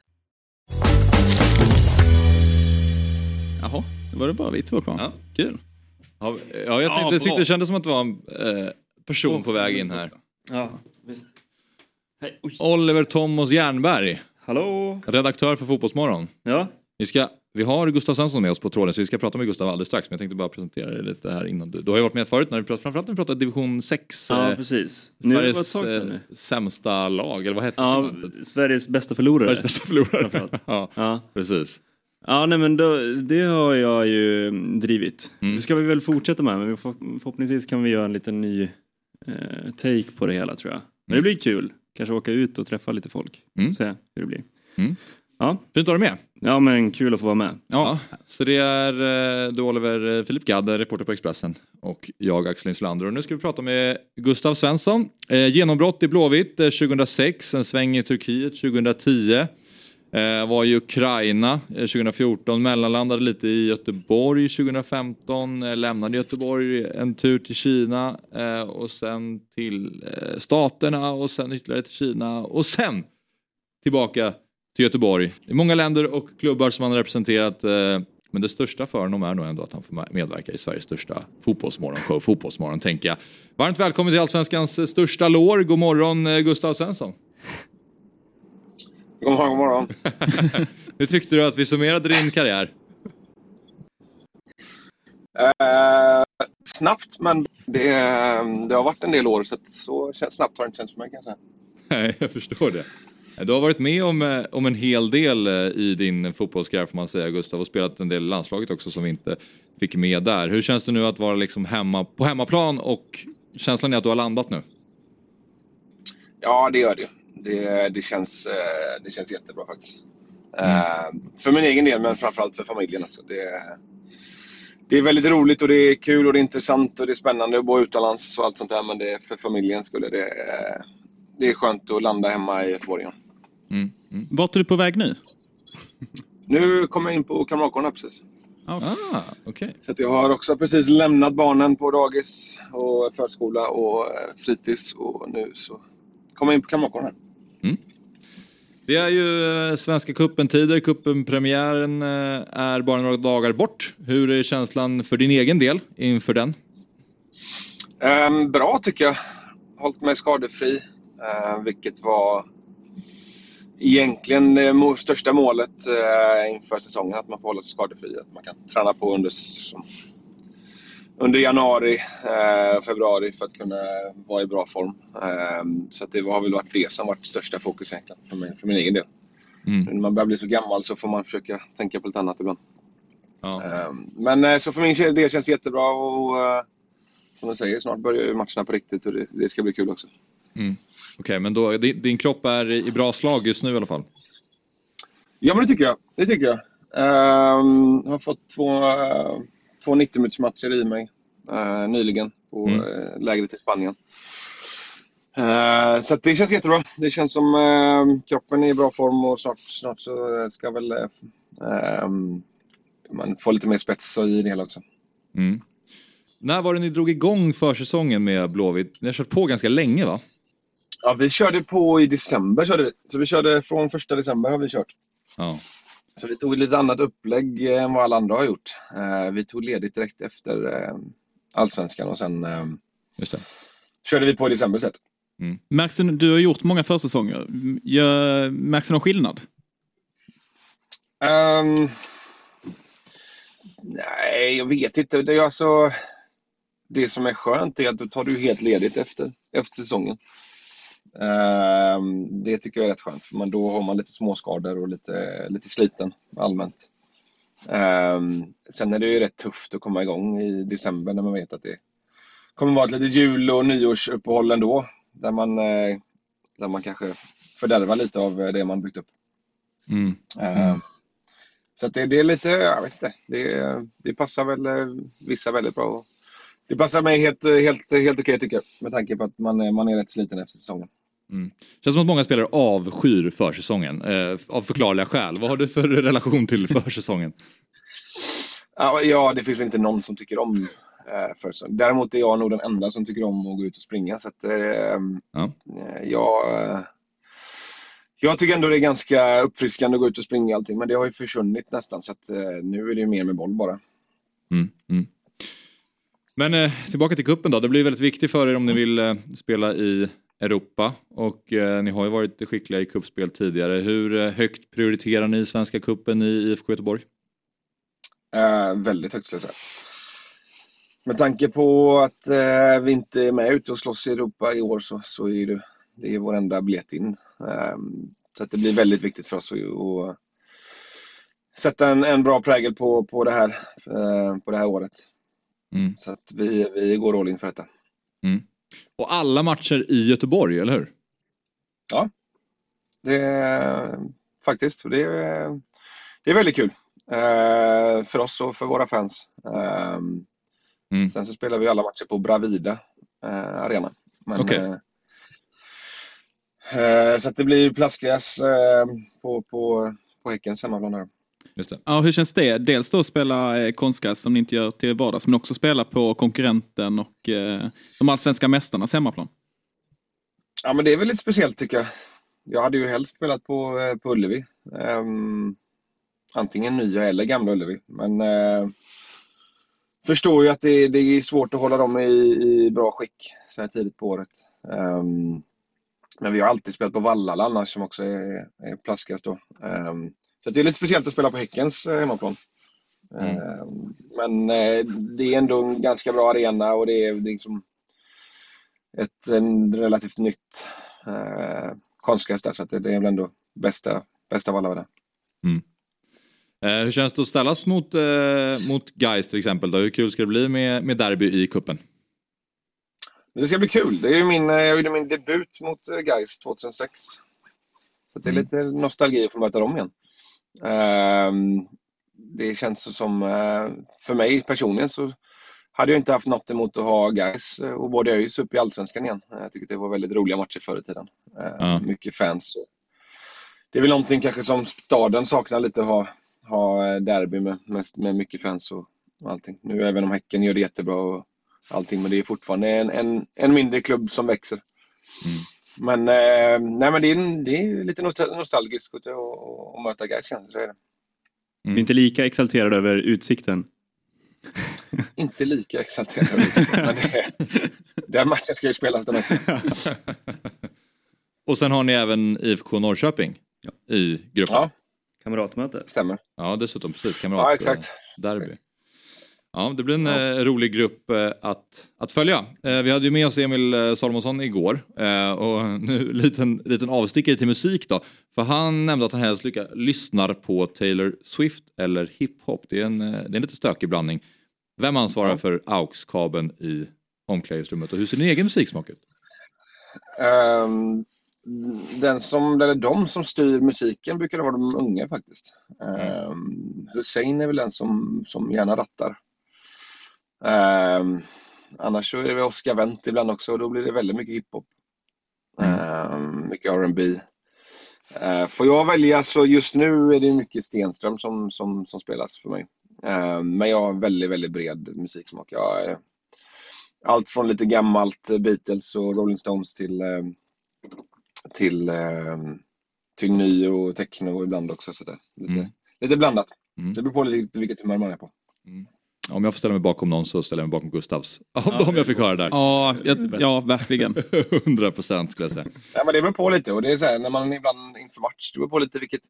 Jaha, då var det bara vi två kvar. Ja. Kul. Ja, ja, jag Ja, tänkte, bra. tyckte det kändes som att det var en eh, person på väg in här. Ja, visst. Hej. Oj. Oliver Thomas Jernberg, Hallå? redaktör för Fotbollsmorgon. Ja, Vi, ska, vi har Gustav Svensson med oss på tråden så vi ska prata med Gustav alldeles strax. Men jag tänkte bara presentera dig lite här innan du. Du har ju varit med förut när vi pratade, framförallt när vi pratade division 6. ja eh, precis. Nu var det Sveriges tag sedan eh, nu. sämsta lag, eller vad heter Ja, det? Sveriges bästa förlorare. Sveriges bästa förlorare. Ja, Ja. precis. ja, nej men då, det har jag ju drivit. Mm. Det ska vi väl fortsätta med, men förhoppningsvis kan vi göra en liten ny eh, take på det hela tror jag. Men det Mm. blir kul. Kanske åka ut och träffa lite folk. Mm. Se hur det blir. Mm. Ja. Fint att ha dig med. Ja, men kul att få vara med. Ja, så det är eh, du Oliver eh, Filip Gadd, reporter på Expressen och jag Axel Inslander. Och nu ska vi prata med Gustav Svensson. Eh, genombrott i Blåvitt eh, 2006, en sväng i Turkiet 2010. Eh, var i Ukraina eh, 2014, mellanlandade lite i Göteborg 2015, eh, lämnade Göteborg en tur till Kina eh, och sen till eh, Staterna och sen ytterligare till Kina och sen tillbaka till Göteborg. Det är många länder och klubbar som han har representerat. eh, Men det största för honom är nog ändå att han får medverka i Sveriges största fotbollsmorgonshow, Fotbollsmorgon tänker jag. Varmt välkommen till Allsvenskans eh, största lår. God morgon eh, Gustav Svensson. God morgon, god morgon. Hur tyckte du att vi summerade din karriär? Eh, snabbt, men det, det har varit en del år så, så snabbt har det inte känts för mig kan jag säga. Nej, jag förstår det. Du har varit med om, eh, om en hel del eh, i din fotbollskarriär får man säga Gustav och spelat en del i landslaget också som vi inte fick med där. Hur känns det nu att vara liksom hemma, på hemmaplan och känslan är att du har landat nu? Ja, det gör det. Det, det, känns, eh, det känns jättebra faktiskt. Eh, För min egen del, men framförallt för familjen också. Det, det är väldigt roligt och det är kul och det är intressant och det är spännande att bo utomlands och allt sånt där. Men det, för familjen skulle det, det är skönt att landa hemma i Göteborg igen. Vart är du på väg nu? Nu kommer jag in på Kamratgården precis. Ah, okay. Så att jag har också precis lämnat barnen på dagis och förskola och eh, fritids och nu så kommer jag in på Kamratgården. Det är ju eh, Svenska cupen-tider, cupen-premiären eh, är bara några dagar bort. Hur är känslan för din egen del inför den? Ehm, bra tycker jag. Hållit mig skadefri, vilket var egentligen det må- största målet eh, inför säsongen. Att man får hålla sig skadefri. Att man kan träna på under, under januari eh, februari för att kunna vara i bra form. Ehm, så det har väl varit det som varit största fokus egentligen för, mig, för min egen del. När man börjar bli så gammal så får man försöka tänka på lite annat ibland. Ehm, Men eh, så för min del känns det jättebra och eh, som jag säger, snart börjar ju matcherna på riktigt och det, det ska bli kul också. Mm. Okej, men då, din, din kropp är i bra slag just nu i alla fall? Ja, men det tycker jag. Det tycker jag. Ehm, jag har fått två, uh, två 90 minuters matcher i mig eh, nyligen på Mm. uh, lägret i Spanien. Eh, så det känns jättebra. Det känns som eh, kroppen är i bra form och snart, snart så ska väl eh, ehm, man få lite mer spets i det hela också. Mm. När var det ni drog igång försäsongen med Blåvitt? Ni har kört på ganska länge va? Ja, vi körde på i december. Körde vi. Så vi körde från första december har vi kört. Ja. Så vi tog lite annat upplägg eh, än vad alla andra har gjort. Eh, Vi tog ledigt direkt efter eh, Allsvenskan och sen körde vi på i december sett. Märks det, du har gjort många försäsonger. Gör- Märks det någon skillnad? Ehm, nej, jag vet inte. Det, är alltså, det som är skönt är att då tar du helt ledigt efter, efter säsongen. Ehm, det tycker jag är rätt skönt, för man, då har man lite småskador och lite, lite sliten allmänt. Ehm, sen är det ju rätt tufft att komma igång i december när man vet att det kommer vara ett litet jul och nyårsuppehåll ändå. Där man, eh, där man kanske fördärvar lite av det man byggt upp. Mm. Ehm, så det, det är lite, jag vet inte, det, det passar väl eh, vissa väldigt bra. Det passar mig helt, helt, helt okej tycker jag, med tanke på att man man är rätt sliten efter säsongen. Mm. Känns som att många spelare avskyr försäsongen eh, av förklarliga skäl. Vad har du för relation till försäsongen? Ja, Ja, det finns väl inte någon som tycker om eh, försäsong. Däremot är jag nog den enda som tycker om att gå ut och springa. Så att, eh, Ja. jag, eh, jag tycker ändå det är ganska uppfriskande att gå ut och springa allting, men det har ju försvunnit nästan. Så att, eh, nu är det ju mer med boll bara. Mm, mm. Men eh, tillbaka till kuppen då. Det blir väldigt viktigt för er om ni vill eh, spela i Europa och eh, ni har ju varit skickliga i kuppspel tidigare. Hur eh, högt prioriterar ni Svenska kuppen i IFK Göteborg? Eh, väldigt högt skulle jag säga. Med tanke på att eh, vi inte är med ute och slåss i Europa i år så, så är det, det är vår enda biljett in. Eh, så det blir väldigt viktigt för oss att, att sätta en, en bra prägel på, på, det här, eh, på det här året. Mm. Så att vi, vi går all in för detta. Mm. Och alla matcher i Göteborg, eller hur? Ja. Det, faktiskt. Det är, det är väldigt kul. Eh, för oss och för våra fans. Eh, Mm. Sen så spelar vi alla matcher på Bravida eh, Arena. Men, Okej. eh, så det blir plastgräs eh, på, på, på Häckens hemmaplan. Just det. Ja, hur känns det? Dels då spela eh, konstgräs som ni inte gör till vardags, men också spela på konkurrenten och eh, de allsvenska mästarnas hemmaplan. Ja, men det är väl lite speciellt tycker jag. Jag hade ju helst spelat på, eh, på Ullevi. Ehm, antingen nya eller gamla Ullevi. Men eh, förstår ju att det, det är svårt att hålla dem i, i bra skick så här tidigt på året. Ehm, men vi har alltid spelat på Vallala annars som också är, är plastgräs då. Ehm, så det är lite speciellt att spela på Häckens eh, hemmaplan. Ehm, men eh, det är ändå en ganska bra arena och det är, det är liksom ett relativt nytt eh, konstgräs där så det, det är väl ändå bästa, bästa av alla. Eh, hur känns det att ställas mot, eh, mot Gais till exempel? Då? Hur kul ska det bli med, med derby i kuppen? Det ska bli kul. Det är ju min, eh, jag gjorde min debut mot eh, Gais 2006. Så det är lite nostalgi att få möta dem igen. Ehm, det känns som, eh, för mig personligen så hade jag inte haft något emot att ha Gais och både ÖIS upp i Allsvenskan igen. Jag tycker det var väldigt roliga matcher förr i tiden. Eh, Ja. Mycket fans. Det är väl någonting kanske som staden saknar lite att ha, ha eh, derby med, med, med mycket fans och allting. Nu även om Häcken gör det jättebra och allting men det är fortfarande en, en, en mindre klubb som växer. Men, eh, nej, men det, är, det är lite nostal- nostalgiskt att, att, att möta Gais igen. Det. Vi är inte lika exalterade över utsikten. Inte lika exalterad över det, men det, den matchen ska ju spelas den också. Och sen har ni även IFK Norrköping i gruppen. Ja. Kamratmöte. Stämmer. Ja, dessutom. Precis, kamrat. Ja, exakt. Derby. Ja, det blir en eh, rolig grupp eh, att, att följa. Eh, vi hade ju med oss Emil Salomonsson igår och nu liten, liten avstickare till musik då. För han nämnde att han helst lycka, lyssnar på Taylor Swift eller hiphop. Det, är en, det är en lite stökig blandning. Vem ansvarar för AUX-kabeln i omklädningsrummet och hur ser din egen musiksmak ut? Ehm, den som, eller de som styr musiken brukar vara de unga faktiskt. Um, Hussein är väl den som, som gärna rattar. Ehm, annars så är det Oscar Wendt ibland också och då blir det väldigt mycket hiphop. Ehm, mycket R&B. Uh, får jag välja så just nu är det mycket Stenström som, som, som spelas för mig. Ehm, men jag har väldigt, väldigt bred musiksmak. Jag, är- allt från lite gammalt Beatles och Rolling Stones till, till, till ny och techno ibland också. Så det, lite, Mm. lite blandat. Mm. Det beror på lite vilket humör man är på. Om jag får ställa mig bakom någon så ställer jag mig bakom Gustavs. Av de jag fick höra där. Ja, jag, ja verkligen. 100 procent skulle jag säga. Nej, men det beror på lite och det är så här, när man ibland inför match, det beror på lite vilket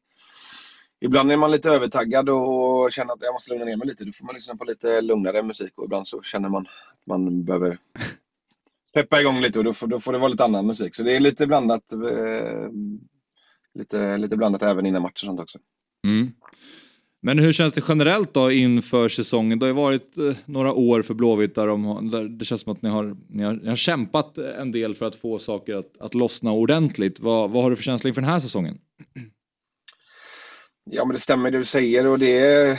Ibland är man lite övertaggad och känner att jag måste lugna ner mig lite. Då får man lyssna på lite lugnare musik och ibland så känner man att man behöver peppa igång lite och då får, då får det vara lite annan musik. Så det är lite blandat. Eh, lite, lite blandat även innan matcher och sånt också. Mm. Men hur känns det generellt då inför säsongen? Det har ju varit eh, några år för Blåvitt där, de, där det känns som att ni har, ni, har, ni har kämpat en del för att få saker att, att lossna ordentligt. Vad, vad har du för känsla inför den här säsongen? Ja, men det stämmer det du säger och det,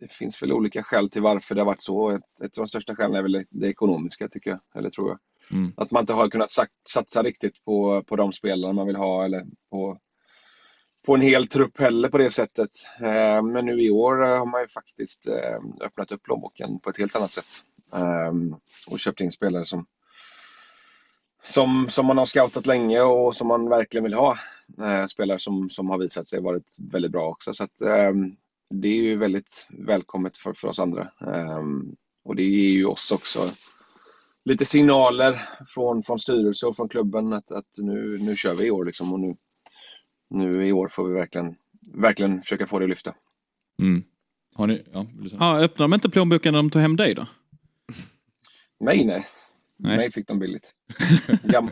det finns väl olika skäl till varför det har varit så. Ett, ett av de största skälen är väl det, ekonomiska tycker jag, eller tror jag. Mm. Att man inte har kunnat satsa riktigt på, på de spelarna man vill ha eller på, på en hel trupp heller på det sättet. Eh, men nu i år eh, har man ju faktiskt eh, öppnat upp plånboken på ett helt annat sätt. Ehm, och köpt in spelare som, som, som man har scoutat länge och som man verkligen vill ha. Spelare som, som har visat sig varit väldigt bra också. Så att, ehm, det är ju väldigt välkommet för, för oss andra. Ehm, och det ger ju oss också lite signaler från, från styrelse och från klubben att, att nu, nu kör vi i år. Liksom, och nu, nu i år får vi verkligen, verkligen försöka få det att lyfta. Mm. Har ni, ja, vill du säga? Ja, öppnar de inte plånboken när de tar hem dig då? Nej, nej. Nej. Mig fick de billigt.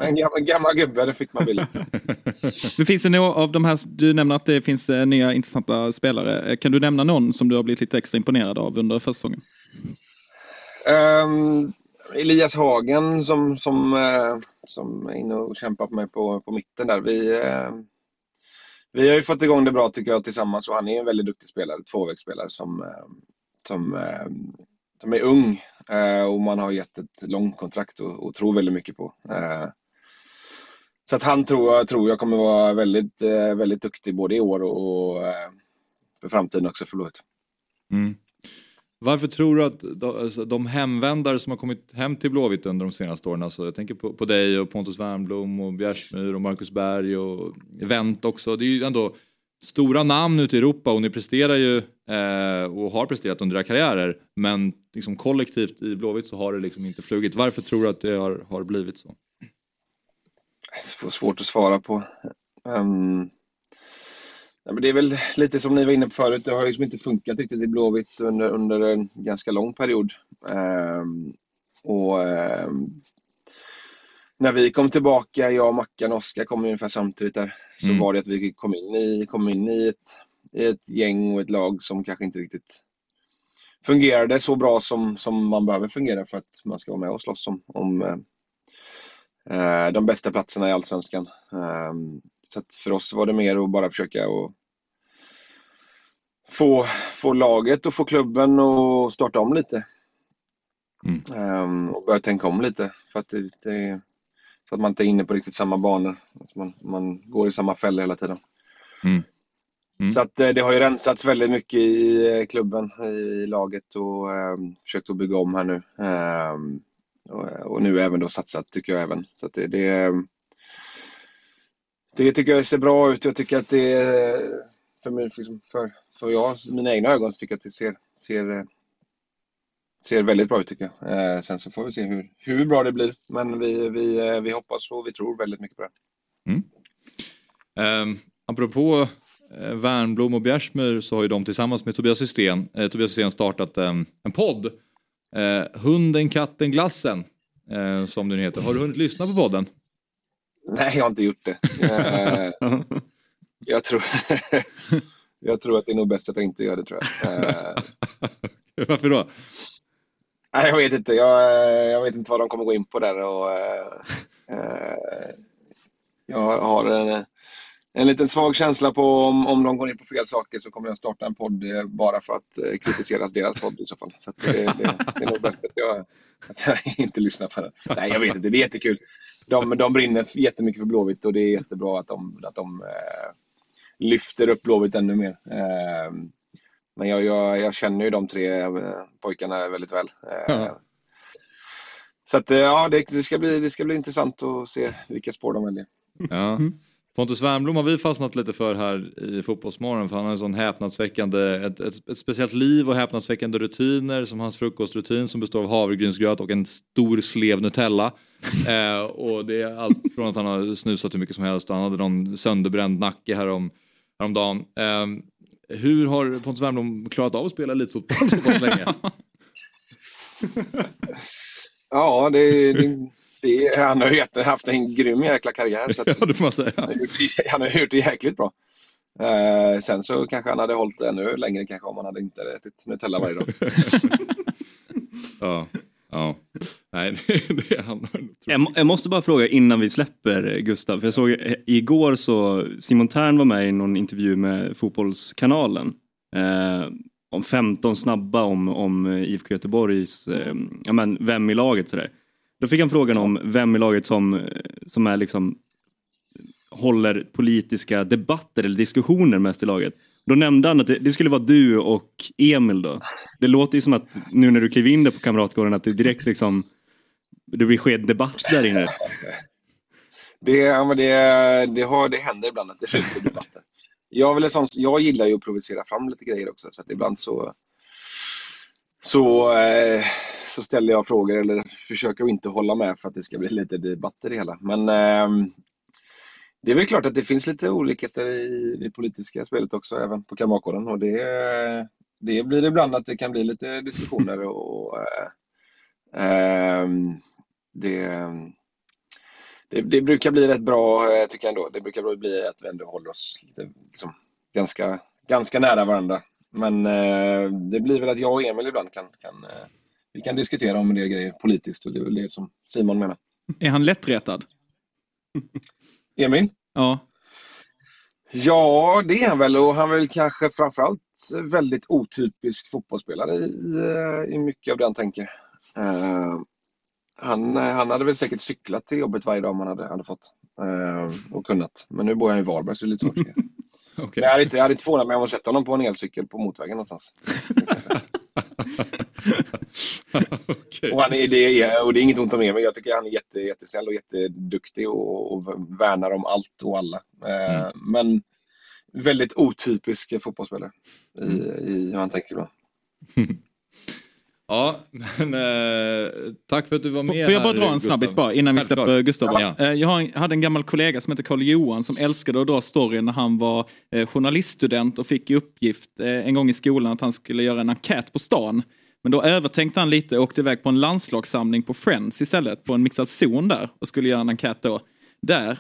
En gammal, gammal gubbe, det fick man billigt. Det finns det några av de här, du nämner att det finns eh, nya intressanta spelare. Eh, Kan du nämna någon som du har blivit lite extra imponerad av under försäsongen? Ehm, Elias Hagen som, som, eh, som är inne och kämpar på mig på, på mitten där. Vi, vi har ju fått igång det bra tycker jag tillsammans och han är en väldigt duktig spelare, tvåvägsspelare som, eh, som, eh, som är ung eh, och man har gett ett långt kontrakt och, och tror väldigt mycket på. Så att han tror jag, tror jag kommer vara väldigt, väldigt duktig både i år och, för framtiden också för Blåvitt. Mm. Varför tror du att alltså, de, hemvändare som har kommit hem till Blåvitt under de senaste åren, alltså jag tänker på, på dig och Pontus Wernbloom och Bjärsmyr och Marcus Berg och Wendt också. Det är ju ändå stora namn ute i Europa och ni presterar ju eh, och har presterat under era karriärer. Men liksom kollektivt i Blåvitt så har det liksom inte flugit. Varför tror du att det har, har blivit så? Det är svårt att svara på. Um, Ja, men det är väl lite som ni var inne på förut, det har ju liksom inte funkat riktigt i Blåvitt under, under en ganska lång period. Ehm, och ehm, när vi kom tillbaka, jag, Mackan och Oskar kom ungefär samtidigt där, så mm. var det att vi kom in i, kom in i, ett, i ett gäng och ett lag som kanske inte riktigt fungerade så bra som, som man behöver fungera för att man ska vara med och slåss om, om eh, de bästa platserna i Allsvenskan. Um, så för oss var det mer att bara försöka och få, få laget och få klubben att starta om lite. Mm. Um, och börja tänka om lite. För att det, det, så att man inte är inne på riktigt samma banor. Alltså man, man går i samma fällor hela tiden. Mm. Mm. Så att eh, det har ju rensats väldigt mycket i eh, klubben, i laget och um, försökt att bygga om här nu. Um, och, och, nu även då satsat tycker jag även. Så att det, det, det tycker jag ser bra ut. Jag tycker att det är, för, mig, liksom, för, för jag, mina egna ögon, så tycker jag att det ser, ser, eh, ser väldigt bra ut tycker jag. Eh, sen så får vi se hur, hur bra det blir. Men vi, vi, eh, vi hoppas och vi tror väldigt mycket på det. Mm. Eh, apropå eh, Wernbloom och Bjärsmyr så har ju de tillsammans med Tobias Systén, eh, Tobias Systén startat ehm, en podd. Eh, Hunden, katten, glassen. Eh, som den heter. Har du hunnit lyssna på podden? Nej, jag har inte gjort det. Eh, jag, tror, jag tror att det är nog bäst att jag inte gör det tror jag. Eh, Varför då? Nej, jag vet inte. Jag, jag, vet inte vad de kommer gå in på där. Och, uh, jag har en, en liten svag känsla på om, om de går in på fel saker så kommer jag starta en podd bara för att kritisera deras podd i så fall. Så det, det, det, är nog bäst att jag, att jag inte lyssnar på den. Nej, jag vet inte. Det är jättekul de, de brinner jättemycket för Blåvitt och det är jättebra att de, att de eh, lyfter upp Blåvitt ännu mer. Eh, men jag, jag, jag, känner ju de tre eh, pojkarna väldigt väl. Eh, Så att, eh, ja, det, det, ska bli, det ska bli intressant att se vilka spår de väljer. Ja. Mm. Pontus Wernbloom har vi fastnat lite för här i Fotbollsmorgon för han har en sån häpnadsväckande, ett, ett, ett, speciellt liv och häpnadsväckande rutiner som hans frukostrutin som består av havregrynsgröt och en stor slev Nutella. eh, och det är allt från att han har snusat hur mycket som helst och han hade någon sönderbränd nacke härom, häromdagen. Eh, hur har Pontus Wernbloom klarat av att spela elitfotboll så pass länge? ja, det, det det, han har ju haft en grym jäkla karriär. Så ja, det får man säga. Han har gjort, det jäkligt bra. Eh, sen så kanske han hade hållit ännu längre kanske om han hade inte ätit Nutella varje dag. ja, ja. Nej, det, det han jag, jag måste bara fråga innan vi släpper Gustav. För jag såg igår så Simon Tern var med i någon intervju med Fotbollskanalen. Eh, om 15 snabba om, om IFK Göteborgs, eh, ja men vem i laget sådär. Då fick han frågan om vem i laget som, som är liksom håller politiska debatter eller diskussioner mest i laget. Då nämnde han att det, det, skulle vara du och Emil då. Det låter ju som att nu när du kliver in där på Kamratgården att det direkt liksom det blir sked debatt där inne. Det, ja, men det, det, har, det händer ibland att det blir debatter. Jag, vill sån, jag gillar ju att provocera fram lite grejer också så att ibland så så eh, så ställer jag frågor eller försöker inte hålla med för att det ska bli lite debatt i det hela. Men ehm, det är väl klart att det finns lite olikheter i det politiska spelet också, även på Kamratgården. Och det, det blir ibland att det kan bli lite diskussioner och eh, ehm, det, det, det, brukar bli rätt bra, eh, tycker jag ändå. Det brukar bli att vi ändå håller oss lite, liksom, ganska, ganska nära varandra. Men eh, det blir väl att jag och Emil ibland kan, kan eh, vi kan diskutera om en del grejer politiskt och det är väl det som Simon menar. Är han lättretad? Emil? Ja. Ja, det är han väl och han är väl kanske framförallt väldigt otypisk fotbollsspelare i, eh, i mycket av det han tänker. Eh, han, han hade väl säkert cyklat till jobbet varje dag om han hade, hade fått eh, och kunnat. Men nu bor han i Varberg så det är lite svårt. Okay. Men jag hade inte, jag hade inte förvånat mig om jag sett honom på en elcykel på motvägen någonstans. okay. och, han är, det är, och det är inget ont om Emil. Jag tycker han är jätte, jättesnäll och jätteduktig och, och värnar om allt och alla. Eh, Mm. Men väldigt otypisk fotbollsspelare i, i hur han tänker då. Ja, men eh, tack för att du var med Får jag bara här, dra en snabbis bara innan vi släpper Gustav? Ja. Eh, Jag en- hade en gammal kollega som heter Karl Johan som älskade att dra storyn när han var eh, journaliststudent och fick i uppgift eh, en gång i skolan att han skulle göra en enkät på stan. Men då övertänkte han lite och åkte iväg på en landslagssamling på Friends istället, på en mixad zon där och skulle göra en enkät då. Där.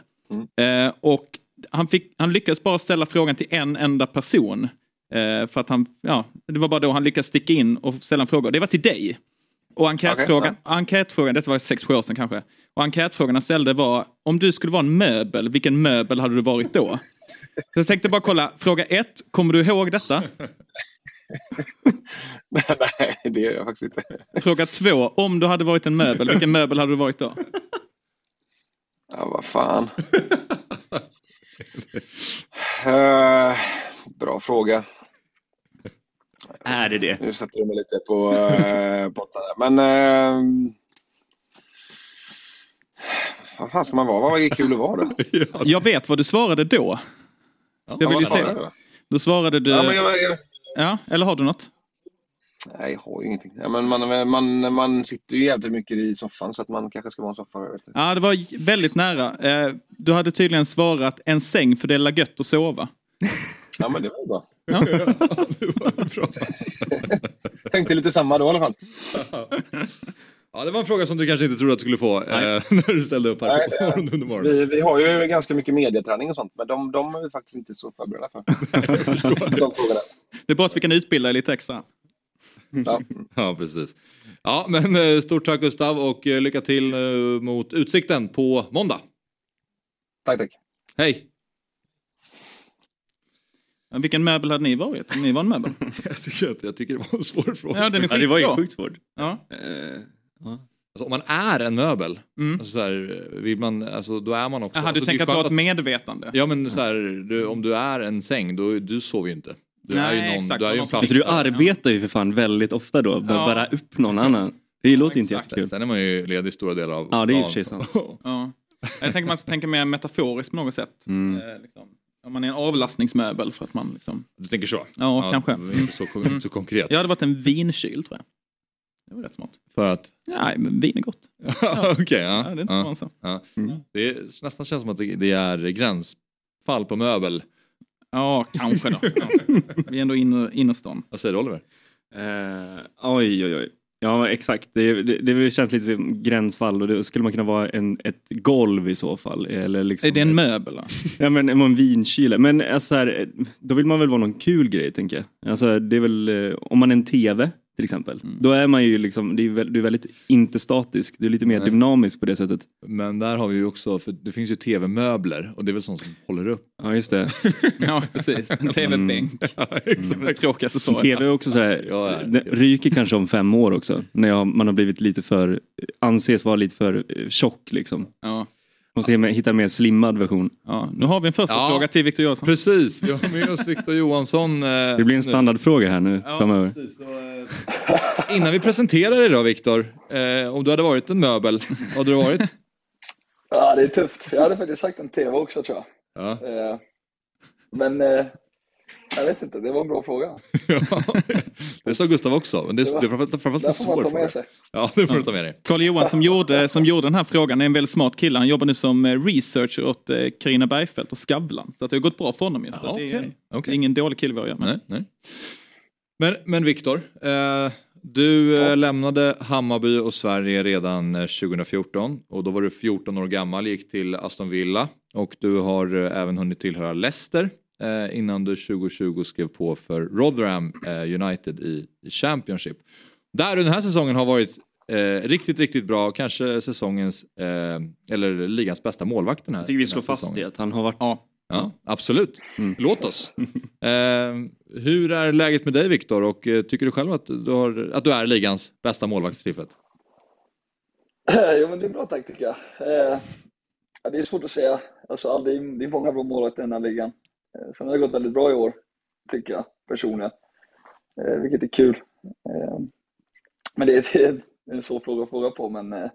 Eh, och han, fick, han lyckades bara ställa frågan till en enda person. Eh, för att han, ja, det var bara då han lyckades sticka in och ställa en fråga. Det var till dig. Och enkätfrågan, enkätfrågan, detta var 6-7 år sedan kanske. Och enkätfrågan han ställde var, om du skulle vara en möbel, vilken möbel hade du varit då? Så jag tänkte bara kolla, fråga ett, kommer du ihåg detta? Nej, det gör jag faktiskt inte. Fråga två, om du hade varit en möbel, vilken möbel hade du varit då? Ja, vad fan. Eh, bra fråga. Är det det? Nu sätter du mig lite på uh, botten här. Men... Uh, vad fan ska man vara? Vad är kul att vara då? Jag vet vad du svarade då. vill ju svarade se. jag då? Då svarade du... Ja, men jag, jag, Ja, eller har du något? nej, jag har ju ingenting. Ja, men man, man, man sitter ju jävligt mycket i soffan så att man kanske ska vara en soffa. Jag vet inte. Ja, det var väldigt nära. Eh, Du hade tydligen svarat en säng för det är gött att sova. Ja, men det var ju bra. Ja. Tänkte lite samma då i alla fall. Ja, det var en fråga som du kanske inte trodde att du skulle få eh, när du ställde upp här Nej, på morgonen under morgonen. Vi, vi har ju ganska mycket medieträning och sånt, men de, de är vi faktiskt inte så förberedda för. de frågorna. Det är bra att vi kan utbilda lite extra. Ja. Ja, precis. Ja, men eh, stort tack Gustav och eh, lycka till eh, mot Utsikten på måndag. Tack, tack. Hej! Men Vilken möbel hade ni varit om ni var en möbel? jag, tycker att, jag tycker det var en svår fråga. Ja, den är Ja, det var ju sjukt svårt. Ja. Eh, ja. Alltså, om man är en möbel, Mm. alltså, så här, vill man, alltså, då är man också... Jaha, du alltså, är tänker att du har ett medvetande? Ja men så här, du, om du är en säng, då, du sover ju inte. Du är ju Nej, någon, exakt. du är ju en plats. Så du arbetar ju för fan väldigt ofta då, bara Ja. bära upp någon annan. Det låter ju inte jättekul. Sen är man ju ledig stora delar av Ja, det är i och för sig sant. Ja. Jag tänker man tänker mer metaforiskt på något sätt. Mm. Eh, liksom. Om man är en avlastningsmöbel för att man liksom... Du tänker så? Ja, kanske. Inte så, inte så konkret. Jag hade varit en vinkyl tror jag. Det var rätt smart. För att? Nej, men vin är gott. Okej, ja. Ja, det är inte ja. så. Ja. Mm. Det är, nästan känns som att det, är gränsfall på möbel. Ja, kanske då. Ja. Vi är ändå in, innerstan. Vad säger du Oliver? Eh, oj, oj, oj. Ja, exakt. Det, det, det känns lite som gränsfall och det skulle man kunna vara en, ett golv i så fall. Eller liksom Är det en möbel? Ja men en vinkyl. Men alltså, så här, då vill man väl vara någon kul grej tänker jag. Alltså, det är väl, eh, om man är en TV till exempel. Mm. Då är man ju liksom, det är, väl, du är väldigt inte statisk. Du är lite mer Nej. dynamisk på det sättet. Men där har vi ju också, för det finns ju tv-möbler och det är väl sånt som håller upp. Ja just det. Ja, precis. En tv-bänk. Mm. Det tråkigaste svaret. TV är också så här, Ja, det ryker kanske om fem år också. När jag, man har blivit lite för, anses vara lite för eh, tjock liksom. Ja. Måste hitta- hitta en mer slimmad version. Ja, nu har vi en första Ja. fråga till Victor Johansson. Precis, vi har med oss Victor Johansson. eh, Det blir en standardfråga här nu Ja, framöver. precis. Så, eh, Innan vi presenterar dig då Viktor, eh, om du hade varit en möbel, vad hade du varit? Ja, det är tufft. Jag hade faktiskt sagt en TV också tror jag. Ja. Eh, Men eh, jag vet inte, det var en bra fråga. Det sa Gustav också, men det, Det var- det är framförallt, framförallt en svår ta med fråga. sig. Ja, det får du ta med dig. Carl Johan som gjorde, som gjorde den här frågan är en väldigt smart kille. Han jobbar nu som eh, researcher åt eh, Carina Bergfeldt och Skavlan. Så att det har gått bra för honom. ju. Ja, det, är, okej, det är ingen dålig kille vi har att göra med. Nej, nej. Men, men Viktor, eh, du eh, lämnade Hammarby och Sverige redan eh, 2014 och då var du 14 år gammal, gick till Aston Villa och du har eh, även hunnit tillhöra Leicester eh, innan du 2020 skrev på för Rotherham eh, United i, i Championship. Där den här säsongen har varit eh, riktigt, riktigt bra, kanske säsongens, eh, eller ligans bästa målvakt den här Jag tycker vi slår fast säsongen. det, att han har varit Ja. Ja, absolut. Låt oss. Eh, hur är läget med dig Viktor och eh, tycker du själv att du, har, att du är ligans bästa målvakt för tillfället? jo, men det är bra tack tycker jag. Eh, ja, det är svårt att säga. Alltså, det, är, det är många bra målvakter i den här ligan. Eh, sen har det gått väldigt bra i år, tycker jag personligen. Eh, vilket är kul. Eh, men det är, en svår fråga att fråga på, men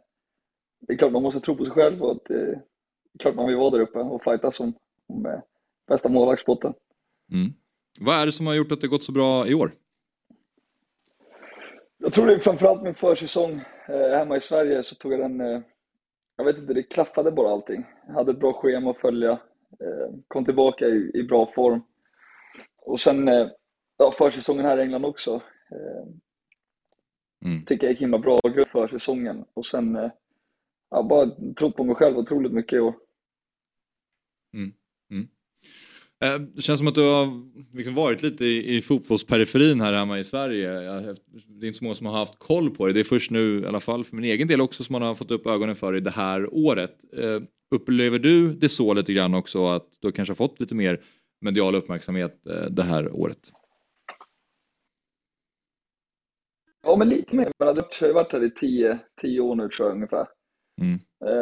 det är klart man måste tro på sig själv och att, det är klart man vill vara där uppe och fightas om, om eh, bästa målvaktspotten. Mm. Vad är det som har gjort att det gått så bra i år? Jag tror det är framförallt min försäsong eh, hemma i Sverige så tog jag den, eh, jag vet inte, det klaffade bara allting. Jag hade ett bra schema att följa, kom tillbaka i, i bra form. Och sen eh, ja, försäsongen här i England också. Eh, Mm. Tycker jag gick himla bra grund för säsongen. Och sen, eh, ja, bara tro på mig själv otroligt mycket i år. Mm. Eh, Det känns som att du har liksom varit lite i, i fotbollsperiferin här hemma i Sverige. Det är inte så många som har haft koll på det. Det är först nu, i alla fall för min egen del också, som man har fått upp ögonen för det det här året. Eh, Upplever du det så lite grann också att du kanske har fått lite mer medial uppmärksamhet eh, det här året? Ja, men lite mer. Jag har varit här i tio, tio år nu tror jag ungefär. Mm.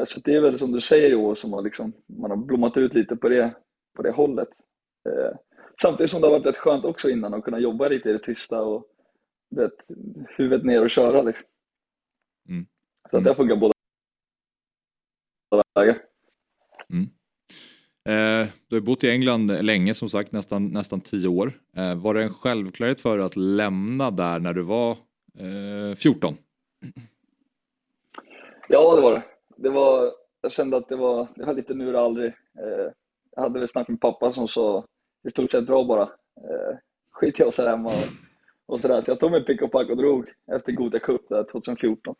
Så det är väl som du säger i år som har liksom, man har blommat ut lite på det, på det hållet. Eh, Samtidigt som det har varit rätt skönt också innan att kunna jobba lite i det tysta och vet, huvudet ner och köra liksom. Mm. Så att det har funkat båda vägar. Eh, du har bott i England länge, som sagt, nästan, nästan tio år. Eh, var det en självklarhet för dig att lämna där när du var eh, 14? Ja, det var det. det var, jag kände att det var, det var lite nu eller aldrig. Eh, jag hade väl snackat med pappa som sa i stort sett dra bara. Eh, skit i oss här hemma och, och sådär. Så jag tog min pick och pack och drog efter Gothia Cup där 2014.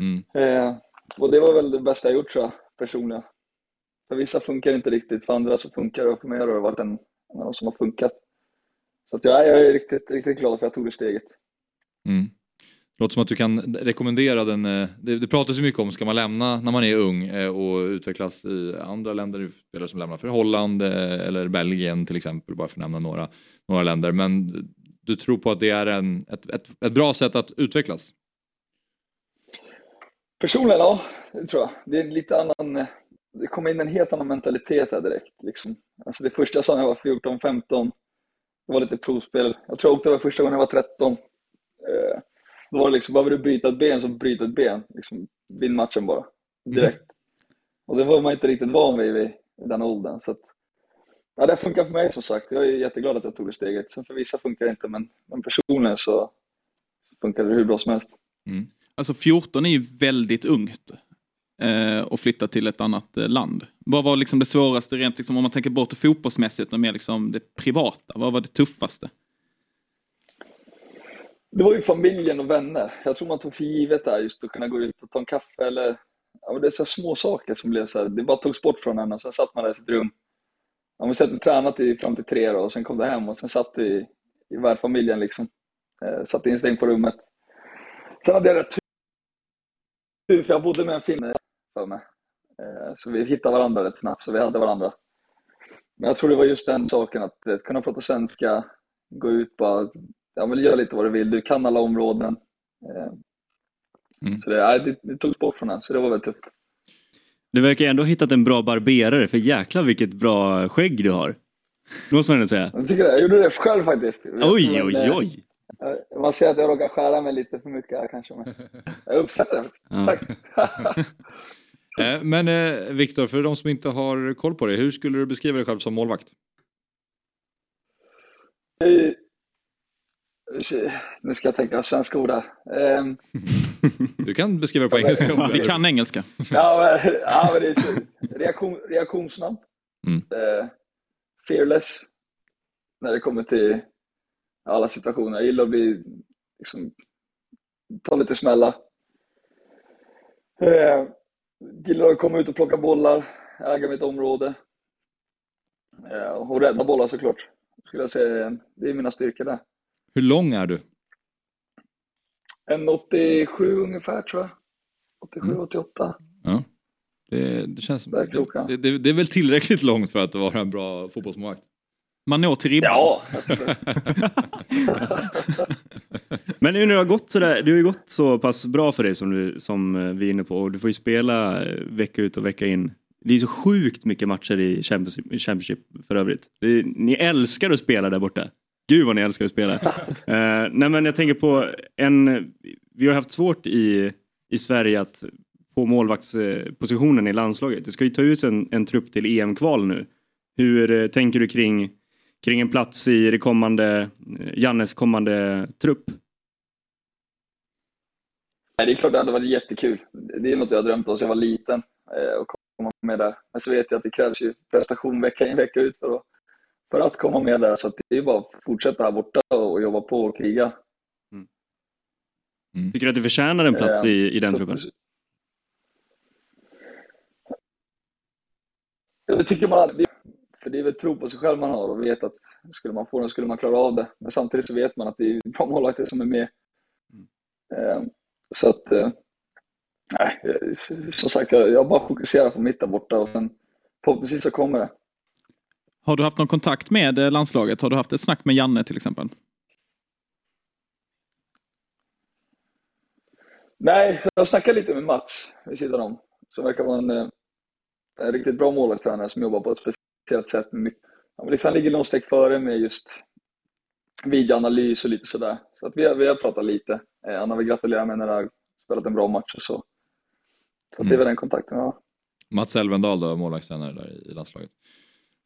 Mm. Eh, och det var väl det bästa jag gjort tror jag, personligen. För vissa funkar inte riktigt, för andra så funkar det och för mig har det varit en, en av de som har funkat. Så att jag, jag är riktigt, riktigt glad för att jag tog det steget. Mm. Låter som att du kan rekommendera den. Eh, det, det pratas ju mycket om, ska man lämna när man är ung eh, och utvecklas i andra länder, spelare som lämnar för Holland eh, eller Belgien till exempel, bara för att nämna några, några länder. Men du tror på att det är en, ett, ett, ett bra sätt att utvecklas? Personligen, ja, det tror jag. Det är lite annan, det kom in en helt annan mentalitet här direkt. Liksom. Alltså det första jag sa när jag var 14, 15, det var lite provspel. Jag tror jag åkte var första gången jag var 13. Eh, då var det liksom, behöver du bryta ett ben så bryt ett ben. Liksom, vinn matchen bara, direkt. Och det var man inte riktigt van vid vid, den åldern. Så att, ja, det funkar för mig som sagt. Jag är jätteglad att jag tog det steget. Sen för vissa funkar det inte, men, men personligen så, funkar det hur bra som helst. Alltså 14 är ju väldigt ungt eh, och flytta till ett annat eh, land. Vad var liksom det svåraste rent liksom, om man tänker bort det fotbollsmässigt och mer liksom det privata? Vad var det tuffaste? Det var ju familjen och vänner. Jag tror man tog för givet där just att kunna gå ut och ta en kaffe eller ja, men det är så här små saker som blev så här, det bara togs bort från en och sen satt man där i sitt rum. Ja, vi satt och tränat i, fram till tre då, och sen kom det hem och sen satt vi i, i värdfamiljen liksom. Eh, satt instängd på rummet. Sen hade jag rätt tur för jag bodde med en finne för mig. Eh, så vi hittade varandra rätt snabbt, så vi hade varandra. Men jag tror det var just den saken att eh, kunna prata svenska, gå ut bara, ja men gör lite vad du vill, du kan alla områden. Eh, Så det, nej, det, det togs bort från den, så det var väldigt tufft. Du verkar ändå ha hittat en bra barberare, för jäklar vilket bra skägg du har. Det måste man ändå säga. Jag, tycker det, jag gjorde det själv faktiskt. Oj, oj, oj. eh, Man ser att jag råkar skära mig lite för mycket här kanske, men jag uppskattar det. Tack. Eh, Men eh, Viktor, för de som inte har koll på det, hur skulle du beskriva dig själv som målvakt? Nu ska jag tänka svenska ord här. Ehm, Du kan beskriva det på engelska. Vi kan engelska. Ja, men, ja, men det är reaktion, reaktionssnabb. Mm. Eh, fearless. När det kommer till alla situationer. Jag gillar att bli, liksom, ta lite smällar. Eh, gillar att komma ut och plocka bollar, äga mitt område. Eh, och rädda bollar såklart. Skulle jag säga. Det är mina styrkor där. Hur lång är du? En 87 ungefär tror jag. 87, 88. Ja. Det, det känns det, det, det, är väl tillräckligt långt för att vara en bra fotbollsmålvakt. Man når till ribban. Ja. Men nu när det har gått sådär, det har ju gått så pass bra för dig som, du, som eh, vi är inne på och du får ju spela eh, vecka ut och vecka in. Det är så sjukt mycket matcher i Championship, Championship för övrigt. Är, ni älskar att spela där borta. Gud vad ni älskar att spela. uh, nej men jag tänker på en, vi har haft svårt i, i Sverige att på målvaktspositionen i landslaget. Det ska ju ta ut en, en trupp till EM-kval nu. Hur uh, tänker du kring, kring en plats i det kommande, Jannes kommande trupp? Nej, det är klart det hade varit jättekul. Det är något jag har drömt om sedan jag var liten. Eh, och komma med där. Men så vet jag att det krävs ju prestation vecka in vecka ut för att, för att komma med där. Så det är bara att fortsätta här borta och jobba på och kriga. Mm. Mm. Tycker du att du förtjänar en plats eh, i, i den truppen? Det tycker man aldrig. För det är väl tro på sig själv man har och vet att skulle man få den skulle man klara av det. Men samtidigt så vet man att det är bra målvakter som är med. Mm. Eh, så att, eh, nej, som sagt, jag bara fokuserar på mitt där borta och sen förhoppningsvis så kommer det. Har du haft någon kontakt med eh, landslaget? Har du haft ett snack med Janne till exempel? Nej, jag snackade lite med Mats vid sidan om. Som verkar vara en, eh, en riktigt bra målvaktstränare som jobbar på ett speciellt sätt. Han liksom ligger någon steg före med just videoanalys och lite sådär. Så att vi, har, vi har pratat lite. Eh, han har väl gratulerat mig när jag har spelat en bra match och så. Så mm. det är väl den kontakten jag har. Mats Elvendal då, målvaktstränare där i landslaget.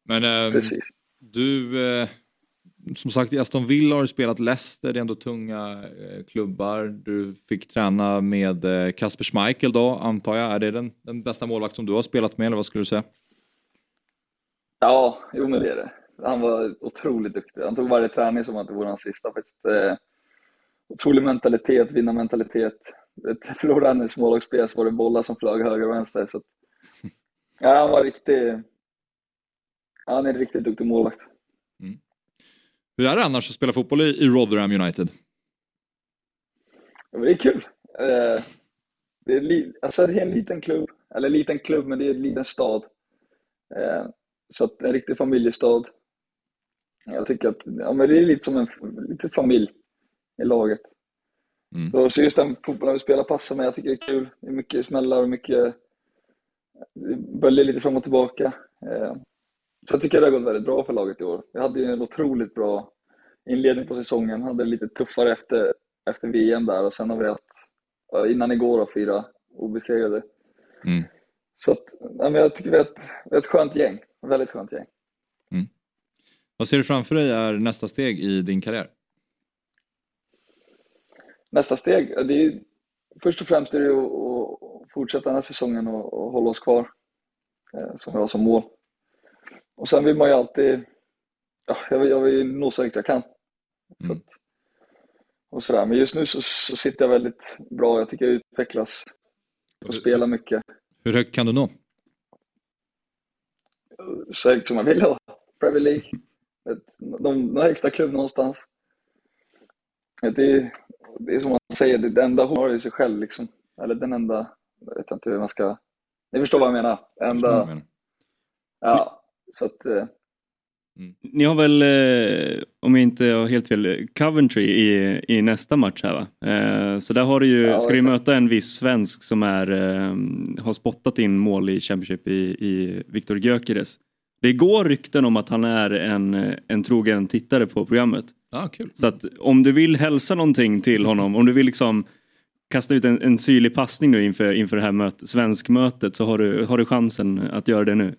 Men eh, du, eh, som sagt i Aston Villa har du spelat Leicester, det är ändå tunga eh, klubbar. Du fick träna med eh, Kasper Schmeichel då, antar jag. Är det den, den bästa målvakt som du har spelat med, eller vad skulle du säga? Ja, jo men det är det. Han var otroligt duktig. Han tog varje träning som att det vore hans sista. Faktiskt. Eh, otrolig mentalitet, vinnarmentalitet. Förlorade han i smålagsspel så var det bollar som flög höger och vänster. Så ja, han var riktigt... Han är en riktigt duktig målvakt. Mm. Hur är det annars att spela fotboll i Rotherham United? Ja, det är kul. Eh, det, är alltså, det är en liten klubb, eller en liten klubb, men det är en liten stad. Eh, så att en riktig familjestad. Jag tycker att ja, men det är lite som en lite familj i laget. Mm. Så, så just den fotbollen vi spelar passar mig. Jag tycker det är kul. Det är mycket smällar och mycket böljer lite fram och tillbaka. Så jag tycker det har gått väldigt bra för laget i år. Vi hade ju en otroligt bra inledning på säsongen. Hade det lite tuffare efter, efter VM där och sen har vi haft, innan igår, fyra obesegrade. Mm. Så att, ja, men jag tycker vi är ett, ett skönt gäng. Väldigt skönt gäng. Mm. Vad ser du framför dig är nästa steg i din karriär? nästa steg, det är, först och främst är det att fortsätta den här säsongen och, och hålla oss kvar, eh, som vi har som mål. Och sen vill man ju alltid, ja, jag, vill, jag vill nå så högt jag kan. Mm. Så att, och sådär. Men just nu så, så, sitter jag väldigt bra, jag tycker jag utvecklas och spelar mycket. Hur högt kan du nå? Så högt som man vill ha. Premier League. De, de, de högsta klubb någonstans. Det, det är som man säger, det enda hon har i sig själv liksom. Eller den enda, jag vet inte hur man ska... Ni förstår vad jag menar? Enda... Jag menar. Ja, så att... Eh... Mm. Ni har väl, eh, om jag inte har helt fel, Coventry i, i nästa match här va? Eh, så där har du ju, ja, ska du möta en viss svensk som är, har spottat in mål i Championship i, i Viktor Gyökeres. Det går rykten om att han är en, en trogen tittare på programmet. Ah, kul. Så att om du vill hälsa någonting till honom, om du vill liksom kasta ut en, en syrlig passning nu inför, inför det här möt, svenskmötet så har du, har du chansen att göra det nu.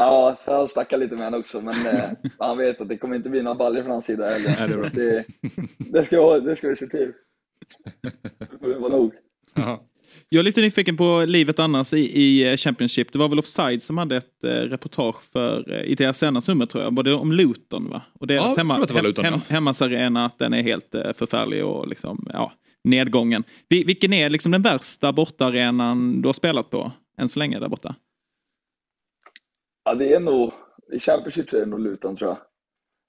Ja, jag har snackat lite med honom också, men eh, han vet att det kommer inte bli några baljor från hans sida heller. det, det, det, ska, det ska vi se till. Det får vara nog. Aha. Jag är lite nyfiken på livet annars i, i eh, Championship. Det var väl Offside som hade ett eh, reportage för, eh, i deras senaste nummer tror jag, både om Luton va? Och deras ja, hemma, det Luton, hem, ja. hemmasarena, att den är helt eh, förfärlig och liksom, ja, nedgången. Vil, vilken är liksom den värsta bortaarenan du har spelat på än så länge där borta? Ja, det är nog, i Championship så är det nog Luton tror jag.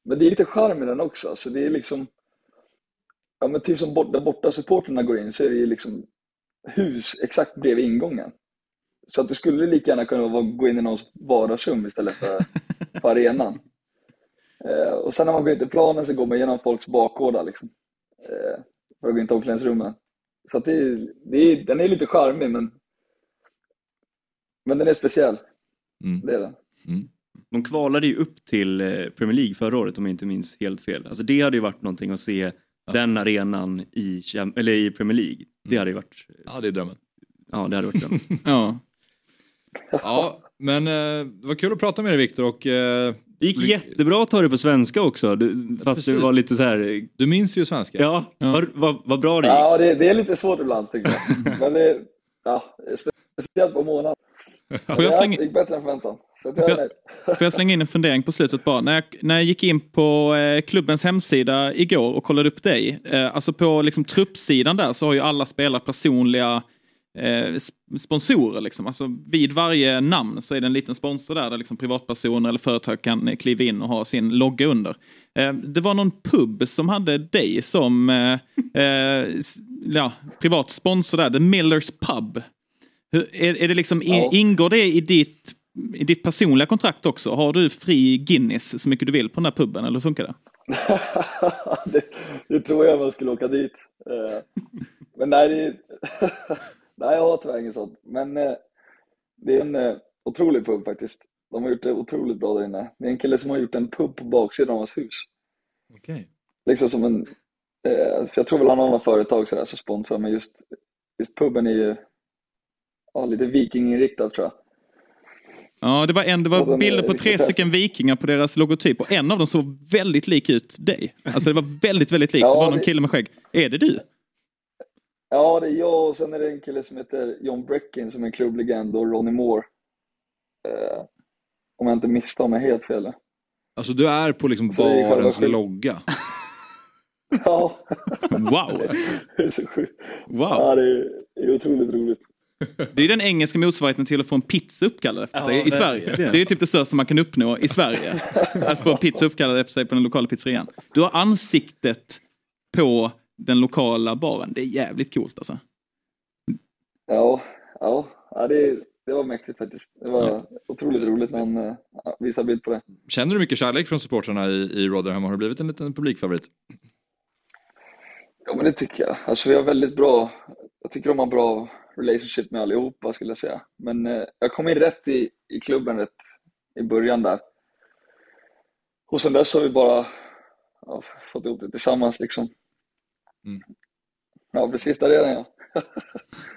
Men det är lite charm i den också, så det är liksom, ja men typ som bort, där borta supporterna går in så är det ju liksom hus exakt bredvid ingången. Så att det skulle lika gärna kunna vara gå in i någons vardagsrum istället för på arenan. Eh, och sen när man går in till planen så går man igenom folks bakgårdar liksom. Eh, för att gå in till omklädningsrummen. Så att det, det den är lite charmig men, men den är speciell. Det är den. De kvalade ju upp till eh, Premier League förra året om jag inte minns helt fel. Alltså det hade ju varit någonting att se den arenan i, eller i Premier League. Det hade ju varit... Ja, det är drömmen. Ja, det hade varit drömmen. ja. Ja, men eh, det var kul att prata med dig Viktor och... Eh, det gick jättebra att ta det på svenska också. Du, fast det precis. var lite så här... Du minns ju svenska. Ja, Vad, vad, vad bra det gick. Ja, det, det är lite svårt ibland tycker jag. Men det, ja, speciellt på månaden. Jag Det gick bättre än förväntan. Får jag får jag slänga in en fundering på slutet bara? När jag, när jag gick in på eh, klubbens hemsida igår och kollade upp dig. Eh, alltså på liksom, truppsidan där så har ju alla spelare personliga eh, sp- sponsorer. Liksom. Alltså, vid varje namn så är det en liten sponsor där, där liksom privatpersoner eller företag kan eh, kliva in och ha sin logga under. Eh, det var någon pub som hade dig som eh, eh, ja, privat sponsor där, The Millers Pub. Hur, är, är det liksom, Ja. Ingår det i ditt, i ditt personliga kontrakt också? Har du fri Guinness så mycket du vill på den här puben eller hur funkar det? det, det tror jag jag skulle åka dit. Eh, Men nej, det, nej, jag har tyvärr inget sånt. Men eh, det är en eh, otrolig pub faktiskt. De har gjort det otroligt bra där inne. Det är en kille som har gjort en pub på baksidan av hans hus. Okej. Liksom som en, så jag tror väl han har några företag sådär som sponsrar, men just, just puben är ju ja, lite vikinginriktad tror jag. Ja, det var, en, det var bilder på tre stycken vikingar på deras logotyp och en av dem såg väldigt lik ut dig. Alltså det var väldigt, väldigt likt. Ja, det var någon det- kille med skägg. Är det du? Ja, det är jag och sen är det en kille som heter John Breckin som är en klubblegend och Ronnie Moore. Eh, om jag inte misstar mig helt fel. Alltså du är på liksom Så barens logga. Ja. Wow! Det är så sjukt. Wow. Ja, det är, det är otroligt roligt. Det är den engelska motsvarigheten till att få en pizza uppkallad efter sig Ja, i Sverige. verkligen. Det är ju typ det största man kan uppnå i Sverige. Att få en pizza uppkallad efter sig på den lokala pizzerian. Du har ansiktet på den lokala baren. Det är jävligt coolt alltså. Ja, ja, ja det, det var mäktigt faktiskt. Det var otroligt roligt när han visade bild på det. Känner du mycket kärlek från supportrarna i, i Rotherham? Har du blivit en liten publikfavorit? Ja, men det tycker jag. Alltså vi har väldigt bra, jag tycker de har bra relationship med allihopa skulle jag säga. Men eh, jag kom in rätt i, i klubben rätt i början där. Och sen dess har vi bara ja, fått ihop det tillsammans liksom. Ja, precis där är den ja.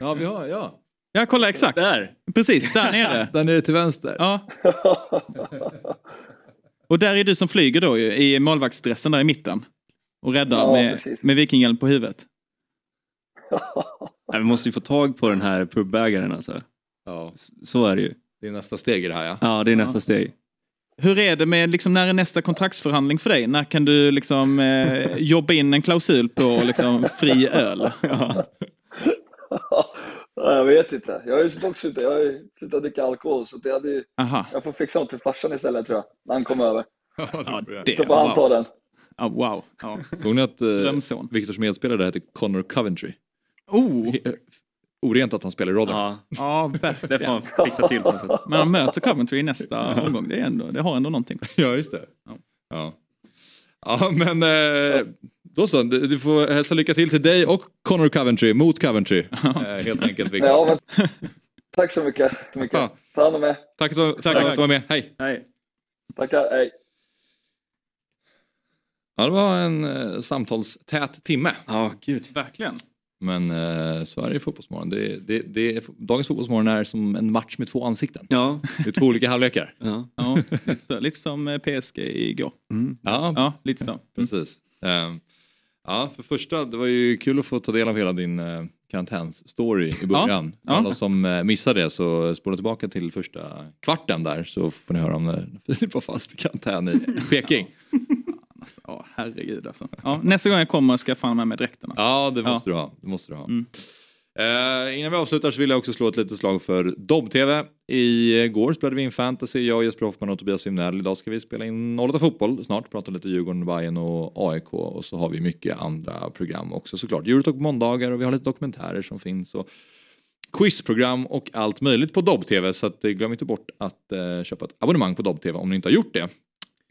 Ja, vi har, ja. Ja, kolla exakt. Där! Precis, där nere. Där nere till vänster. Ja. Och där är du som flyger då ju, i målvaktsdressen där i mitten. Och räddar Ja, med, precis. med vikingahjälm på huvudet. Nej, vi måste ju få tag på den här pubägaren alltså. Ja. Så är det ju. Det är nästa steg i det här ja. Ja, det är nästa steg. Hur är det med, liksom, när är nästa kontraktsförhandling för dig? När kan du liksom eh, jobba in en klausul på liksom, fri öl? Ja, jag vet inte. Jag har ju dock slutat, jag har ju slutat dricka alkohol så det hade ju, Aha. jag får fixa något till farsan istället tror jag. När han kommer över. Ja, det, Så får han ta den. Ja, wow. Ja. Såg ni att eh. Viktors medspelare heter Connor Coventry? Oh! Orent att han spelar i Rotherham. Ja, Ja, det får han fixa till på något sätt. Men han möter Coventry i nästa omgång. Det, är ändå, det har ändå någonting. Ja, just det. Ja, ja men eh, då så. Du, du får hälsa lycka till till dig och Connor Coventry mot Coventry. Eh, helt enkelt. Ja, men, tack så mycket. Så mycket. Ja. Ta hand om er. Tack, för- tack för att du var med. Hej! Nej. Tackar. Hej. Ja, det var en eh, samtalstät timme. Ja, gud. Verkligen. Men eh, så är det i Fotbollsmorgon. Det, det, det, är- dagens Fotbollsmorgon är som en match med två ansikten. Ja. Det är två olika halvlekar. Ja. Ja, lite, så, lite som eh, PSG igår. Mm. Ja, Ja, lite så. precis. Ehm, ja, för första, det var ju kul att få ta del av hela din uh, karantänsstory i början. Ja. Alla som uh, missade det så spola tillbaka till första kvarten där så får ni höra om när Filip var fast i karantän i Peking. Alltså, ja, herregud alltså. Ja, nästa gång jag kommer ska jag fan med mig dräkten. Alltså. Ja, det måste Ja. du ha. Det måste du ha. Mm. Eh, innan vi avslutar så vill jag också slå ett litet slag för Dobb-TV. Igår spelade vi in fantasy, jag, Jesper Hoffman och Tobias Simnell. Idag ska vi spela in 08 fotboll snart, prata lite Djurgården, Bayern och AIK och så har vi mycket andra program också såklart. Eurotalk måndagar och vi har lite dokumentärer som finns. Och quizprogram och allt möjligt på Dobb-TV. Så att, eh, glöm inte bort att eh, köpa ett abonnemang på Dobb-TV om ni inte har gjort det.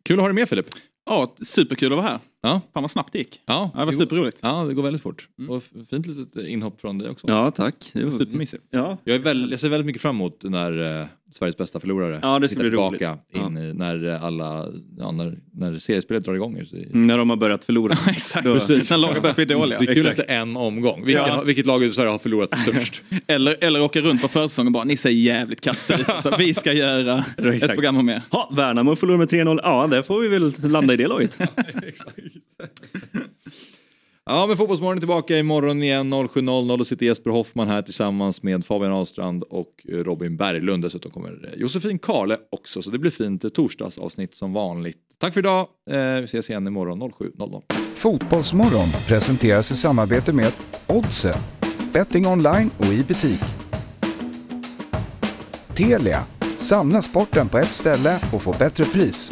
Kul att ha dig med Filip. Ja, superkul att vara här. Ja. Fan vad snabbt det gick. Ja, det var superroligt. Ja, det går väldigt fort. Och f- fint litet inhopp från dig också. Ja, tack. Det var Supermysigt. Ja. Jag, är väl, jag ser väldigt mycket fram emot när eh, Sveriges bästa förlorare Ja, det ska roligt. tillbaka in i, när eh, alla, ja, när, när seriespelet drar igång. Så, Mm, När de har börjat förlora. Exakt. Då- Precis. När lagen börjar bli dåliga. Det är kul Exakt. efter en omgång. Vilken, Ja. Vilket lag i Sverige har förlorat störst? Eller, eller åka runt på försäsongen och bara, ni ser jävligt kassa ut. Så vi ska göra ett Exakt. program om er. Ha, Värnamo förlorar med 3-0. Ja, där får vi väl landa i det laget. Ja, men Fotbollsmorgon är tillbaka imorgon igen 07.00. Då sitter Jesper Hoffman här tillsammans med Fabian Ahlstrand och eh, Robin Berglund. Dessutom kommer eh, Josefin Karle också, så det blir fint eh, torsdagsavsnitt som vanligt. Tack för idag. Vi ses igen imorgon 07.00. Fotbollsmorgon presenteras i samarbete med Oddset, betting online och i butik. Telia, samla sporten på ett ställe och få bättre pris.